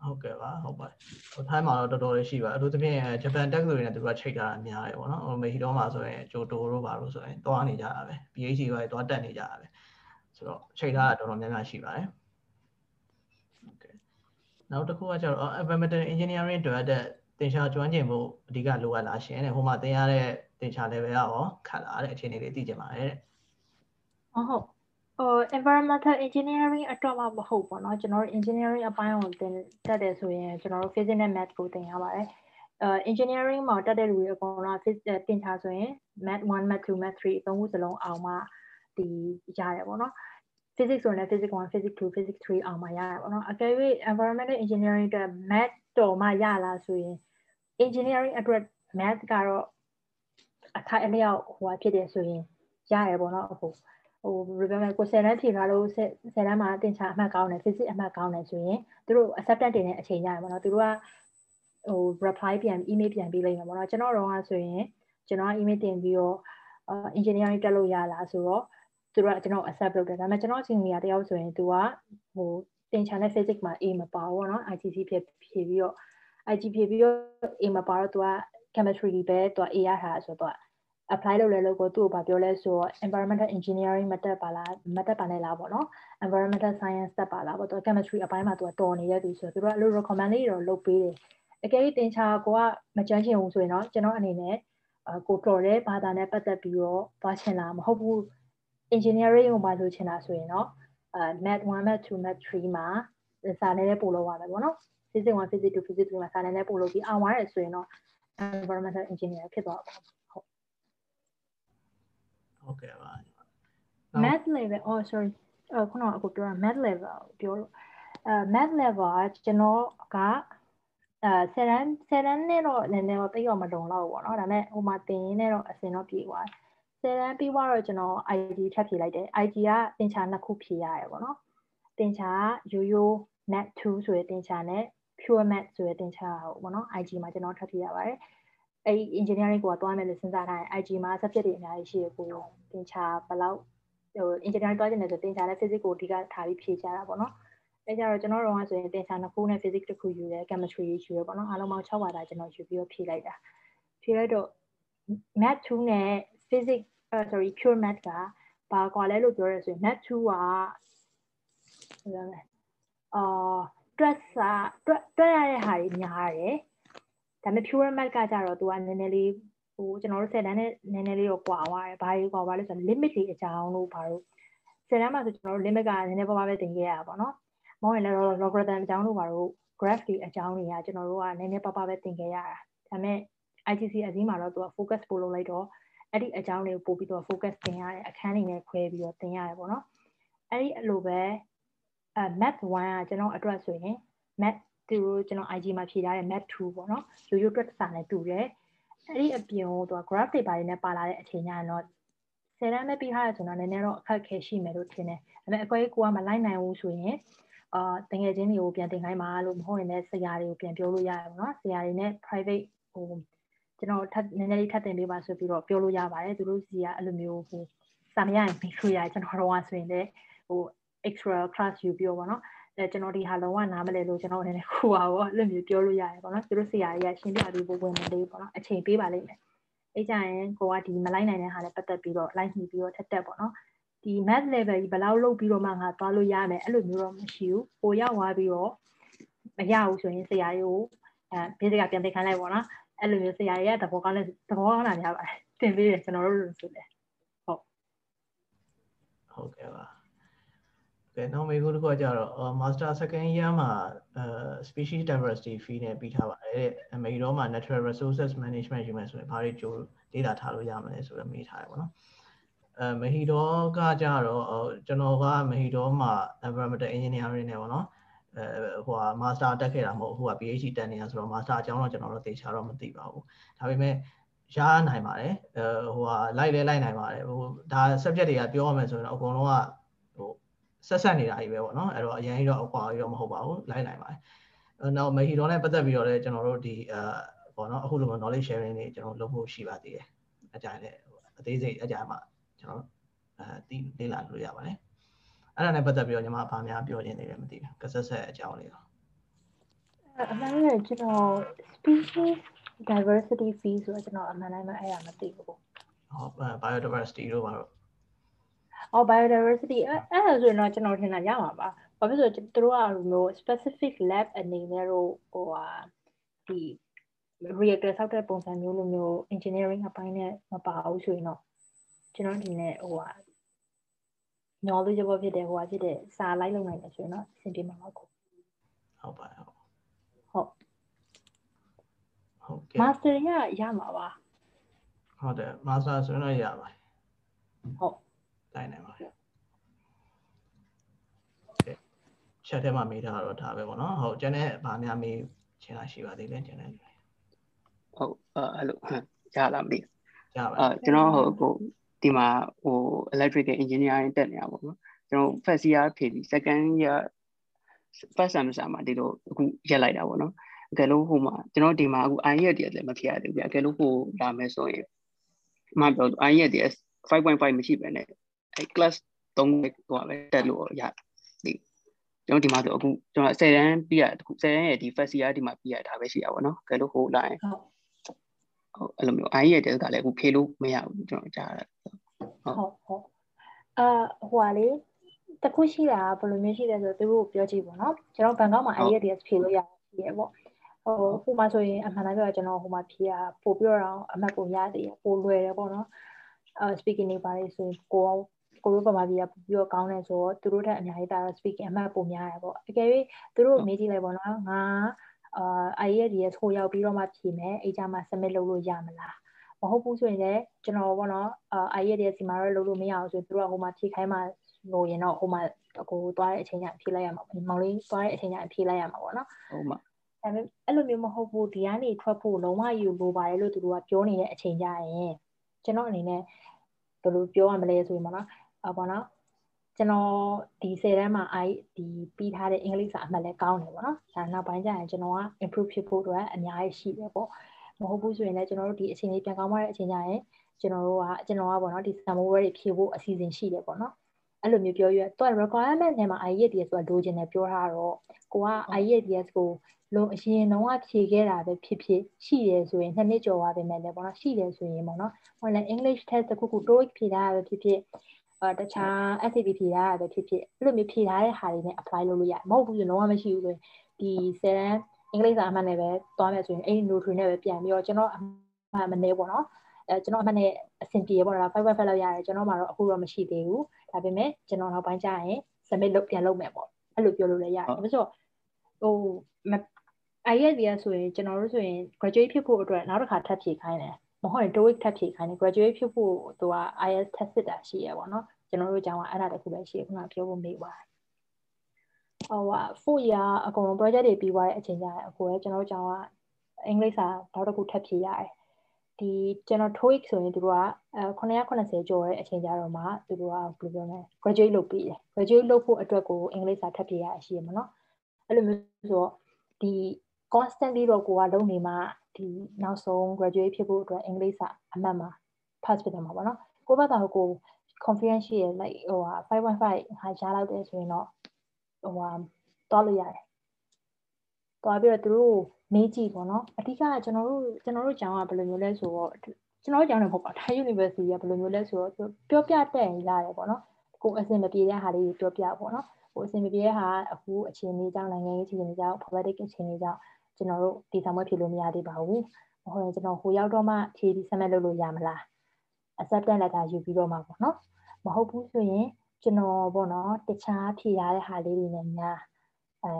A: ဟုတ်
B: ဟုတ်ကဲ့ပါဟုတ်ပါတယ်ဟိုထိုင်းမှာတော့တော်တော်လေးရှိပါတယ်အထူးသဖြင့်ဂျပန်တက်ဆိုရင်လည်းသူကချိတ်ထားတာများတယ်ပေါ့နော်ဟိုမေဟီတော့မှာဆိုရင်ဂျိုတိုတို့ပါလို့ဆိုရင်သွားနေကြတာပဲ PhD တွေသွားတက်နေကြတာပဲဆိုတော့ချိတ်ထားတာတော်တော်များများရှိပါတယ်ဟုတ်ကဲ့နောက်တစ်ခုကကျတော့ environmental engineering တွေတဲ့သင်္ချာကျွမ်းကျင်မှုအဓိကလိုအပ်လာရှင်တဲ့ဟိုမှာသင်ရတဲ့သင်္ချာ level ရောခက်လာတဲ့အခြေအနေလေးသိကြပါရဲ့တဲ့
A: ဟုတ်ဟုတ် ဟို environmental engineering အတွက်မှမဟုတ်ပေါ့နော်ကျွန်တော်တို့ engineering အပိုင်းကိုသင်တက်တယ်ဆိုရင်ကျွန်တော်တို့ physics နဲ့ math ကိုသင်ရပါတယ်အဲ engineering မှာတက်တဲ့လူတွေအကုန်လုံး physics သင်ချာဆိုရင် math 1 math 2 math 3အသုံးခုစလုံးအောင်မှဒီရတယ်ပေါ့နော် physics ဆိုရင် physics 1 physics 2 physics 3အောင်မှရတယ်ပေါ့နော်အကယ်၍ environmental engineering အတွက် math တော်မှရလားဆိုရင် engineering အတွက် math ကတော့အထိုက်အလျောက်ဟိုဖြစ်တယ်ဆိုရင်ရတယ်ပေါ့နော်အခု ဟိုဘယ်လိုပြောမလဲကို10တန်းဖြေထားလို့10တန်းမှာတင်ချာအမှတ်ကောင်းတယ် physics အမှတ်ကောင်းတယ်ဆိုရင်သူတို့ acceptance တင်တဲ့အချိန်ရတယ်ပေါ့နော်သူတို့ကဟို reply ပြန် email ပြန်ပေးလိုက်မှာပေါ့နော်ကျွန်တော်တော့ကဆိုရင်ကျွန်တော် email တင်ပြီးတော့ engineering တက်လို့ရလားဆိုတော့သူတို့ကကျွန်တော် accept လုပ်တယ်ဒါပေမဲ့ကျွန်တော်အချိန်ကြီးတယောက်ဆိုရင်သူကဟိုတင်ချာနဲ့ physics မှာ A မပါဘူးပေါ့နော် ITC ဖြစ်ဖြေပြီးတော့ IG ဖြေပြီးတော့ A မပါတော့သူက chemistry ပဲသူက A ရထားဆိုတော့ apply လုပ်လဲလို့ကိုသူ့ကိုဗာပြောလဲဆိုတော့ environmental engineering မတက်ပါလားမတက်ပါနဲ့လားပေါ့နော် environmental science တက်ပါလားပေါ့သူ chemistry အပိုင်းမှာသူကတော်နေတဲ့သူဆိုတော့သူတို့ကအဲ့လို recommend လေးတော့လုပ်ပေးတယ်အကယ်၍တင်ချာကိုကမကြမ်းချင်ဘူးဆိုရင်တော့ကျွန်တော်အနေနဲ့အကိုတော်တဲ့ဘာသာနဲ့ပတ်သက်ပြီးတော့သွားချင်တာမဟုတ်ဘူး engineering ကိုမှလုပ်ချင်တာဆိုရင်တော့အဲ math 1 math 2 math 3မှာစာနယ်နဲ့ပို့လို့ရတယ်ပေါ့နော် physics 1 physics 2 physics 3မှာစာနယ်နဲ့ပို့လို့ပြီးအောင်သွားတယ်ဆိုရင်တော့ environmental engineer ဖြစ်သွားပါဟုတ်
B: ဟုတ်ကဲ့ပါ
A: math level oh sorry ခုနကအခုပြောတာ math level ပြောလို့အဲ math level ကကျွန်တော်ကအဲဆယ်တန်းဆယ်တန်းနဲ့တော့နည်းနည်းတော့တိတ်တော့မလုံတော့ဘူးပေါ့နော်ဒါပေမဲ့ဟိုမှာတင်ရင်းနဲ့တော့အစင်တော့ပြေသွားတယ်ဆယ်တန်းပြီးတော့ကျွန်တော် ID ထပ်ဖြေလိုက်တယ် ID ကတင်ချာနှစ်ခုဖြေရတယ်ပေါ့နော်တင်ချာရိုးရိုး net 2ဆိုတဲ့တင်ချာနဲ့ pure math ဆိုတဲ့တင်ချာပေါ့နော် IG မှာကျွန်တော်ထပ်ဖြေရပါတယ် အဲ့ engineering ကိုသွားမယ်လို့စဉ်းစားထားရင် IG မှာ subject တွေအများကြီးရှိရကိုတင်ချာဘယ်လောက်ဟို engineering သွားချင်တယ်ဆိုတင်ချာနဲ့ physics ကိုအဓိကထားပြီးဖြေကြတာပေါ့နော်အဲကြတော့ကျွန်တော်တို့ကဆိုရင်တင်ချာနှစ်ခုနဲ့ physics တစ်ခုယူတယ် chemistry ယူရပေါ့နော်အားလုံးပေါင်း6ပါးသာကျွန်တော်ယူပြီးတော့ဖြေလိုက်တာဖြေလိုက်တော့ math 2နဲ့ physics uh, sorry pure math ကဘာကွာလဲလို့ပြောရဲဆိုရင် math 2ကဘယ်လိုလဲအာတွက်စာတွက်တွက်ရတဲ့ဟာတွေများတယ် ဒါပေမဲ့ pure math ကကြတော့သူကနည်းနည်းလေးဟိုကျွန်တော်တို့10တန်းနဲ့နည်းနည်းလေးတော့ကွာသွားတယ်ဘာကြီးကွာသွားလဲဆိုတော့ limit တွေအကြောင်းလို့ဘာလို့ဆယ်တန်းမှာဆိုကျွန်တော်တို့ limit ကနည်းနည်းပါးပါးပဲတင်ခဲ့ရတာပေါ့နော်။မောရင်လည်း logarithm အကြောင်းတို့ပါတော့ graph တွေအကြောင်းတွေကကျွန်တော်တို့ကနည်းနည်းပါးပါးပဲတင်ခဲ့ရတာ။ဒါပေမဲ့ IGC အစည်းမှာတော့သူက focus ပို့လုပ်လိုက်တော့အဲ့ဒီအကြောင်းတွေကိုပို့ပြီးတော့ focus တင်ရတယ်အခန်းတွေနဲ့ခွဲပြီးတော့တင်ရတယ်ပေါ့နော်။အဲ့ဒီအလိုပဲအဲ math 1ကကျွန်တော်အတွက်ဆိုရင် math သူတို့ကျွန်တော် IG မှာဖြေထားတဲ့ math 2ပေါ့နော်ရိုးရိုးတွက်စာနဲ့တူတယ်အဲ့ဒီအပြင်ကိုသူက graph တွေပါတယ်နဲ့ပါလာတဲ့အချိန်ညတော့ဆယ်တန်းပဲပြီးထားရဆိုတော့နည်းနည်းတော့အခက်ခဲရှိမယ်လို့ထင်တယ်ဒါပေမဲ့အကွဲကိုကမလိုက်နိုင်ဘူးဆိုရင်အာတငယ်ချင်းတွေကိုပြန်တင်ခိုင်းပါလို့မဟုတ်ရင်လည်းဆရာတွေကိုပြန်ပြောလို့ရတယ်ပေါ့နော်ဆရာတွေနဲ့ private ဟိုကျွန်တော်ထပ်နည်းနည်းလေးထပ်တင်ပေးပါဆိုပြီးတော့ပြောလို့ရပါတယ်သူတို့စီကအဲ့လိုမျိုးဟိုစာမရရင်ပြီးလို့ရတယ်ကျွန်တော်တို့ကဆိုရင်လည်းဟို extra class ယူပြီးတော့ပေါ့နော် အဲကျွန်တော်ဒီဟာလုံးဝနားမလဲလို့ကျွန်တော်အနေနဲ့ခုပါပေါ့အဲ့လိုမျိုးပြောလို့ရတယ်ပေါ့နော်သူတို့ဆရာကြီးကရှင်းပြပြီးဖို့ဝင်မလေးပေါ့နော်အချိန်ပေးပါလိမ့်မယ်အဲ့ကြရင်ကိုကဒီမလိုက်နိုင်တဲ့ဟာနဲ့ပတ်သက်ပြီးတော့လိုက်ညှိပြီးတော့ထက်တက်ပေါ့နော်ဒီ math level ကြီးဘယ်လောက်လုပ်ပြီးတော့မှငါသွားလို့ရမယ်အဲ့လိုမျိုးတော့မရှိဘူးပိုရောက်သွားပြီးတော့မရဘူးဆိုရင်ဆရာကြီးကိုအဲဘေးစကပြန်သိခိုင်းလိုက်ပေါ့နော်အဲ့လိုမျိုးဆရာကြီးကသဘောကောင်းတဲ့သဘောကောင်းတာများပါတယ်တင်ပေးတယ်ကျွန်တော်တို့လို့ဆိုတယ်ဟုတ်
B: ဟုတ်ကဲ့ပါ ကဲနောက်မေးခွန်းတစ်ခုကကြတော့ master second year မှာအဲ species diversity fee နဲ့ပြီးထားပါတယ်တဲ့အမေတော့မှာ natural resources management ယူမယ်ဆိုရင်ဘာတွေကြိုလေ့လာထားလို့ရမလဲဆိုတော့မေးထားရပါတော့အဲမဟီတော့ကကြတော့ကျွန်တော်ကမဟီတော့မှာ environmental engineering နဲ့ပေါ့နော်အဲဟိုဟာ master တက်ခဲ့တာမဟုတ်ဟိုဟာ PhD တက်နေတာဆိုတော့ master အကြောင်းတော့ကျွန်တော်တို့သိချာတော့မသိပါဘူးဒါပေမဲ့ရနိုင်ပါတယ်အဲဟိုဟာလိုက်လဲလိုက်နိုင်ပါတယ်ဟိုဒါ subject တွေကပြောရမယ်ဆိုရင်အကုန်လုံးကဟို ဆက်ဆက်နေတာကြီးပဲပေါ့နော်အဲ့တော့အရင်ကြီးတော့အကွာကြီးတော့မဟုတ်ပါဘူးလိုက်နိုင်ပါတယ်နောက်မဟီတော်နဲ့ပတ်သက်ပြီးတော့လည်းကျွန်တော်တို့ဒီအဲပေါ့နော်အခုလိုမျိုး knowledge sharing တွေကျွန်တော်လုပ်ဖို့ရှိပါသေးတယ်အကြိုင်လည်းအသေးစိတ်အကြိုင်မှာကျွန်တော်အဲဒီလေ့လာလို့ရပါတယ်အဲ့ဒါနဲ့ပတ်သက်ပြီးတော့ညီမဘာများပြောနေတယ်မသိဘူးကဆက်ဆက်အကြောင်းလေးတော့
A: အမှန်တကယ်ကျွန်တော် species diversity fee ဆိုတော့ကျွန်တော်အမှန်တိုင်းမအဲ့ဒါမသိဘူးဟုတ်
B: biodiversity တို့ပါတော့
A: အော် biodiversity အဲ့အဲ့ဒါဆိုရင်တော့ကျွန်တော်ထင်တာရမှာပါဘာဖြစ်လို့သူတို့ကမျိုး specific lab အနေနဲ့တော့ဟိုဟာဒီ reactor ဆောက်တဲ့ပုံစံမျိုးလိုမျိုး engineering အပိုင်းနဲ့မပါဘူးဆိုရင်တော့ကျွန်တော်ဒီနေ့ဟိုဟာ knowledgeable ဖြစ်တယ်ဟိုဟာဖြစ်တယ်စာလိုက်လုပ်နိုင်တယ်ဆိုရင်တော့အဆင်ပြေမှာပါကို
B: ဟုတ်ပါဟုတ်
A: ဟုတ်ဟုတ်ကဲ့ master ရရမှာပါ
B: ဟုတ်တယ် master ဆိုရင်တော့ရပါတယ်
A: ဟုတ်
B: တိုင်းနိုင်ပါတယ်ချက်ထဲမှာမေးထားတော့ဒါပဲပေါ့နော်ဟုတ်ကျန်တဲ့ဗာများမေးချင်တာရှိပါသေးတယ်ကျန်တဲ့လူ
E: ဟုတ်အဲ့လိုရလားမသိ
B: ရပါ
E: အဲကျွန်တော်ဟိုကိုဒီမှာဟို electrical engineering တက်နေတာပေါ့နော်ကျွန်တော် first year ဖြေပြီး second year first semester မှာဒီလိုအခုရက်လိုက်တာပေါ့နော်အကယ်လို့ဟိုမှာကျွန်တော်ဒီမှာအခု i ရက်တည်းလည်းမဖြေရသေးဘူးဗျအကယ်လို့ဟိုလာမယ်ဆိုရင်မှပြော i ရက်တည်း5.5မရှိပဲနဲ့ အဲ class 3ဟိုပဲတက်လို့ရဒီကျွန်တော်ဒီမှာဆိုအခုကျွန်တော်10တန်းပြရတခု10တန်းရဲ့ဒီ first year ဒီမှာပြရတာပဲရှိရပါတော့။ကဲလို့ဟိုလာရင်ဟုတ်ဟုတ်အဲ့လိုမျိုး i ရဲ့တဲ့ကလည်းအခုဖြေလို့မရဘူးကျွန်တော်ကြားရတယ်
A: ဟုတ်ဟုတ်အာဟိုဟာလေတခုရှိတာဘယ်လိုမျိုးရှိလဲဆိုတော့သူတို့ပြောကြည့်ပေါ့နော်ကျွန်တော်ဘန်ကောက်မှာ IELTS ဖြေလို့ရတယ်ပေါ့ဟိုဟိုမှာဆိုရင်အမှန်တမ်းပြောကျွန်တော်ဟိုမှာဖြေရပို့ပြီးတော့အမှတ်ပုံရသေးတယ်ပို့လွယ်တယ်ပေါ့နော်အာ speaking နေပါလေဆိုရင်ကို ကိုရိုးပမာပြည်ကပြီးတော့ကောင်းတယ်ဆိုတော့သူတို့ထက်အများကြီးတာတော့ speaking အမှတ်ပုံများတယ်ပေါ့အကယ်၍သူတို့မေးကြည့်လိုက်ပေါ့နော်ငါအာ IELTS ဟိုရောက်ပြီးတော့မှဖြေမယ်အဲ့ကြမှာ submit လုပ်လို့ရမလားမဟုတ်ဘူးဆိုရင်လည်းကျွန်တော်ပေါ့နော်အာ IELTS ဒီမှာတော့လုပ်လို့မရအောင်ဆိုသူတို့ကဟိုမှာဖြေခိုင်းမှလို့ရင်တော့ဟိုမှာကိုသွားတဲ့အချိန်ကျဖြေလိုက်ရမှာမောင်လေးသွားတဲ့အချိန်ကျဖြေလိုက်ရမှာပေါ့နော်
E: ဟုတ်မှာ
A: ဒါပေမဲ့အဲ့လိုမျိုးမဟုတ်ဘူးဒီကနေထွက်ဖို့လုံးဝယူလိုပါတယ်လို့သူတို့ကပြောနေတဲ့အချိန်ကျရင်ကျွန်တော်အနေနဲ့ဘယ်လိုပြောရမလဲဆိုရင်ပေါ့နော် အပေါ့နော်ကျွန်တော်ဒီ10တန်းမှာ i ဒီပြီးထားတဲ့အင်္ဂလိပ်စာအမှတ်လည်းကောင်းတယ်ပေါ့နော်ဒါနောက်ပိုင်းကျရင်ကျွန်တော်က improve ဖြစ်ဖို့အတွက်အများကြီးရှိတယ်ပေါ့မဟုတ်ဘူးဆိုရင်လည်းကျွန်တော်တို့ဒီအချိန်လေးပြန်ကောင်းသွားတဲ့အချိန်ကျရင်ကျွန်တော်တို့ကကျွန်တော်ကပေါ့နော်ဒီ samuel တွေဖြည့်ဖို့အစီအစဉ်ရှိတယ်ပေါ့နော်အဲ့လိုမျိုးပြောရတော့ requirement ထဲမှာ IELTS ဆိုတာလိုချင်တယ်ပြောထားတော့ကိုက IELTS ကိုလုံးအရင်တော့ဖြေခဲ့တာပဲဖြစ်ဖြစ်ရှိတယ်ဆိုရင်နှစ်နှစ်ကျော်သွားပြီမဲ့လည်းပေါ့နော်ရှိတယ်ဆိုရင်ပေါ့နော်ဟိုလည်း English test တခုခု TOEIC ဖြေတာပဲဖြစ်ဖြစ် အာတခြား SAT ဖြေတာပဲဖြစ်ဖြစ်အဲ့လိုမျိုးဖြေထားတဲ့ဟာတွေနဲ့ apply လုပ်လို့ရတယ်မဟုတ်ဘူးဆိုတော့မရှိဘူးဆိုရင်ဒီ10တန်းအင်္ဂလိပ်စာအမှတ်နဲ့ပဲသွားမယ်ဆိုရင်အဲ့ဒီ notary နဲ့ပဲပြန်ပြီးတော့ကျွန်တော်အမှတ်မနေပေါ့နော်အဲကျွန်တော်အမှတ်နဲ့အဆင်ပြေပေါ့နော်5 5လောက်ရတယ်ကျွန်တော်မှတော့အခုတော့မရှိသေးဘူးဒါဒါပေမဲ့ကျွန်တော်နောက်ပိုင်းကျရင် submit လုပ်ပြန်လုပ်မယ်ပေါ့အဲ့လိုပြောလို့လည်းရတယ်ဒါပေမဲ့ဆိုဟို IELTS ဆိုရင်ကျွန်တော်တို့ဆိုရင် graduate ဖြစ်ဖို့အတွက်နောက်တစ်ခါထပ်ဖြည့်ခိုင်းတယ်မဟုတ်ရင် TOEIC ထပ်ဖြည့်ခိုင်းတယ် graduate ဖြစ်ဖို့သူက IELTS test စစ်တာရှိရပါတော့ ကျွန်တော်တို့ကျောင်းကအဲ့ဒါတခုပဲရှိခုနပြောဖို့မေးပါတယ်ဟိုဟာ4 year အကုန်လုံး project တွေပြီးသွားတဲ့အချိန်ကျရင်အကိုကကျွန်တော်တို့ကျောင်းကအင်္ဂလိပ်စာနောက်တစ်ခုထပ်ဖြည့်ရတယ်ဒီကျွန်တော် TOEIC ဆိုရင်တို့က980ကျော်တဲ့အချိန်ကြတော့မှတို့ကဘယ်လိုပြောမလဲ graduate လုပ်ပြီးတယ် graduate လုပ်ဖို့အတွက်ကိုအင်္ဂလိပ်စာထပ်ပြရအရှိရမနော်အဲ့လိုမျိုးဆိုတော့ဒီ constantly တော့ကိုကလုပ်နေမှဒီနောက်ဆုံး graduate ဖြစ်ဖို့အတွက်အင်္ဂလိပ်စာအမှတ်မှာ pass ဖြစ်တယ်မှာပေါ့နော်ကိုဘသာကို confidence ရှိရ like ဟိုဟာ5.5ဟာရှားလောက်တယ်ဆိုရင်တော့ဟိုဟာတွားလို့ရတယ်တွားပြီးတော့သူတို့မေးကြည့်ပေါ့နော်အဓိကကျွန်တော်တို့ကျွန်တော်တို့ကျောင်းကဘယ်လိုမျိုးလဲဆိုတော့ကျွန်တော်တို့ကျောင်းလည်းမဟုတ်ပါဘူး Thai University ကဘယ်လိုမျိုးလဲဆိုတော့ပြောပြတဲ့ရတယ်ပေါ့နော်ကိုအစင်မပြေတဲ့ဟာလေးပြောပြပေါ့နော်ကိုအစင်မပြေတဲ့ဟာအခုအခြေအနေကြောင့်နိုင်ငံရေးအခြေအနေကြောင့် politics အခြေအနေကြောင့်ကျွန်တော်တို့ဒီဆောင်မွေးဖြေလို့မရသေးပါဘူး။ဟိုရင်ကျွန်တော်ဟိုရောက်တော့မှဖြေပြီးဆက်မဲ့လုပ်လို့ရမလား။ acceptance letter ယူပြီးတော့မှပေါ့နော်။မဟုတ်ဘူးဆိုရင်ကျွန်တော်ပေါ့နော်တခြားဖြေရတဲ့ဟာလေးတွေနဲ့များအဲ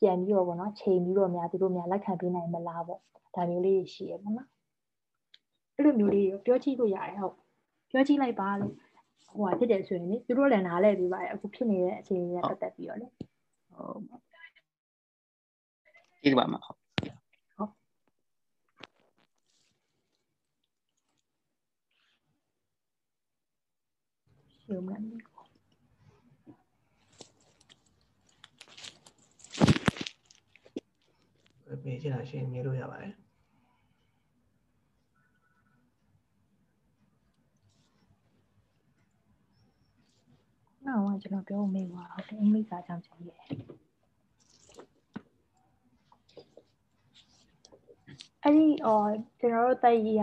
A: ပြန်ပြီးတော့ပေါ့နော်ချိန်ပြီးတော့များသူတို့များလက်ခံပေးနိုင်မလားပေါ့။ဒါမျိုးလေးရှိရပေါ့နော်။အဲ့လိုမျိုးလေးပြောကြည့်လို့ရတယ်ဟုတ်။ပြောကြည့်လိုက်ပါလို့ဟိုဟာဖြစ်တယ်ဆိုရင်လေသူတို့လည်းနားလဲပြီးပါတယ်အခုဖြစ်နေတဲ့အခြေအနေနဲ့ပတ်သက်ပြီးတော့လေဟုတ်
E: ကျေးဇူးပါမဟုတ်
A: ဟုတ် ရှုံးမယ်
B: ပေးချင်တာရှင်းမြင်လို့ရပါတယ်
A: နောက်ကျွန်တော်ပြောမေးပါဟုတ်တယ်အင်္ဂလိပ်စာကြောင့်ကျွန်တော်ရဲ့အဲ့ဒီအော်ကျွန်တော်တို့တက်ရ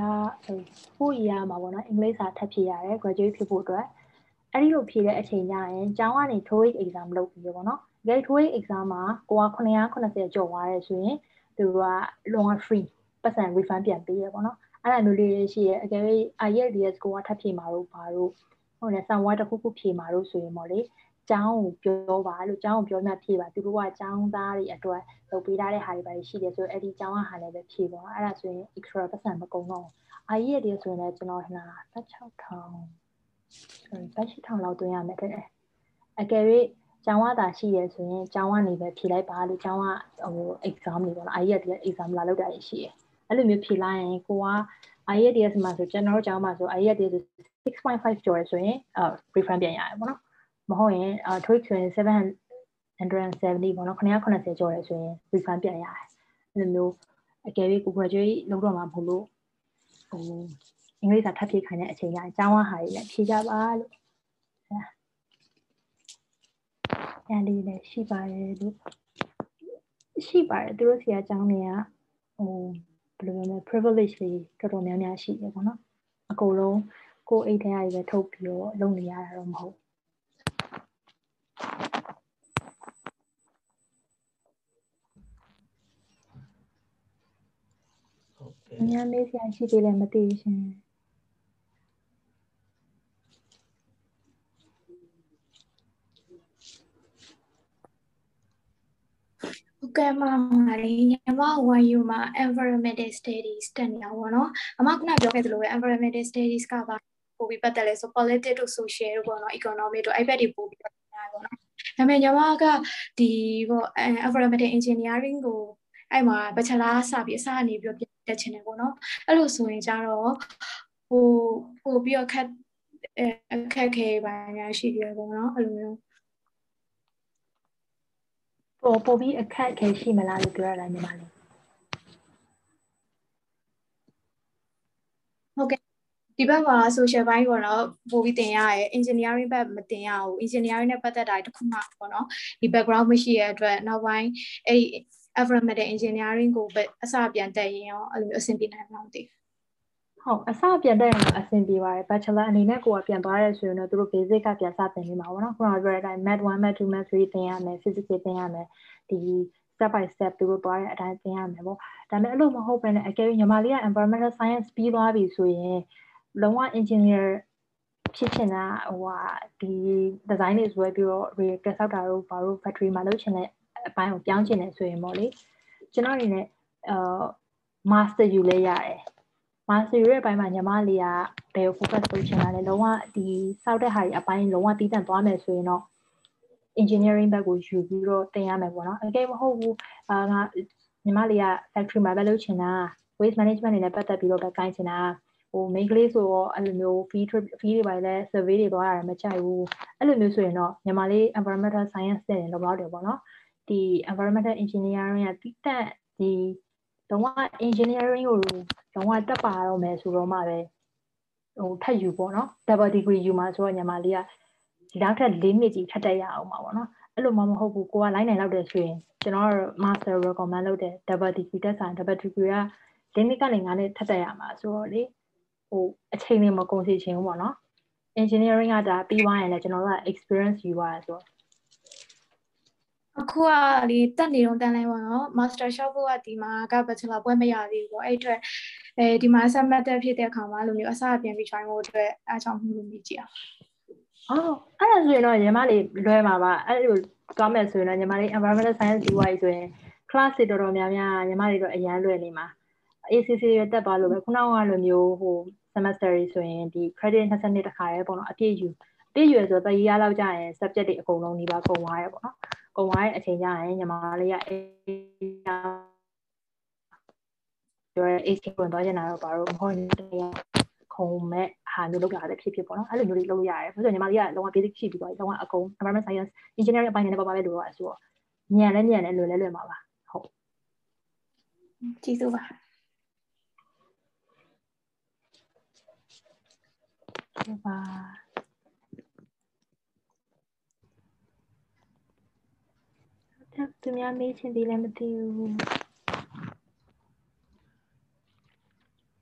A: ဖို့ရမှာပေါ့နော်အင်္ဂလိပ်စာထပ်ဖြေရတယ် graduate ဖြစ်ဖို့အတွက် အဲ့ဒီလိုဖြေတဲ့အချိန်ကျရင်ကျောင်းကနေ TOEIC exam လုပ်ပြီးပေါ့နော်ဒီ TOEIC exam မှာကိုက980ကျော်သွားတယ်ဆိုရင်သူကလုံးဝ free ပတ်စံ refund ပြန်ပေးရပေါ့နော်အဲ့ဒါမျိုးလေးရှိရအကယ်၍ IELTS ကိုကထပ်ဖြေမှာတော့ဘာလို့ဟုတ်တယ် somewhere တစ်ခုခုဖြေမှာလို့ဆိုရင်ပေါ့လေကျောင်းကိုပြောပါလို့ကျောင်းကိုပြောမှဖြေပါသူတို့ကကျောင်းသားတွေအတွက်လုပ်ပေးထားတဲ့ဟာတွေပါရှိတယ်ဆိုတော့အဲ့ဒီကျောင်းကဟာလည်းပဲဖြေပါအဲ့ဒါဆိုရင် extra ပတ်စံမကုန်တော့အာရီရည်ဆိုရင်လည်းကျွန်တော်ဟနာ16000 sorry 18000လောက်သွင်းရမယ်တဲ့အကယ်၍ကျောင်းဝတာရှိရဆိုရင်ကျောင်းကနေပဲဖြေလိုက်ပါလို့ကျောင်းကဟို exam တွေပေါ့နော်အာရီရည် exam လာလုပ်တာရှိရအဲ့လိုမျိုးဖြေလိုက်ရင်ကိုက IELTS မှာဆိုကျွန်တော်တို့ကျောင်းမှာဆို IELTS 6.5ကျော်ရဆိုရင်အာ refund ပြန်ရတယ်ပေါ့နော်မဟုတ်ရင်အာ TOEIC ဆိုရင်770ပေါ့နော်980ကျော်ရဆိုရင် refund ပြန်ရတယ်အဲ့လိုမျိုးအကယ်၍ကို graduate လုပ်တော့မှာမဟုတ်လို့ဟို အင်္ဂလိပ်စာထပ်ဖြည့်ခိုင်းတဲ့အချိန်ကျရင်ကျောင်းဝဟာတွေလည်းဖြည့်ကြပါလို့အဲလေးလည်းရှိပါတယ်လို့ရှိပါတယ်သူတို့ဆီကကျောင်းတွေကဟိုဘယ်လိုလဲ privilege တွေတော်တော်များများရှိတယ်ပေါ့နော်အကုန်လုံးကိုအိတ်ထဲကနေပဲထုတ်ပြီးတော့လုပ်နေရတာတော့မဟုတ်အများမေးစရာရှိသေးတယ်မသိဘူးရှင်
F: ကဲ့ပါမာရီညီမ YU မှာ environmental studies တက်နေတာပေါ့နော်အမကခုနပြောခဲ့သလိုပဲ environmental studies ကပါပို့ပြီးပတ်သက်လဲဆို politics တို့ social တို့ပေါ့နော် economic တို့အဲ့ဘက်တွေပို့ပြီးပတ်သက်တာပေါ့နော်ဒါပေမဲ့ညီမကဒီပေါ့ environmental engineering ကိုအဲ့မှာ bachelor စပြီးအစအနေပြီးတော့တက်ချင်တယ်ပေါ့နော်အဲ့လိုဆိုရင်ကြတော့ဟိုပို့ပြီးတော့ခက်အခက်ခဲပါများရှိတယ်ပေါ့နော်အဲ့လိုမျိုး
A: ပို့ပို့ပြီးအခက်ခဲရှိမလားလို့ပြောရတာညီမလေး
F: ဟုတ်ကဲ့ဒီဘက်မှာ social ဘိုင်းပေါ့နော်ပို့ပြီးသင်ရရဲ engineering ဘက်မသင်ရဘူး engineering နဲ့ပတ်သက်တာတခုမှပေါ့နော်ဒီ background မရှိရတဲ့အတွက်နောက်ပိုင်းအဲ့ environmental engineering ကိုပဲအစပြန်တက်ရင်ရောအဲ့လိုမျိုးအဆင်ပြေနိုင်မှာမသိ
A: ဟုတ်အစပြန်တက်ရင်တော့အဆင်ပြေပါတယ် bachelor အနေနဲ့ကိုကပြန်သွားရဲဆိုရင်တော့သူတို့ basic ကပြန်စသင်နေမှာပေါ့နော်ခုနကပြောတဲ့အတိုင်း math 1 math 2 math 3သင်ရမယ် physics သင်ရမယ်ဒီ step by step သူတို့သွားတဲ့အတိုင်းသင်ရမယ်ပေါ့ဒါပေမဲ့အဲ့လိုမဟုတ်ဘဲနဲ့အကယ်၍ညီမလေးက environmental science ပြီးသွားပြီဆိုရင်လုံးဝ engineer ဖြစ်ချင်တာဟိုဟာဒီ design တွေဆွဲပြီးတော့ reactor ဆောက်တာတို့ဘာလို့ factory မှာလုပ်ချင်တဲ့အပိုင်းကိုပြောင်းချင်တယ်ဆိုရင်ပေါ့လေကျွန်တော်အနေနဲ့အာ master ယူလဲရတယ် master ယူရဲ့အပိုင်းမှာညီမလေးကဘယ်ကို focus လုပ်ချင်တာလဲလုံးဝဒီစောက်တဲ့ဟာကြီးအပိုင်းလုံးဝတီးတန့်သွားမယ်ဆိုရင်တော့ engineering ဘက်ကိုယူပြီးတော့တင်ရမယ်ပေါ့နော်အကယ်မဟုတ်ဘူးအာငါညီမလေးက factory မှာပဲလုပ်ချင်တာ waste management တွေနဲ့ပတ်သက်ပြီးတော့ပဲကိုင်းချင်တာဟို main ကလေးဆိုတော့အဲ့လိုမျိုး fee fee တွေပါလဲ survey တွေသွားရတယ်မကြိုက်ဘူးအဲ့လိုမျိုးဆိုရင်တော့ညီမလေး environmental science နဲ့လုံလောက်တယ်ပေါ့နော်ဒီ environmental engineering ကတိတက်ဒီလုံးဝ engineering ကို လုံးဝတက်ပါတော့မယ်ဆိုတော့မှပဲဟိုထပ်ယူပေါ့နော် double degree ယူမှာဆိုတော့ညီမလေးကဒီနောက်ထပ်၄နှစ်ကြီးထပ်တက်ရအောင်ပါပေါ့နော်အဲ့လိုမှမဟုတ်ဘူးကိုက line နိုင်လောက်တယ်ဆိုရင်ကျွန်တော် master recommend လုပ်တယ် double degree တက်ဆိုင် double degree က၄နှစ်ကနေ9နှစ်ထပ်တက်ရမှာဆိုတော့လေဟိုအချိန်လေးမကုန်စီချင်ဘူးပေါ့နော် engineering ကဒါပြီးသွားရင်လည်းကျွန်တော်တို့က experience ယူရဆိုတော့
F: အခုကလေတက်နေတော့တန်လဲပေါ့နော် master shop ကဒီမှာက bachelor ပွဲမရသေးဘူးပေါ့အဲ့အတွက်အဲဒီမှာ submit ဖြစ်တဲ့အခါမှာလိုမျိုးအစပြန်ပြီး try ဖို့အတွက်အားကြောင့်မှုလို့မြည်ကြည့်အောင်
A: အော်အဲ့ဒါဆိုရင်တော့ညီမလေးလွယ်မှာပါအဲ့လိုသွားမယ်ဆိုရင်တော့ညီမလေး environmental science ဒီဝိုင်းဆိုရင် class တွေတော်တော်များများညီမလေးတော့အရန်လွယ်နေမှာ ACC ရတက်ပါလို့ပဲခုနကလိုမျိုးဟို semester တွေဆိုရင်ဒီ credit 20နှစ်တခါရဲပေါ့နော်အပြည့်ယူအပြည့်ယူဆိုတော့တရီရလောက်ကြာရင် subject တွေအကုန်လုံးဒီပါကုန်သွားရဲပေါ့နော် ကုန်သွားတဲ့အချိန်ကျရင်ညီမလေးကအေးပြောရဲ AC ဝင်သွားကျင်တာတော့ဘာလို့မဟုတ်နေတယ်ခုံမဲ့ဟာမျိုးလောက်လာတဲ့ဖြစ်ဖြစ်ပေါ့နော်အဲ့လိုမျိုးတွေလုပ်ရတယ်ဆိုတော့ညီမလေးကလုံးဝ basic ရှိပြီးသွားပြီလုံးဝအကုန် environment science engineering အပိုင်းနဲ့ပါပါပဲလို့တော့ဆိုတော့ညံလဲညံလဲလွယ်လဲလွယ်မှာပါဟုတ်
F: ကျေးဇူးပါ
A: ဟုတ်ပါ သူများမေးချင်သေးလည်းမသိဘူး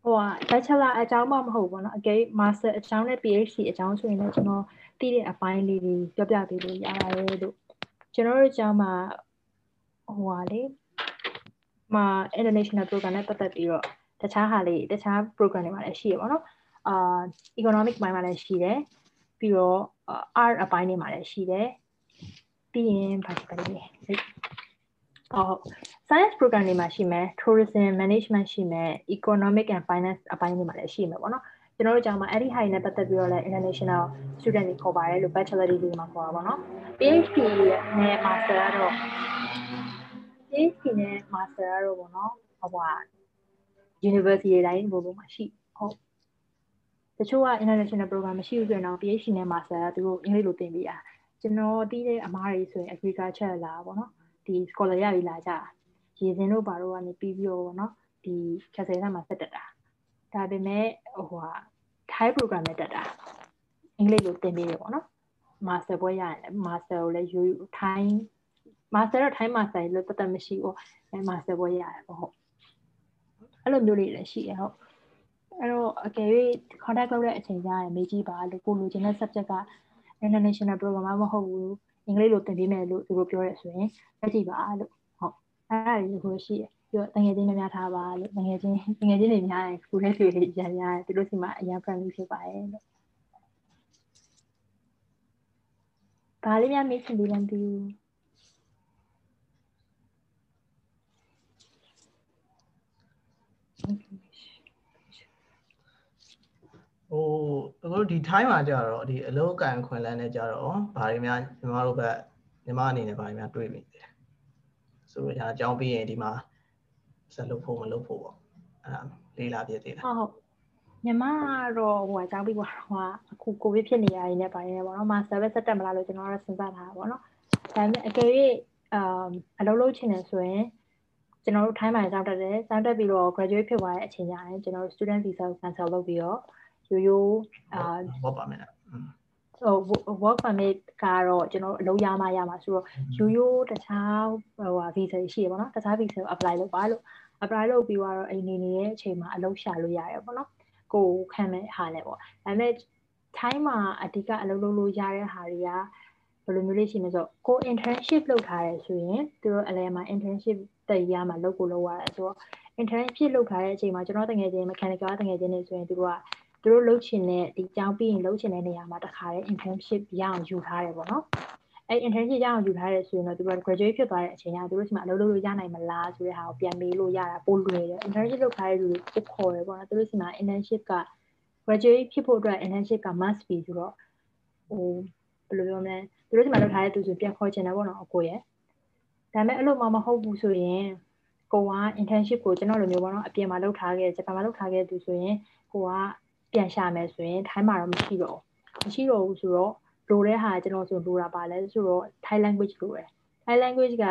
A: ဟိုက bachelor အကြောင်းမှမဟုတ်ဘူးเนาะအကယ် master အကြောင်းနဲ့ PhD အကြောင်းဆိုရင်လည်းကျွန်တော်သိတဲ့အပိုင်းလေးတွေပြောပြပေးလို့ရပါတယ်လို့ကျွန်တော်တို့အကြောင်းမှာဟိုဟာလေမှာ international program နဲ့ပတ်သက်ပြီးတော့တခြားဟာလေးတခြား program တွေမှာလည်းရှိရပါတော့အာ economic ပိုင်းမှာလည်းရှိတယ်ပြီးတော့ art အပိုင်းတွေမှာလည်းရှိတယ် ပြီးရင်ဘာရှိပါလဲအော် science program တွေမှာရှိမယ် tourism management ရှိမယ် economic and finance အပိုင်းတွေမှာလည်းရှိမယ်ပေါ့နော်ကျွန်တော်တို့ကြောင့်မှာအဲ့ဒီဟာတွေနဲ့ပတ်သက်ပြီးတော့လည်း international student တွေခေါ်ပါတယ်လို့ bachelor degree မှာခေါ်တာပေါ့နော် PhD နဲ့ master ကတော့ PhD နဲ့ master ကတော့ပေါ့နော်ဟိုဟာ university တိုင်းဘို့ဘို့မှာရှိဟုတ်တချို့က international program မရှိဘူးဆိုရင်တော့ PhD နဲ့ master ကသူတို့အင်္ဂလိပ်လိုသင်ပေးတာ ကျွန်တော်သိတဲ့အမားတွေဆိုရင် agriculture လာပေါ့နော်ဒီ scholar ရပြီးလာကြရေစင်းတို့ဘာတို့ကနေပြီးပြီးတော့ပေါ့နော်ဒီခက်ဆယ်ဆန်းမှာဆက်တက်တာဒါပေမဲ့ဟိုဟာ Thai program နဲ့တက်တာအင်္ဂလိပ်လိုသင်ပေးတယ်ပေါ့နော် master ဘွဲရရင် master ကိုလည်းယူ Thai master တော့ Thai master လို့တတ်တမရှိဘူးအဲ master ဘွဲရတယ်ပေါ့ဟုတ်အဲ့လိုမျိုးလေးလည်းရှိရဟုတ်အဲ့တော့အကယ်၍ contact လုပ်တဲ့အချိန်ကျရင်မေးကြည့်ပါလို့ကိုလိုချင်တဲ့ subject က international program မဟုတ်ဘူးအင်္ဂလိပ်လိုသင်ပေးမယ်လို့သူတို့ပြောရဲဆိုရင်လက်ကြည့်ပါလို့ဟုတ်အဲ့ဒါလေးကိုရှိရပြီးတော့တငယ်ချင်းများများထားပါလို့တငယ်ချင်းတငယ်ချင်းတွေများရင်ကိုလည်းတွေ့ရရရသူတို့စီမှာအရင် friendly ဖြစ်ပါရဲ့လို့ဘာလေးများမေးချင်သေးလဲမသိဘူး
B: ဟို အခုဒီ time မှာကြတော့ဒီအလုံးကန်ခွင်လန်းနဲ့ကြတော့ဘာတွေများညီမတို့ဘက်ညီမအနေနဲ့ဘာတွေများတွေးမိလဲဆိုတော့ညာအကြောင်းပြီးရင်ဒီမှာဆက်လုပ်ဖို့မလုပ်ဖို့ပေါ့အဲ့ဒါလေးလာပြသေး
A: လားဟုတ်ဟုတ်ညီမတော့ဟိုအကြောင်းပြီးပါဟိုအခုကိုဗစ်ဖြစ်နေရရင်လည်းပါတယ်ပေါ့နော်မာ service ဆက်တက်မလားလို့ကျွန်တော်ကတော့စဉ်းစားထားတာပေါ့နော်ဒါပေမဲ့အကယ်၍အမ်အလုပ်လုပ်ချင်တယ်ဆိုရင်ကျွန်တော်တို့ time မှာစောင့်တက်တယ်စောင့်တက်ပြီးတော့ graduate ဖြစ်သွားတဲ့အချိန်ကျရင်ကျွန်တော်တို့ student visa ကို cancel လုပ်ပြီးတော့ ရိုးရိုးအာ
B: work permit
A: ဟို work permit ကတော့ကျွန်တော်အလုပ်ရမှရမှာဆိုတော့ရိုးရိုးတခြားဟိုဟာ visa ရှိရပါတော့တခြား visa ကို apply လုပ်ပါလို့ apply လုပ်ပြီးတော့အိမ်နေနေတဲ့အချိန်မှာအလုပ်ရှာလို့ရတယ်ပေါ့နော်ကိုခံမဲ့ဟာလဲပေါ့ဒါပေမဲ့ time မှာအဓိကအလုပ်လုပ်လို့ရတဲ့ဟာတွေကဘယ်လိုမျိုးလေးရှိမလဲဆိုတော့ကို internship လုပ်ထားရဲဆိုရင်သူတို့အလဲမှာ internship တည်ရမှာလုပ်ကိုလုပ်ရတယ်ဆိုတော့ internship လုပ်ထားတဲ့အချိန်မှာကျွန်တော်တကယ်ချင်း mechanical တကယ်ချင်းနေဆိုရင်သူတို့က သူတို့လုပ်ချင်တဲ့ဒီကျောင်းပြီးရင်လုပ်ချင်တဲ့နေရာမှာတခါတည်း internship ရအောင်ယူထားတယ်ပေါ့နော်အဲ့ internship ရအောင်ယူထားတယ်ဆိုရင်တော့သူတို့ graduate ဖြစ်သွားတဲ့အချိန်ကျသူတို့စီမှာအလုပ်လုပ်လို့ရနိုင်မလားဆိုတဲ့ဟာကိုပြန်မေးလို့ရတာပိုလွယ်တယ် internship လုပ်ထားတဲ့လူတွေပိုခေါ်တယ်ပေါ့နော်သူတို့စီမှာ internship က graduate ဖြစ်ဖို့အတွက် internship က must be ဆိုတော့ဟိုဘယ်လိုပြောမလဲသူတို့စီမှာလုပ်ထားတဲ့သူဆိုပြန်ခေါ်ချင်တယ်ပေါ့နော်အကိုရဲ့ဒါပေမဲ့အဲ့လိုမှမဟုတ်ဘူးဆိုရင်ကိုက internship ကိုကျွန်တော်လိုမျိုးပေါ့နော်အပြင်မှာလုပ်ထားခဲ့ဂျပန်မှာလုပ်ထားခဲ့သူဆိုရင်ကိုက ပြန်ရှာမယ်ဆိုရင်ထိုင်းမှာတော့မရှိတော့မရှိတော့ဘူးဆိုတော့လိုတဲ့ဟာကျွန်တော်ဆိုလိုတာပါလဲဆိုတော့ Thai language လိုတယ် Thai language က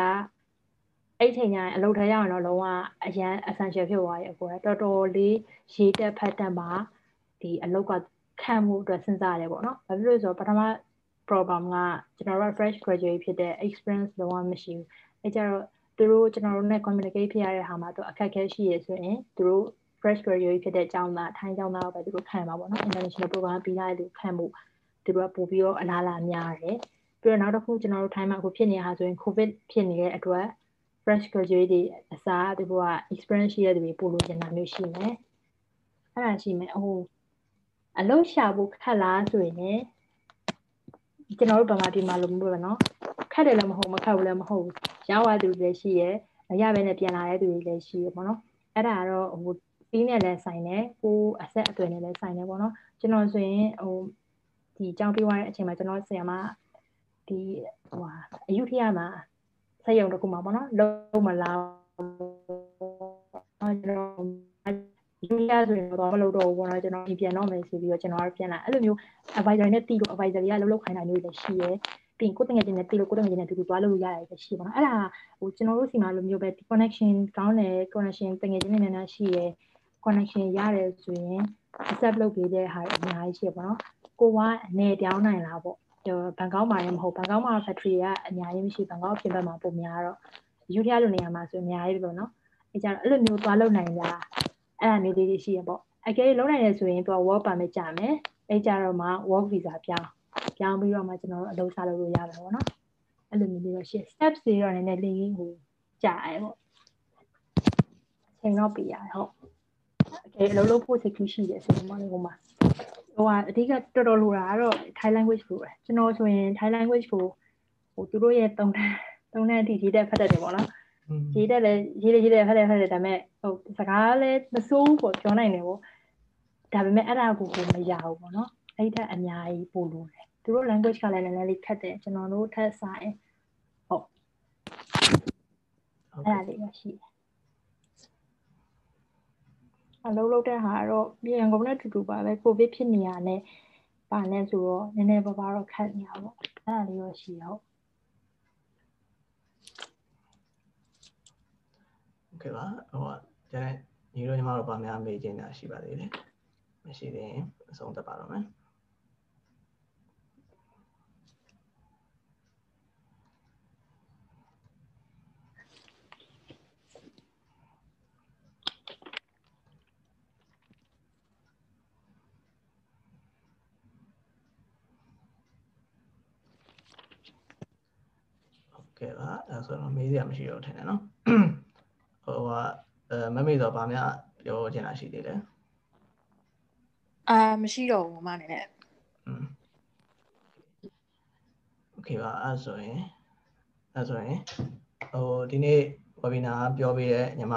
A: အဲ့ချိန်ကျရင်အလုပ်ထရအောင်တော့လုံးဝအရန် essential ဖြစ်သွားရဲ့အကိုကတော်တော်လေးရေးတက်ဖတ်တက်မှာဒီအလုပ်ကခံမှုအတွက်စဉ်းစားရတယ်ပေါ့နော်ဘာဖြစ်လို့လဲဆိုတော့ပထမ problem ကကျွန်တော်တို့ fresh graduate ဖြစ်တဲ့ experience လုံးဝမရှိဘူးအဲကြတော့သူတို့ကျွန်တော်တို့နဲ့ communicate ဖြစ်ရတဲ့ဟာမှာတော့အခက်အခဲရှိရဆိုရင်သူတို့ fresh graduate ဖြစ်တဲ့အကြောင်းသားထိုင်းကျောင်းသားကိုပဲသူတို့ခံမှာပေါ့နော် international program ပြီးသားတဲ့သူခံမှုသူတို့ကပို့ပြီးတော့အလားအလာများတယ်ပြီးတော့နောက်တစ်ခုကျွန်တော်တို့ထိုင်းမှာအခုဖြစ်နေတာဆိုရင် covid ဖြစ်နေတဲ့အတွက် fresh graduate တွေအစားသူတို့က experience ရှိတဲ့သူတွေပို့လို့ကျန်တာမျိုးရှိမယ်အဲ့ဒါရှိမယ်ဟိုအလုပ်ရှာဖို့ခက်လားဆိုရင်ကျွန်တော်တို့ဗမာပြည်မှာလို့မျိုးပဲเนาะခက်တယ်လည်းမဟုတ်မခက်ဘူးလည်းမဟုတ်ဘူးရောက်ရသူတွေလည်းရှိရယ်မရဘဲနဲ့ပြန်လာတဲ့သူတွေလည်းရှိရယ်ပေါ့နော်အဲ့ဒါကတော့ဟို ပြီးနဲ့လည်းဆိုင်တယ်ကိုအဆက်အသွယ်နဲ့လည်းဆိုင်တယ်ပေါ့နော်ကျွန်တော်ဆိုရင်ဟိုဒီကြောင်းပြီးသွားတဲ့အချိန်မှာကျွန်တော်ဆရာမဒီဟိုအယူထရမှာဆက်ရုံတစ်ခုမှာပေါ့နော်လုံးမလားကျွန်တော်ယူရဆိုရင်တော့မလုပ်တော့ဘူးပေါ့နော်ကျွန်တော်ပြန်တော့မယ်ဆိုပြီးတော့ကျွန်တော်ပြန်လာအဲ့လိုမျိုး advisor နဲ့တီးလို့ advisor တွေကလှုပ်လှုပ်ခိုင်းတာမျိုးတွေလည်းရှိရဲပြီးရင်ကိုယ်တငယ်ချင်းနဲ့တီးလို့ကိုယ်တငယ်ချင်းနဲ့တူတူသွားလို့ရတယ်လည်းရှိပါတော့အဲ့ဒါဟိုကျွန်တော်တို့စီမှာလိုမျိုးပဲ connection ကောင်းတယ် connection တငယ်ချင်းနဲ့များများရှိရဲ connection ရတယ်ဆိုရင် accept လုပ်ပေးတဲ့ဟာတွေအများကြီးရှိပါတော့ကိုကအနေပြောင်းနိုင်လားပေါ့ဘန်ကောက်မှာလည်းမဟုတ်ဘန်ကောက်မှာ factory ကအများကြီးမရှိဘန်ကောက်ပြင်ဘက်မှာပုံများတော့ယူထရလိုနေရာမှာဆိုအများကြီးပဲပေါ့နော်အဲကြတော့အဲ့လိုမျိုးသွားလုပ်နိုင်လားအဲ့ဒါမျိုးလေးတွေရှိရပေါ့အကယ်၍လုံးနိုင်တယ်ဆိုရင်သူက work permit ကြာမယ်အဲ့ကြတော့မှ work visa ပြောင်းပြောင်းပြီးတော့မှကျွန်တော်တို့အလုပ်စလုပ်လို့ရမယ်ပေါ့နော်အဲ့လိုမျိုးလေးတော့ရှိ steps တွေတော့နည်းနည်းလေးဟိုကြာရဲပေါ့အချိန်တော့ပြရတယ်ဟုတ် အကယ်အလုပ်လုပ်ဖို့စိတ်ကူးရှိတယ်ဆိုရင်မလေးဟိုမှာဟိုကအဓိကတော်တော်လိုတာကတော့ Thai language လိုပဲကျွန်တော်ဆိုရင် Thai language ကိုဟိုသူတို့ရဲ့တုံးတန်းတုံးတန်းအထိရေးတဲ့ဖတ်တတ်တယ်ပေါ့နော်ရေးတယ်လည်းရေးတယ်ရေးတယ်ဖတ်တယ်ဖတ်တယ်ဒါပေမဲ့ဟိုစကားလည်းမစိုးဘူးပေါ့ပြောနိုင်တယ်ပေါ့ဒါပေမဲ့အဲ့ဒါကိုကိုမရဘူးပေါ့နော်အဲ့ထက်အများကြီးပို့လို့တယ်သူတို့ language ကလည်းနည်းနည်းလေးခက်တယ်ကျွန်တော်တို့ထက်ဆိုင်ဟုတ်အဲ့ဒါလေးရရှိတယ် အလုပ်လုပ်တဲ့ဟာတော့ပြန်ကုန်နဲ့တူတူပါပဲကိုဗစ်ဖြစ်နေရတဲ့ပါနေဆိုတော့နည်းနည်းပါးပါတော့ခက်နေရပေါ့အဲ့ဒါလေးရောရှိဟုတ်
B: โอเคပါဟိုကျန်တဲ့ညီတို့ညီမတို့ဗာများမေးချင်တာရှိပါသေးတယ်မရှိသေးရင်အဆုံးသတ်ပါတော့မယ် အဲဆိုတော့မေးစရာမရှိတော့ထင်တယ်နော်ဟိုကအဲမမေ့တော့ဗာများပြောချင်တာရှိသေးတယ်
D: အာမရှိတော့ဘူးမအနေနဲ့
B: อืมโอเคပါအဲဆိုရင်အဲဆိုရင်ဟိုဒီနေ့ webinar ပြောပေးတဲ့ညီမ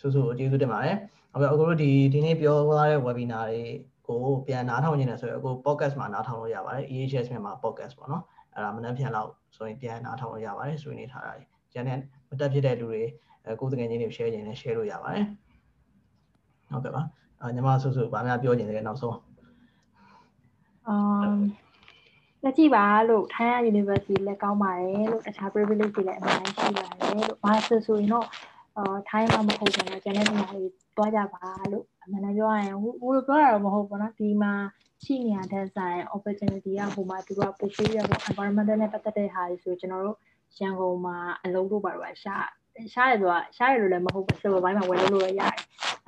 B: စုစုကျေးဇူးတင်ပါတယ်ဟုတ်ကဲ့အခုတို့ဒီဒီနေ့ပြောသွားတဲ့ webinar တွေကိုပြန်နားထောင်နေတယ်ဆိုရင်အခု podcast မှာနားထောင်လို့ရပါတယ် EHS မြန်မာ podcast ပေါ့နော် အဲ့ဒါမနှမ်းဖြန်လောက်ဆိုရင်ပြန်နားထောင်လို့ရပါတယ်ဆွေးနွေးထားတာတွေကျန်တဲ့မတက်ဖြစ်တဲ့လူတွေကိုယ်တကယ်ချင်းတွေ share ခြင်းနဲ့ share လို့ရပါတယ်ဟုတ်ကဲ့ပါအညီမဆုစုဗာများပြောခြင်းလည်းနောက်ဆုံး
A: အမ်လက်ကြည့်ပါလို့ထိုင်းရ University လည်းကောင်းပါတယ်လို့တခြား privilege တွေလည်းအများကြီးရှိပါတယ်လို့ဘာဆိုဆိုရင်တော့အာထိုင်းမှာမဟုတ်ဘူးတော့ကျန်တဲ့နေရာတွေတွားကြပါလို့အမှန်တမ်းပြောရရင်ဟိုလိုပြောတာတော့မဟုတ်ဘူးပေါ့နော်ဒီမှာ ရှိနေရတဲ့ဆိုင် opportunity ကဟိုမှာသူကပို့ပေးရတော့ environmental နဲ့ပတ်သက်တဲ့ဟာတွေဆိုကျွန်တော်တို့ရန်ကုန်မှာအလုံးလို့ပါတော့ရှာရှားရဆိုတာရှားရလို့လည်းမဟုတ်ဘူး server ဘိုင်းမှာဝယ်လို့လို့ရတယ်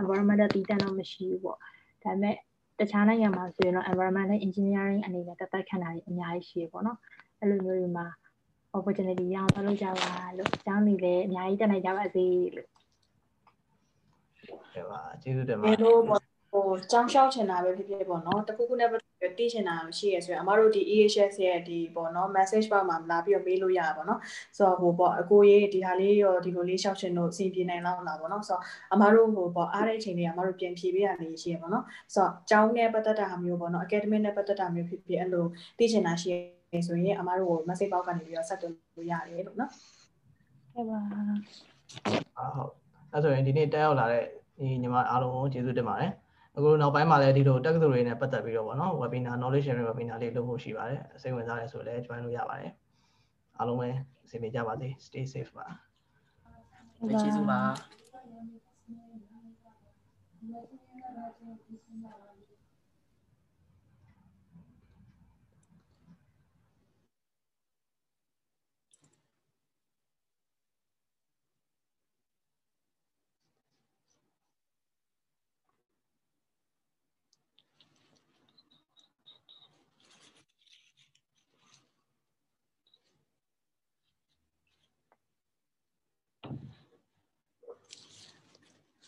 A: environmental တည်တံ့တော့မရှိဘူးပေါ့ဒါပေမဲ့တခြားနိုင်ငံမှာဆိုရင်တော့ environmental engineering အနေနဲ့တက်တက်ခံတာအများကြီးရှိရပေါ့နော်အဲ့လိုမျိုးတွေမှာ opportunity ရအောင်လုပ်လို့ကြပါလို့အကြောင်းတွေလည်းအများကြီးတက်နိုင်ကြပါစေလို့
B: ဟုတ်ပါကျေးဇူးတင်ပါတယ် ဟို
D: ကြောင်းလျှောက်ချင်တာပဲဖြစ်ဖြစ်ပေါ့နော်တခုခုနဲ့ပတ်သက်ပြီးသိချင်တာရှိရဆိုရင်အမတို့ဒီ EHS ရဲ့ဒီပေါ့နော် message box မှာလာပြီးတော့မေးလို့ရတာပေါ့နော်ဆိုတော့ဟိုပေါ့အကိုရေးဒီဟာလေးရောဒီလိုလေးလျှောက်ချင်လို့အဆင်ပြေနိုင်လောက်လားပေါ့နော်ဆိုတော့အမတို့ဟိုပေါ့အားတဲ့အချိန်လေးအမတို့ပြန်ဖြေပေးရလေးရှိရပေါ့နော်ဆိုတော့ကျောင်းနဲ့ပတ်သက်တာမျိုးပေါ့နော် academic နဲ့ပတ်သက်တာမျိုးဖြစ်ဖြစ်အဲ့လိုသိချင်တာရှိရဆိုရင်အမတို့ဟို message box ကနေပြီးတော့ဆက်သွယ်လို့ရတယ်လို့နော်
A: ကဲပါ
B: အာဟုတ်အဲဆိုရင်ဒီနေ့တက်ရောက်လာတဲ့ဒီညီမအားလုံးကိုကျေးဇူးတင်ပါတယ် အခုနောက်ပိုင်းမှာလည်းဒီလိုတက္ကသိုလ်တွေနဲ့ပတ်သက်ပြီးတော့ဗောနော် webinar knowledge sharing webinar လေးလုပ်ဖို့ရှိပါတယ်စိတ်ဝင်စားတယ်ဆိုလည်း join လို့ရပါတယ်အားလုံးပဲအဆင်ပြေကြပါစေ stay safe ပါ
C: ကျေးဇူးပါ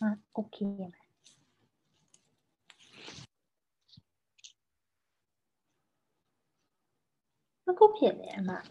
A: อะโอเคไหม那够便宜嘛。